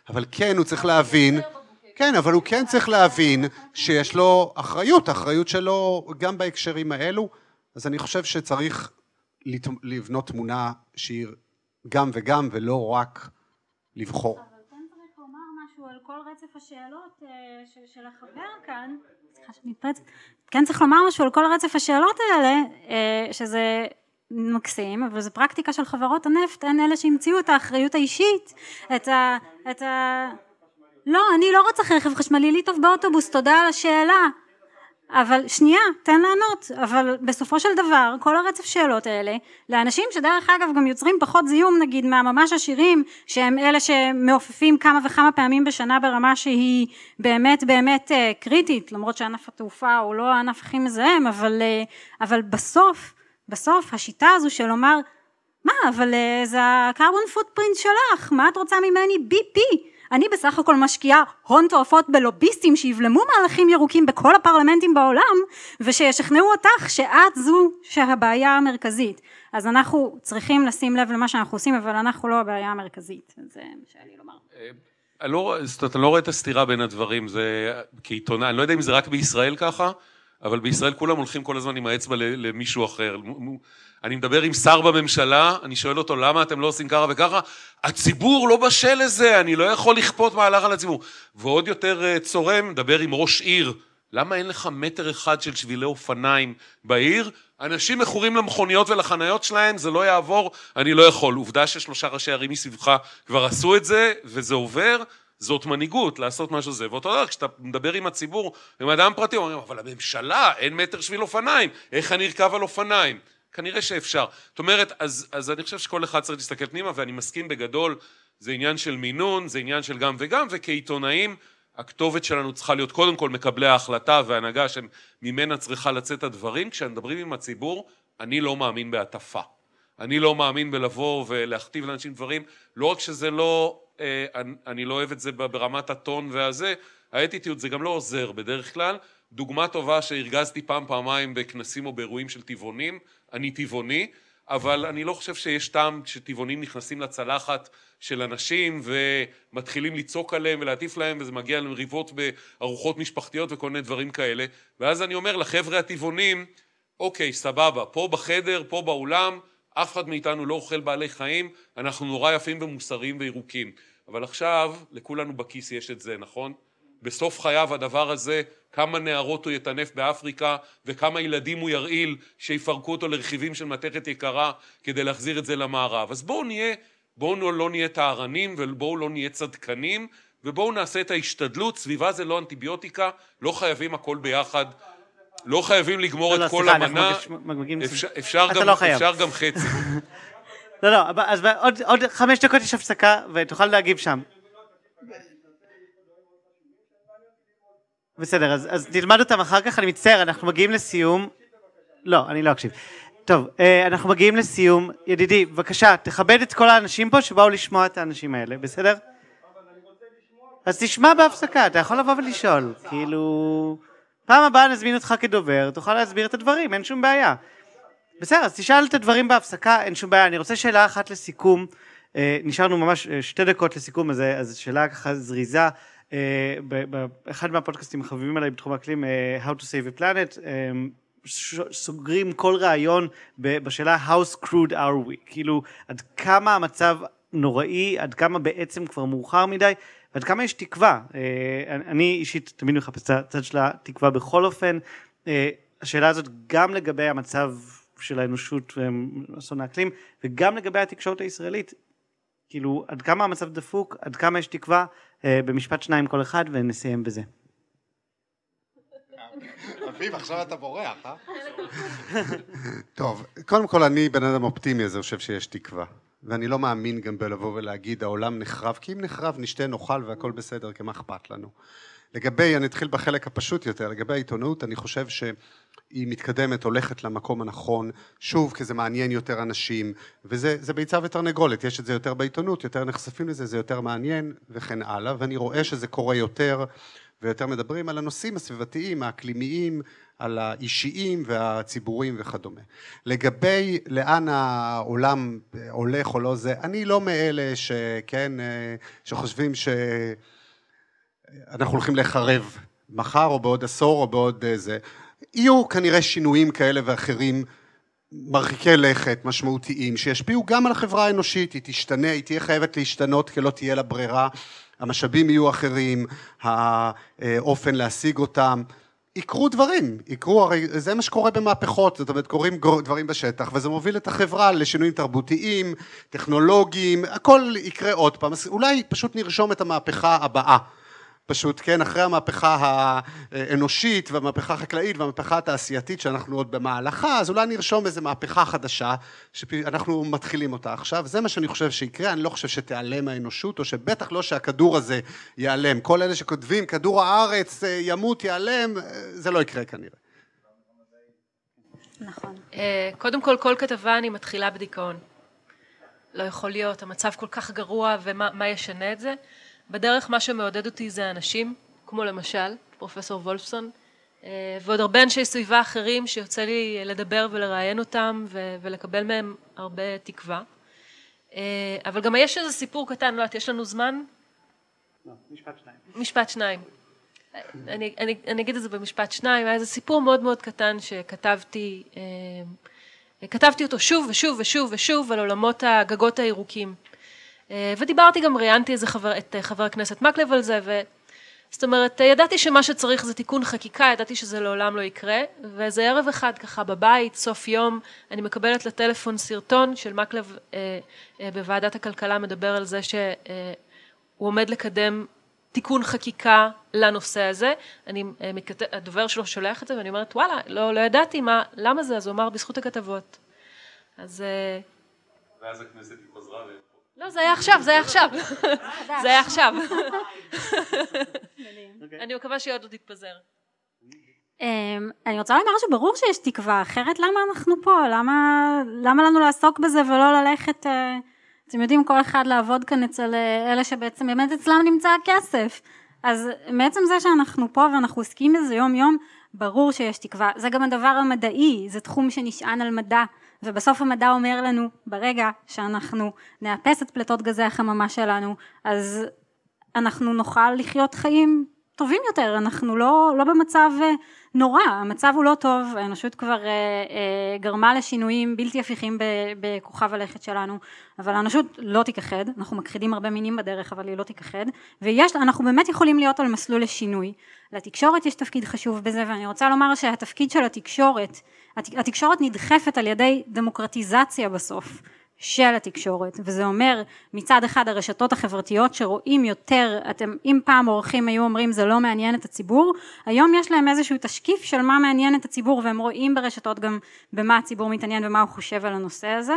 אבל כן הוא צריך להבין, כן, אבל הוא כן צריך להבין שיש לו אחריות, אחריות שלו גם בהקשרים האלו, אז אני חושב שצריך לבנות תמונה שהיא גם וגם ולא רק לבחור. אבל כן צריך לומר משהו על כל רצף השאלות של החבר כאן, סליחה שאני מתפרצת, כן צריך לומר משהו על כל רצף השאלות האלה, שזה מקסים, אבל זו פרקטיקה של חברות הנפט, הן אלה שהמציאו את האחריות האישית, את ה... את ה... לא, אני לא רוצה רכב חשמלי, לי טוב באוטובוס, תודה על השאלה. אבל שנייה, תן לענות, אבל בסופו של דבר כל הרצף שאלות האלה לאנשים שדרך אגב גם יוצרים פחות זיהום נגיד מהממש עשירים שהם אלה שמעופפים כמה וכמה פעמים בשנה ברמה שהיא באמת באמת אה, קריטית למרות שענף התעופה הוא לא הענף הכי מזהם אבל, אה, אבל בסוף בסוף השיטה הזו של לומר מה אבל אה, זה הקרבון פוטפרינט שלך מה את רוצה ממני? בי פי אני בסך הכל משקיעה הון תועפות בלוביסטים שיבלמו מהלכים ירוקים בכל הפרלמנטים בעולם ושישכנעו אותך שאת זו שהבעיה המרכזית. אז אנחנו צריכים לשים לב למה שאנחנו עושים אבל אנחנו לא הבעיה המרכזית. זה מה שהיה לי לומר. אני לא, זאת אומרת, אני לא רואה את הסתירה בין הדברים, זה כעיתונאי, אני לא יודע אם זה רק בישראל ככה, אבל בישראל כולם הולכים כל הזמן עם האצבע למישהו אחר. אני מדבר עם שר בממשלה, אני שואל אותו למה אתם לא עושים ככה וככה, הציבור לא בשל לזה, אני לא יכול לכפות מהלך על הציבור. ועוד יותר אה, צורם, מדבר עם ראש עיר, למה אין לך מטר אחד של שבילי אופניים בעיר? אנשים מכורים למכוניות ולחניות שלהם, זה לא יעבור, אני לא יכול. עובדה ששלושה ראשי ערים מסביבך כבר עשו את זה, וזה עובר, זאת מנהיגות, לעשות משהו זה. ואותו דבר, כשאתה מדבר עם הציבור, עם אדם פרטי, אומרים, אבל הממשלה, אין מטר שביל אופניים, איך אני ארכב על אופניים? כנראה שאפשר. זאת אומרת, אז, אז אני חושב שכל אחד צריך להסתכל פנימה, ואני מסכים בגדול, זה עניין של מינון, זה עניין של גם וגם, וכעיתונאים, הכתובת שלנו צריכה להיות קודם כל מקבלי ההחלטה והנהגה שממנה צריכה לצאת הדברים. כשמדברים עם הציבור, אני לא מאמין בהטפה. אני לא מאמין בלבוא ולהכתיב לאנשים דברים, לא רק שזה לא, אה, אני, לא אוהב את זה ברמת הטון והזה, האטיטיות זה גם לא עוזר בדרך כלל. דוגמה טובה שהרגזתי פעם פעמיים בכנסים או באירועים של טבעונים, אני טבעוני, אבל אני לא חושב שיש טעם שטבעונים נכנסים לצלחת של אנשים ומתחילים לצעוק עליהם ולהטיף להם וזה מגיע למריבות בארוחות משפחתיות וכל מיני דברים כאלה ואז אני אומר לחבר'ה הטבעונים אוקיי סבבה פה בחדר פה באולם אף אחד מאיתנו לא אוכל בעלי חיים אנחנו נורא יפים ומוסריים וירוקים אבל עכשיו לכולנו בכיס יש את זה נכון? בסוף חייו הדבר הזה כמה נערות הוא יטנף באפריקה וכמה ילדים הוא ירעיל שיפרקו אותו לרכיבים של מתכת יקרה כדי להחזיר את זה למערב. אז בואו נהיה, בואו לא נהיה טהרנים ובואו לא נהיה צדקנים ובואו נעשה את ההשתדלות, סביבה זה לא אנטיביוטיקה, לא חייבים הכל ביחד, לא חייבים לגמור לא, את לא, כל סליחה, המנה, אפשר, אפשר, גם, לא. אפשר גם חצי. לא, לא, אז עוד, עוד חמש דקות יש הפסקה ותוכל להגיב שם. בסדר, אז, אז נלמד אותם אחר כך, אני מצטער, אנחנו מגיעים לסיום. לא, אני לא אקשיב. טוב, אה, אנחנו מגיעים לסיום. ידידי, בבקשה, תכבד את כל האנשים פה שבאו לשמוע את האנשים האלה, בסדר? אז תשמע בהפסקה, אתה יכול לבוא ולשאול. כאילו, פעם הבאה נזמין אותך כדובר, תוכל להסביר את הדברים, אין שום בעיה. בסדר, אז תשאל את הדברים בהפסקה, אין שום בעיה. אני רוצה שאלה אחת לסיכום. אה, נשארנו ממש אה, שתי דקות לסיכום, אז, אז שאלה ככה זריזה. באחד מהפודקאסטים החביבים עליי בתחום האקלים, אה, How to Save a Planet, אה, סוגרים כל ראיון ב- בשאלה How screwed are we? כאילו, עד כמה המצב נוראי, עד כמה בעצם כבר מאוחר מדי, ועד כמה יש תקווה. אה, אני- אישית תמיד מחפש את הצד של התקווה בכל אופן. השאלה הזאת גם לגבי המצב של האנושות ואסון האקלים, וגם לגבי התקשורת הישראלית. כאילו, עד כמה המצב דפוק, עד כמה יש תקווה, אה, במשפט שניים כל אחד, ונסיים בזה. אביב, עכשיו אתה בורח, אה? טוב, קודם כל אני בן אדם אופטימי, אז אני חושב שיש תקווה. ואני לא מאמין גם בלבוא ולהגיד העולם נחרב, כי אם נחרב נשתה נאכל והכל בסדר, כי מה אכפת לנו. לגבי, אני אתחיל בחלק הפשוט יותר, לגבי העיתונות, אני חושב שהיא מתקדמת, הולכת למקום הנכון, שוב, כי זה מעניין יותר אנשים, וזה זה ביצה ותרנגולת, יש את זה יותר בעיתונות, יותר נחשפים לזה, זה יותר מעניין, וכן הלאה, ואני רואה שזה קורה יותר, ויותר מדברים על הנושאים הסביבתיים, האקלימיים, על האישיים והציבוריים וכדומה. לגבי לאן העולם הולך או לא זה, אני לא מאלה שכן, שחושבים ש... אנחנו הולכים לחרב מחר או בעוד עשור או בעוד אה, זה. יהיו כנראה שינויים כאלה ואחרים מרחיקי לכת, משמעותיים, שישפיעו גם על החברה האנושית, היא תשתנה, היא תהיה חייבת להשתנות כי לא תהיה לה ברירה, המשאבים יהיו אחרים, האופן להשיג אותם, יקרו דברים, יקרו, הרי זה מה שקורה במהפכות, זאת אומרת קורים דברים בשטח וזה מוביל את החברה לשינויים תרבותיים, טכנולוגיים, הכל יקרה עוד פעם, אולי פשוט נרשום את המהפכה הבאה פשוט, כן, אחרי המהפכה האנושית והמהפכה החקלאית והמהפכה התעשייתית שאנחנו עוד במהלכה, אז אולי נרשום איזה מהפכה חדשה שאנחנו מתחילים אותה עכשיו, זה מה שאני חושב שיקרה, אני לא חושב שתיעלם האנושות, או שבטח לא שהכדור הזה ייעלם. כל אלה שכותבים כדור הארץ אה, ימות, ייעלם, אה, זה לא יקרה כנראה. נכון. אה, קודם כל, כל כתבה אני מתחילה בדיכאון. לא יכול להיות, המצב כל כך גרוע ומה ישנה את זה. בדרך מה שמעודד אותי זה אנשים, כמו למשל פרופסור וולפסון, אה, ועוד הרבה אנשי סביבה אחרים שיוצא לי לדבר ולראיין אותם ולקבל מהם הרבה תקווה. אה, אבל גם יש איזה סיפור קטן, לא יודעת, יש לנו זמן? לא, משפט שניים. משפט שניים. אני, אני, אני אגיד את זה במשפט שניים, היה איזה סיפור מאוד מאוד קטן שכתבתי, אה, כתבתי אותו שוב ושוב ושוב ושוב על עולמות הגגות הירוקים. אה, ודיברתי גם, ראיינתי חבר, את אה, חבר הכנסת מקלב על זה, ו... זאת אומרת, ידעתי שמה שצריך זה תיקון חקיקה, ידעתי שזה לעולם לא יקרה, ואיזה ערב אחד ככה בבית, סוף יום, אני מקבלת לטלפון סרטון של מקלב אה, אה, בוועדת הכלכלה מדבר על זה שהוא אה, עומד לקדם תיקון חקיקה לנושא הזה, אני, אה, מתכת... הדובר שלו שולח את זה ואני אומרת וואלה, לא, לא ידעתי מה, למה זה, אז הוא אמר בזכות הכתבות. אז... אה, ואז הכנסת התפזרה לא, זה היה עכשיו, זה היה עכשיו. זה היה עכשיו. אני מקווה שהיא עוד לא תתפזר. אמ, אני רוצה לומר שברור שיש תקווה, אחרת למה אנחנו פה? למה, למה לנו לעסוק בזה ולא ללכת, אה, אתם יודעים, כל אחד לעבוד כאן אצל אה, אלה שבעצם באמת אצלם נמצא הכסף. אז מעצם זה שאנחנו פה ואנחנו עוסקים בזה יום יום, ברור שיש תקווה. זה גם הדבר המדעי, זה תחום שנשען על מדע. ובסוף המדע אומר לנו ברגע שאנחנו נאפס את פליטות גזי החממה שלנו אז אנחנו נוכל לחיות חיים טובים יותר, אנחנו לא, לא במצב אה, נורא, המצב הוא לא טוב, האנושות כבר אה, אה, גרמה לשינויים בלתי הפיכים בכוכב הלכת שלנו, אבל האנושות לא תיכחד, אנחנו מכחידים הרבה מינים בדרך אבל היא לא תיכחד, ואנחנו באמת יכולים להיות על מסלול לשינוי. לתקשורת יש תפקיד חשוב בזה ואני רוצה לומר שהתפקיד של התקשורת התקשורת נדחפת על ידי דמוקרטיזציה בסוף של התקשורת וזה אומר מצד אחד הרשתות החברתיות שרואים יותר אתם אם פעם עורכים היו אומרים זה לא מעניין את הציבור היום יש להם איזשהו תשקיף של מה מעניין את הציבור והם רואים ברשתות גם במה הציבור מתעניין ומה הוא חושב על הנושא הזה.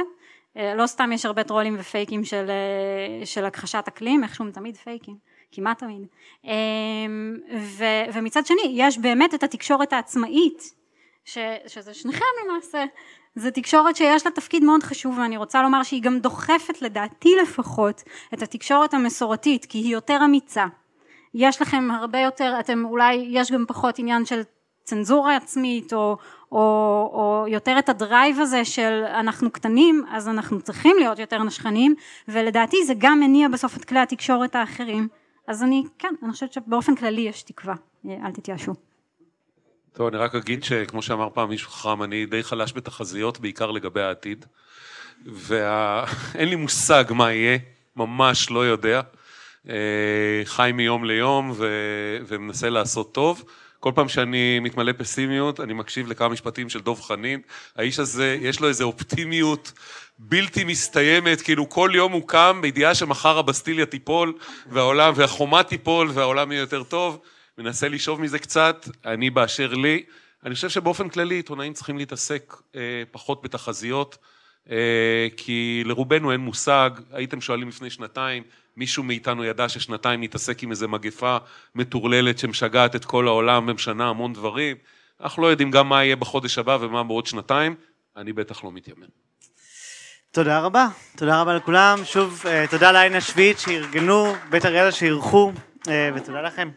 אה, לא סתם יש הרבה טרולים ופייקים של, אה, של הכחשת אקלים איכשהו הם תמיד פייקים כמעט תמיד. אה, ו, ומצד שני יש באמת את התקשורת העצמאית ש, שזה שניכם למעשה, זה תקשורת שיש לה תפקיד מאוד חשוב ואני רוצה לומר שהיא גם דוחפת לדעתי לפחות את התקשורת המסורתית כי היא יותר אמיצה. יש לכם הרבה יותר, אתם אולי, יש גם פחות עניין של צנזורה עצמית או, או, או יותר את הדרייב הזה של אנחנו קטנים אז אנחנו צריכים להיות יותר נשכנים ולדעתי זה גם מניע בסוף את כלי התקשורת האחרים. אז אני כן אני חושבת שבאופן כללי יש תקווה. אל תתייאשו טוב, אני רק אגיד שכמו שאמר פעם מישהו חכם, אני די חלש בתחזיות, בעיקר לגבי העתיד. ואין. לי מושג מה יהיה, ממש לא יודע. אה, חי מיום ליום ו... ומנסה לעשות טוב. כל פעם שאני מתמלא פסימיות, אני מקשיב לכמה משפטים של דב חנין. האיש הזה, יש לו איזו אופטימיות בלתי מסתיימת, כאילו כל יום הוא קם בידיעה שמחר הבסטיליה תיפול, והעולם, והחומה תיפול, והעולם יהיה יותר טוב. מנסה לשאוב מזה קצת, אני באשר לי. אני חושב שבאופן כללי עיתונאים צריכים להתעסק אה, פחות בתחזיות, אה, כי לרובנו אין מושג, הייתם שואלים לפני שנתיים, מישהו מאיתנו ידע ששנתיים נתעסק עם איזה מגפה מטורללת שמשגעת את כל העולם ומשנה המון דברים, אנחנו לא יודעים גם מה יהיה בחודש הבא ומה בעוד שנתיים, אני בטח לא מתיימר. תודה רבה, תודה רבה לכולם, שוב אה, תודה לעין השביעית שארגנו, בית אריאלה שאירחו, אה, ותודה לכם.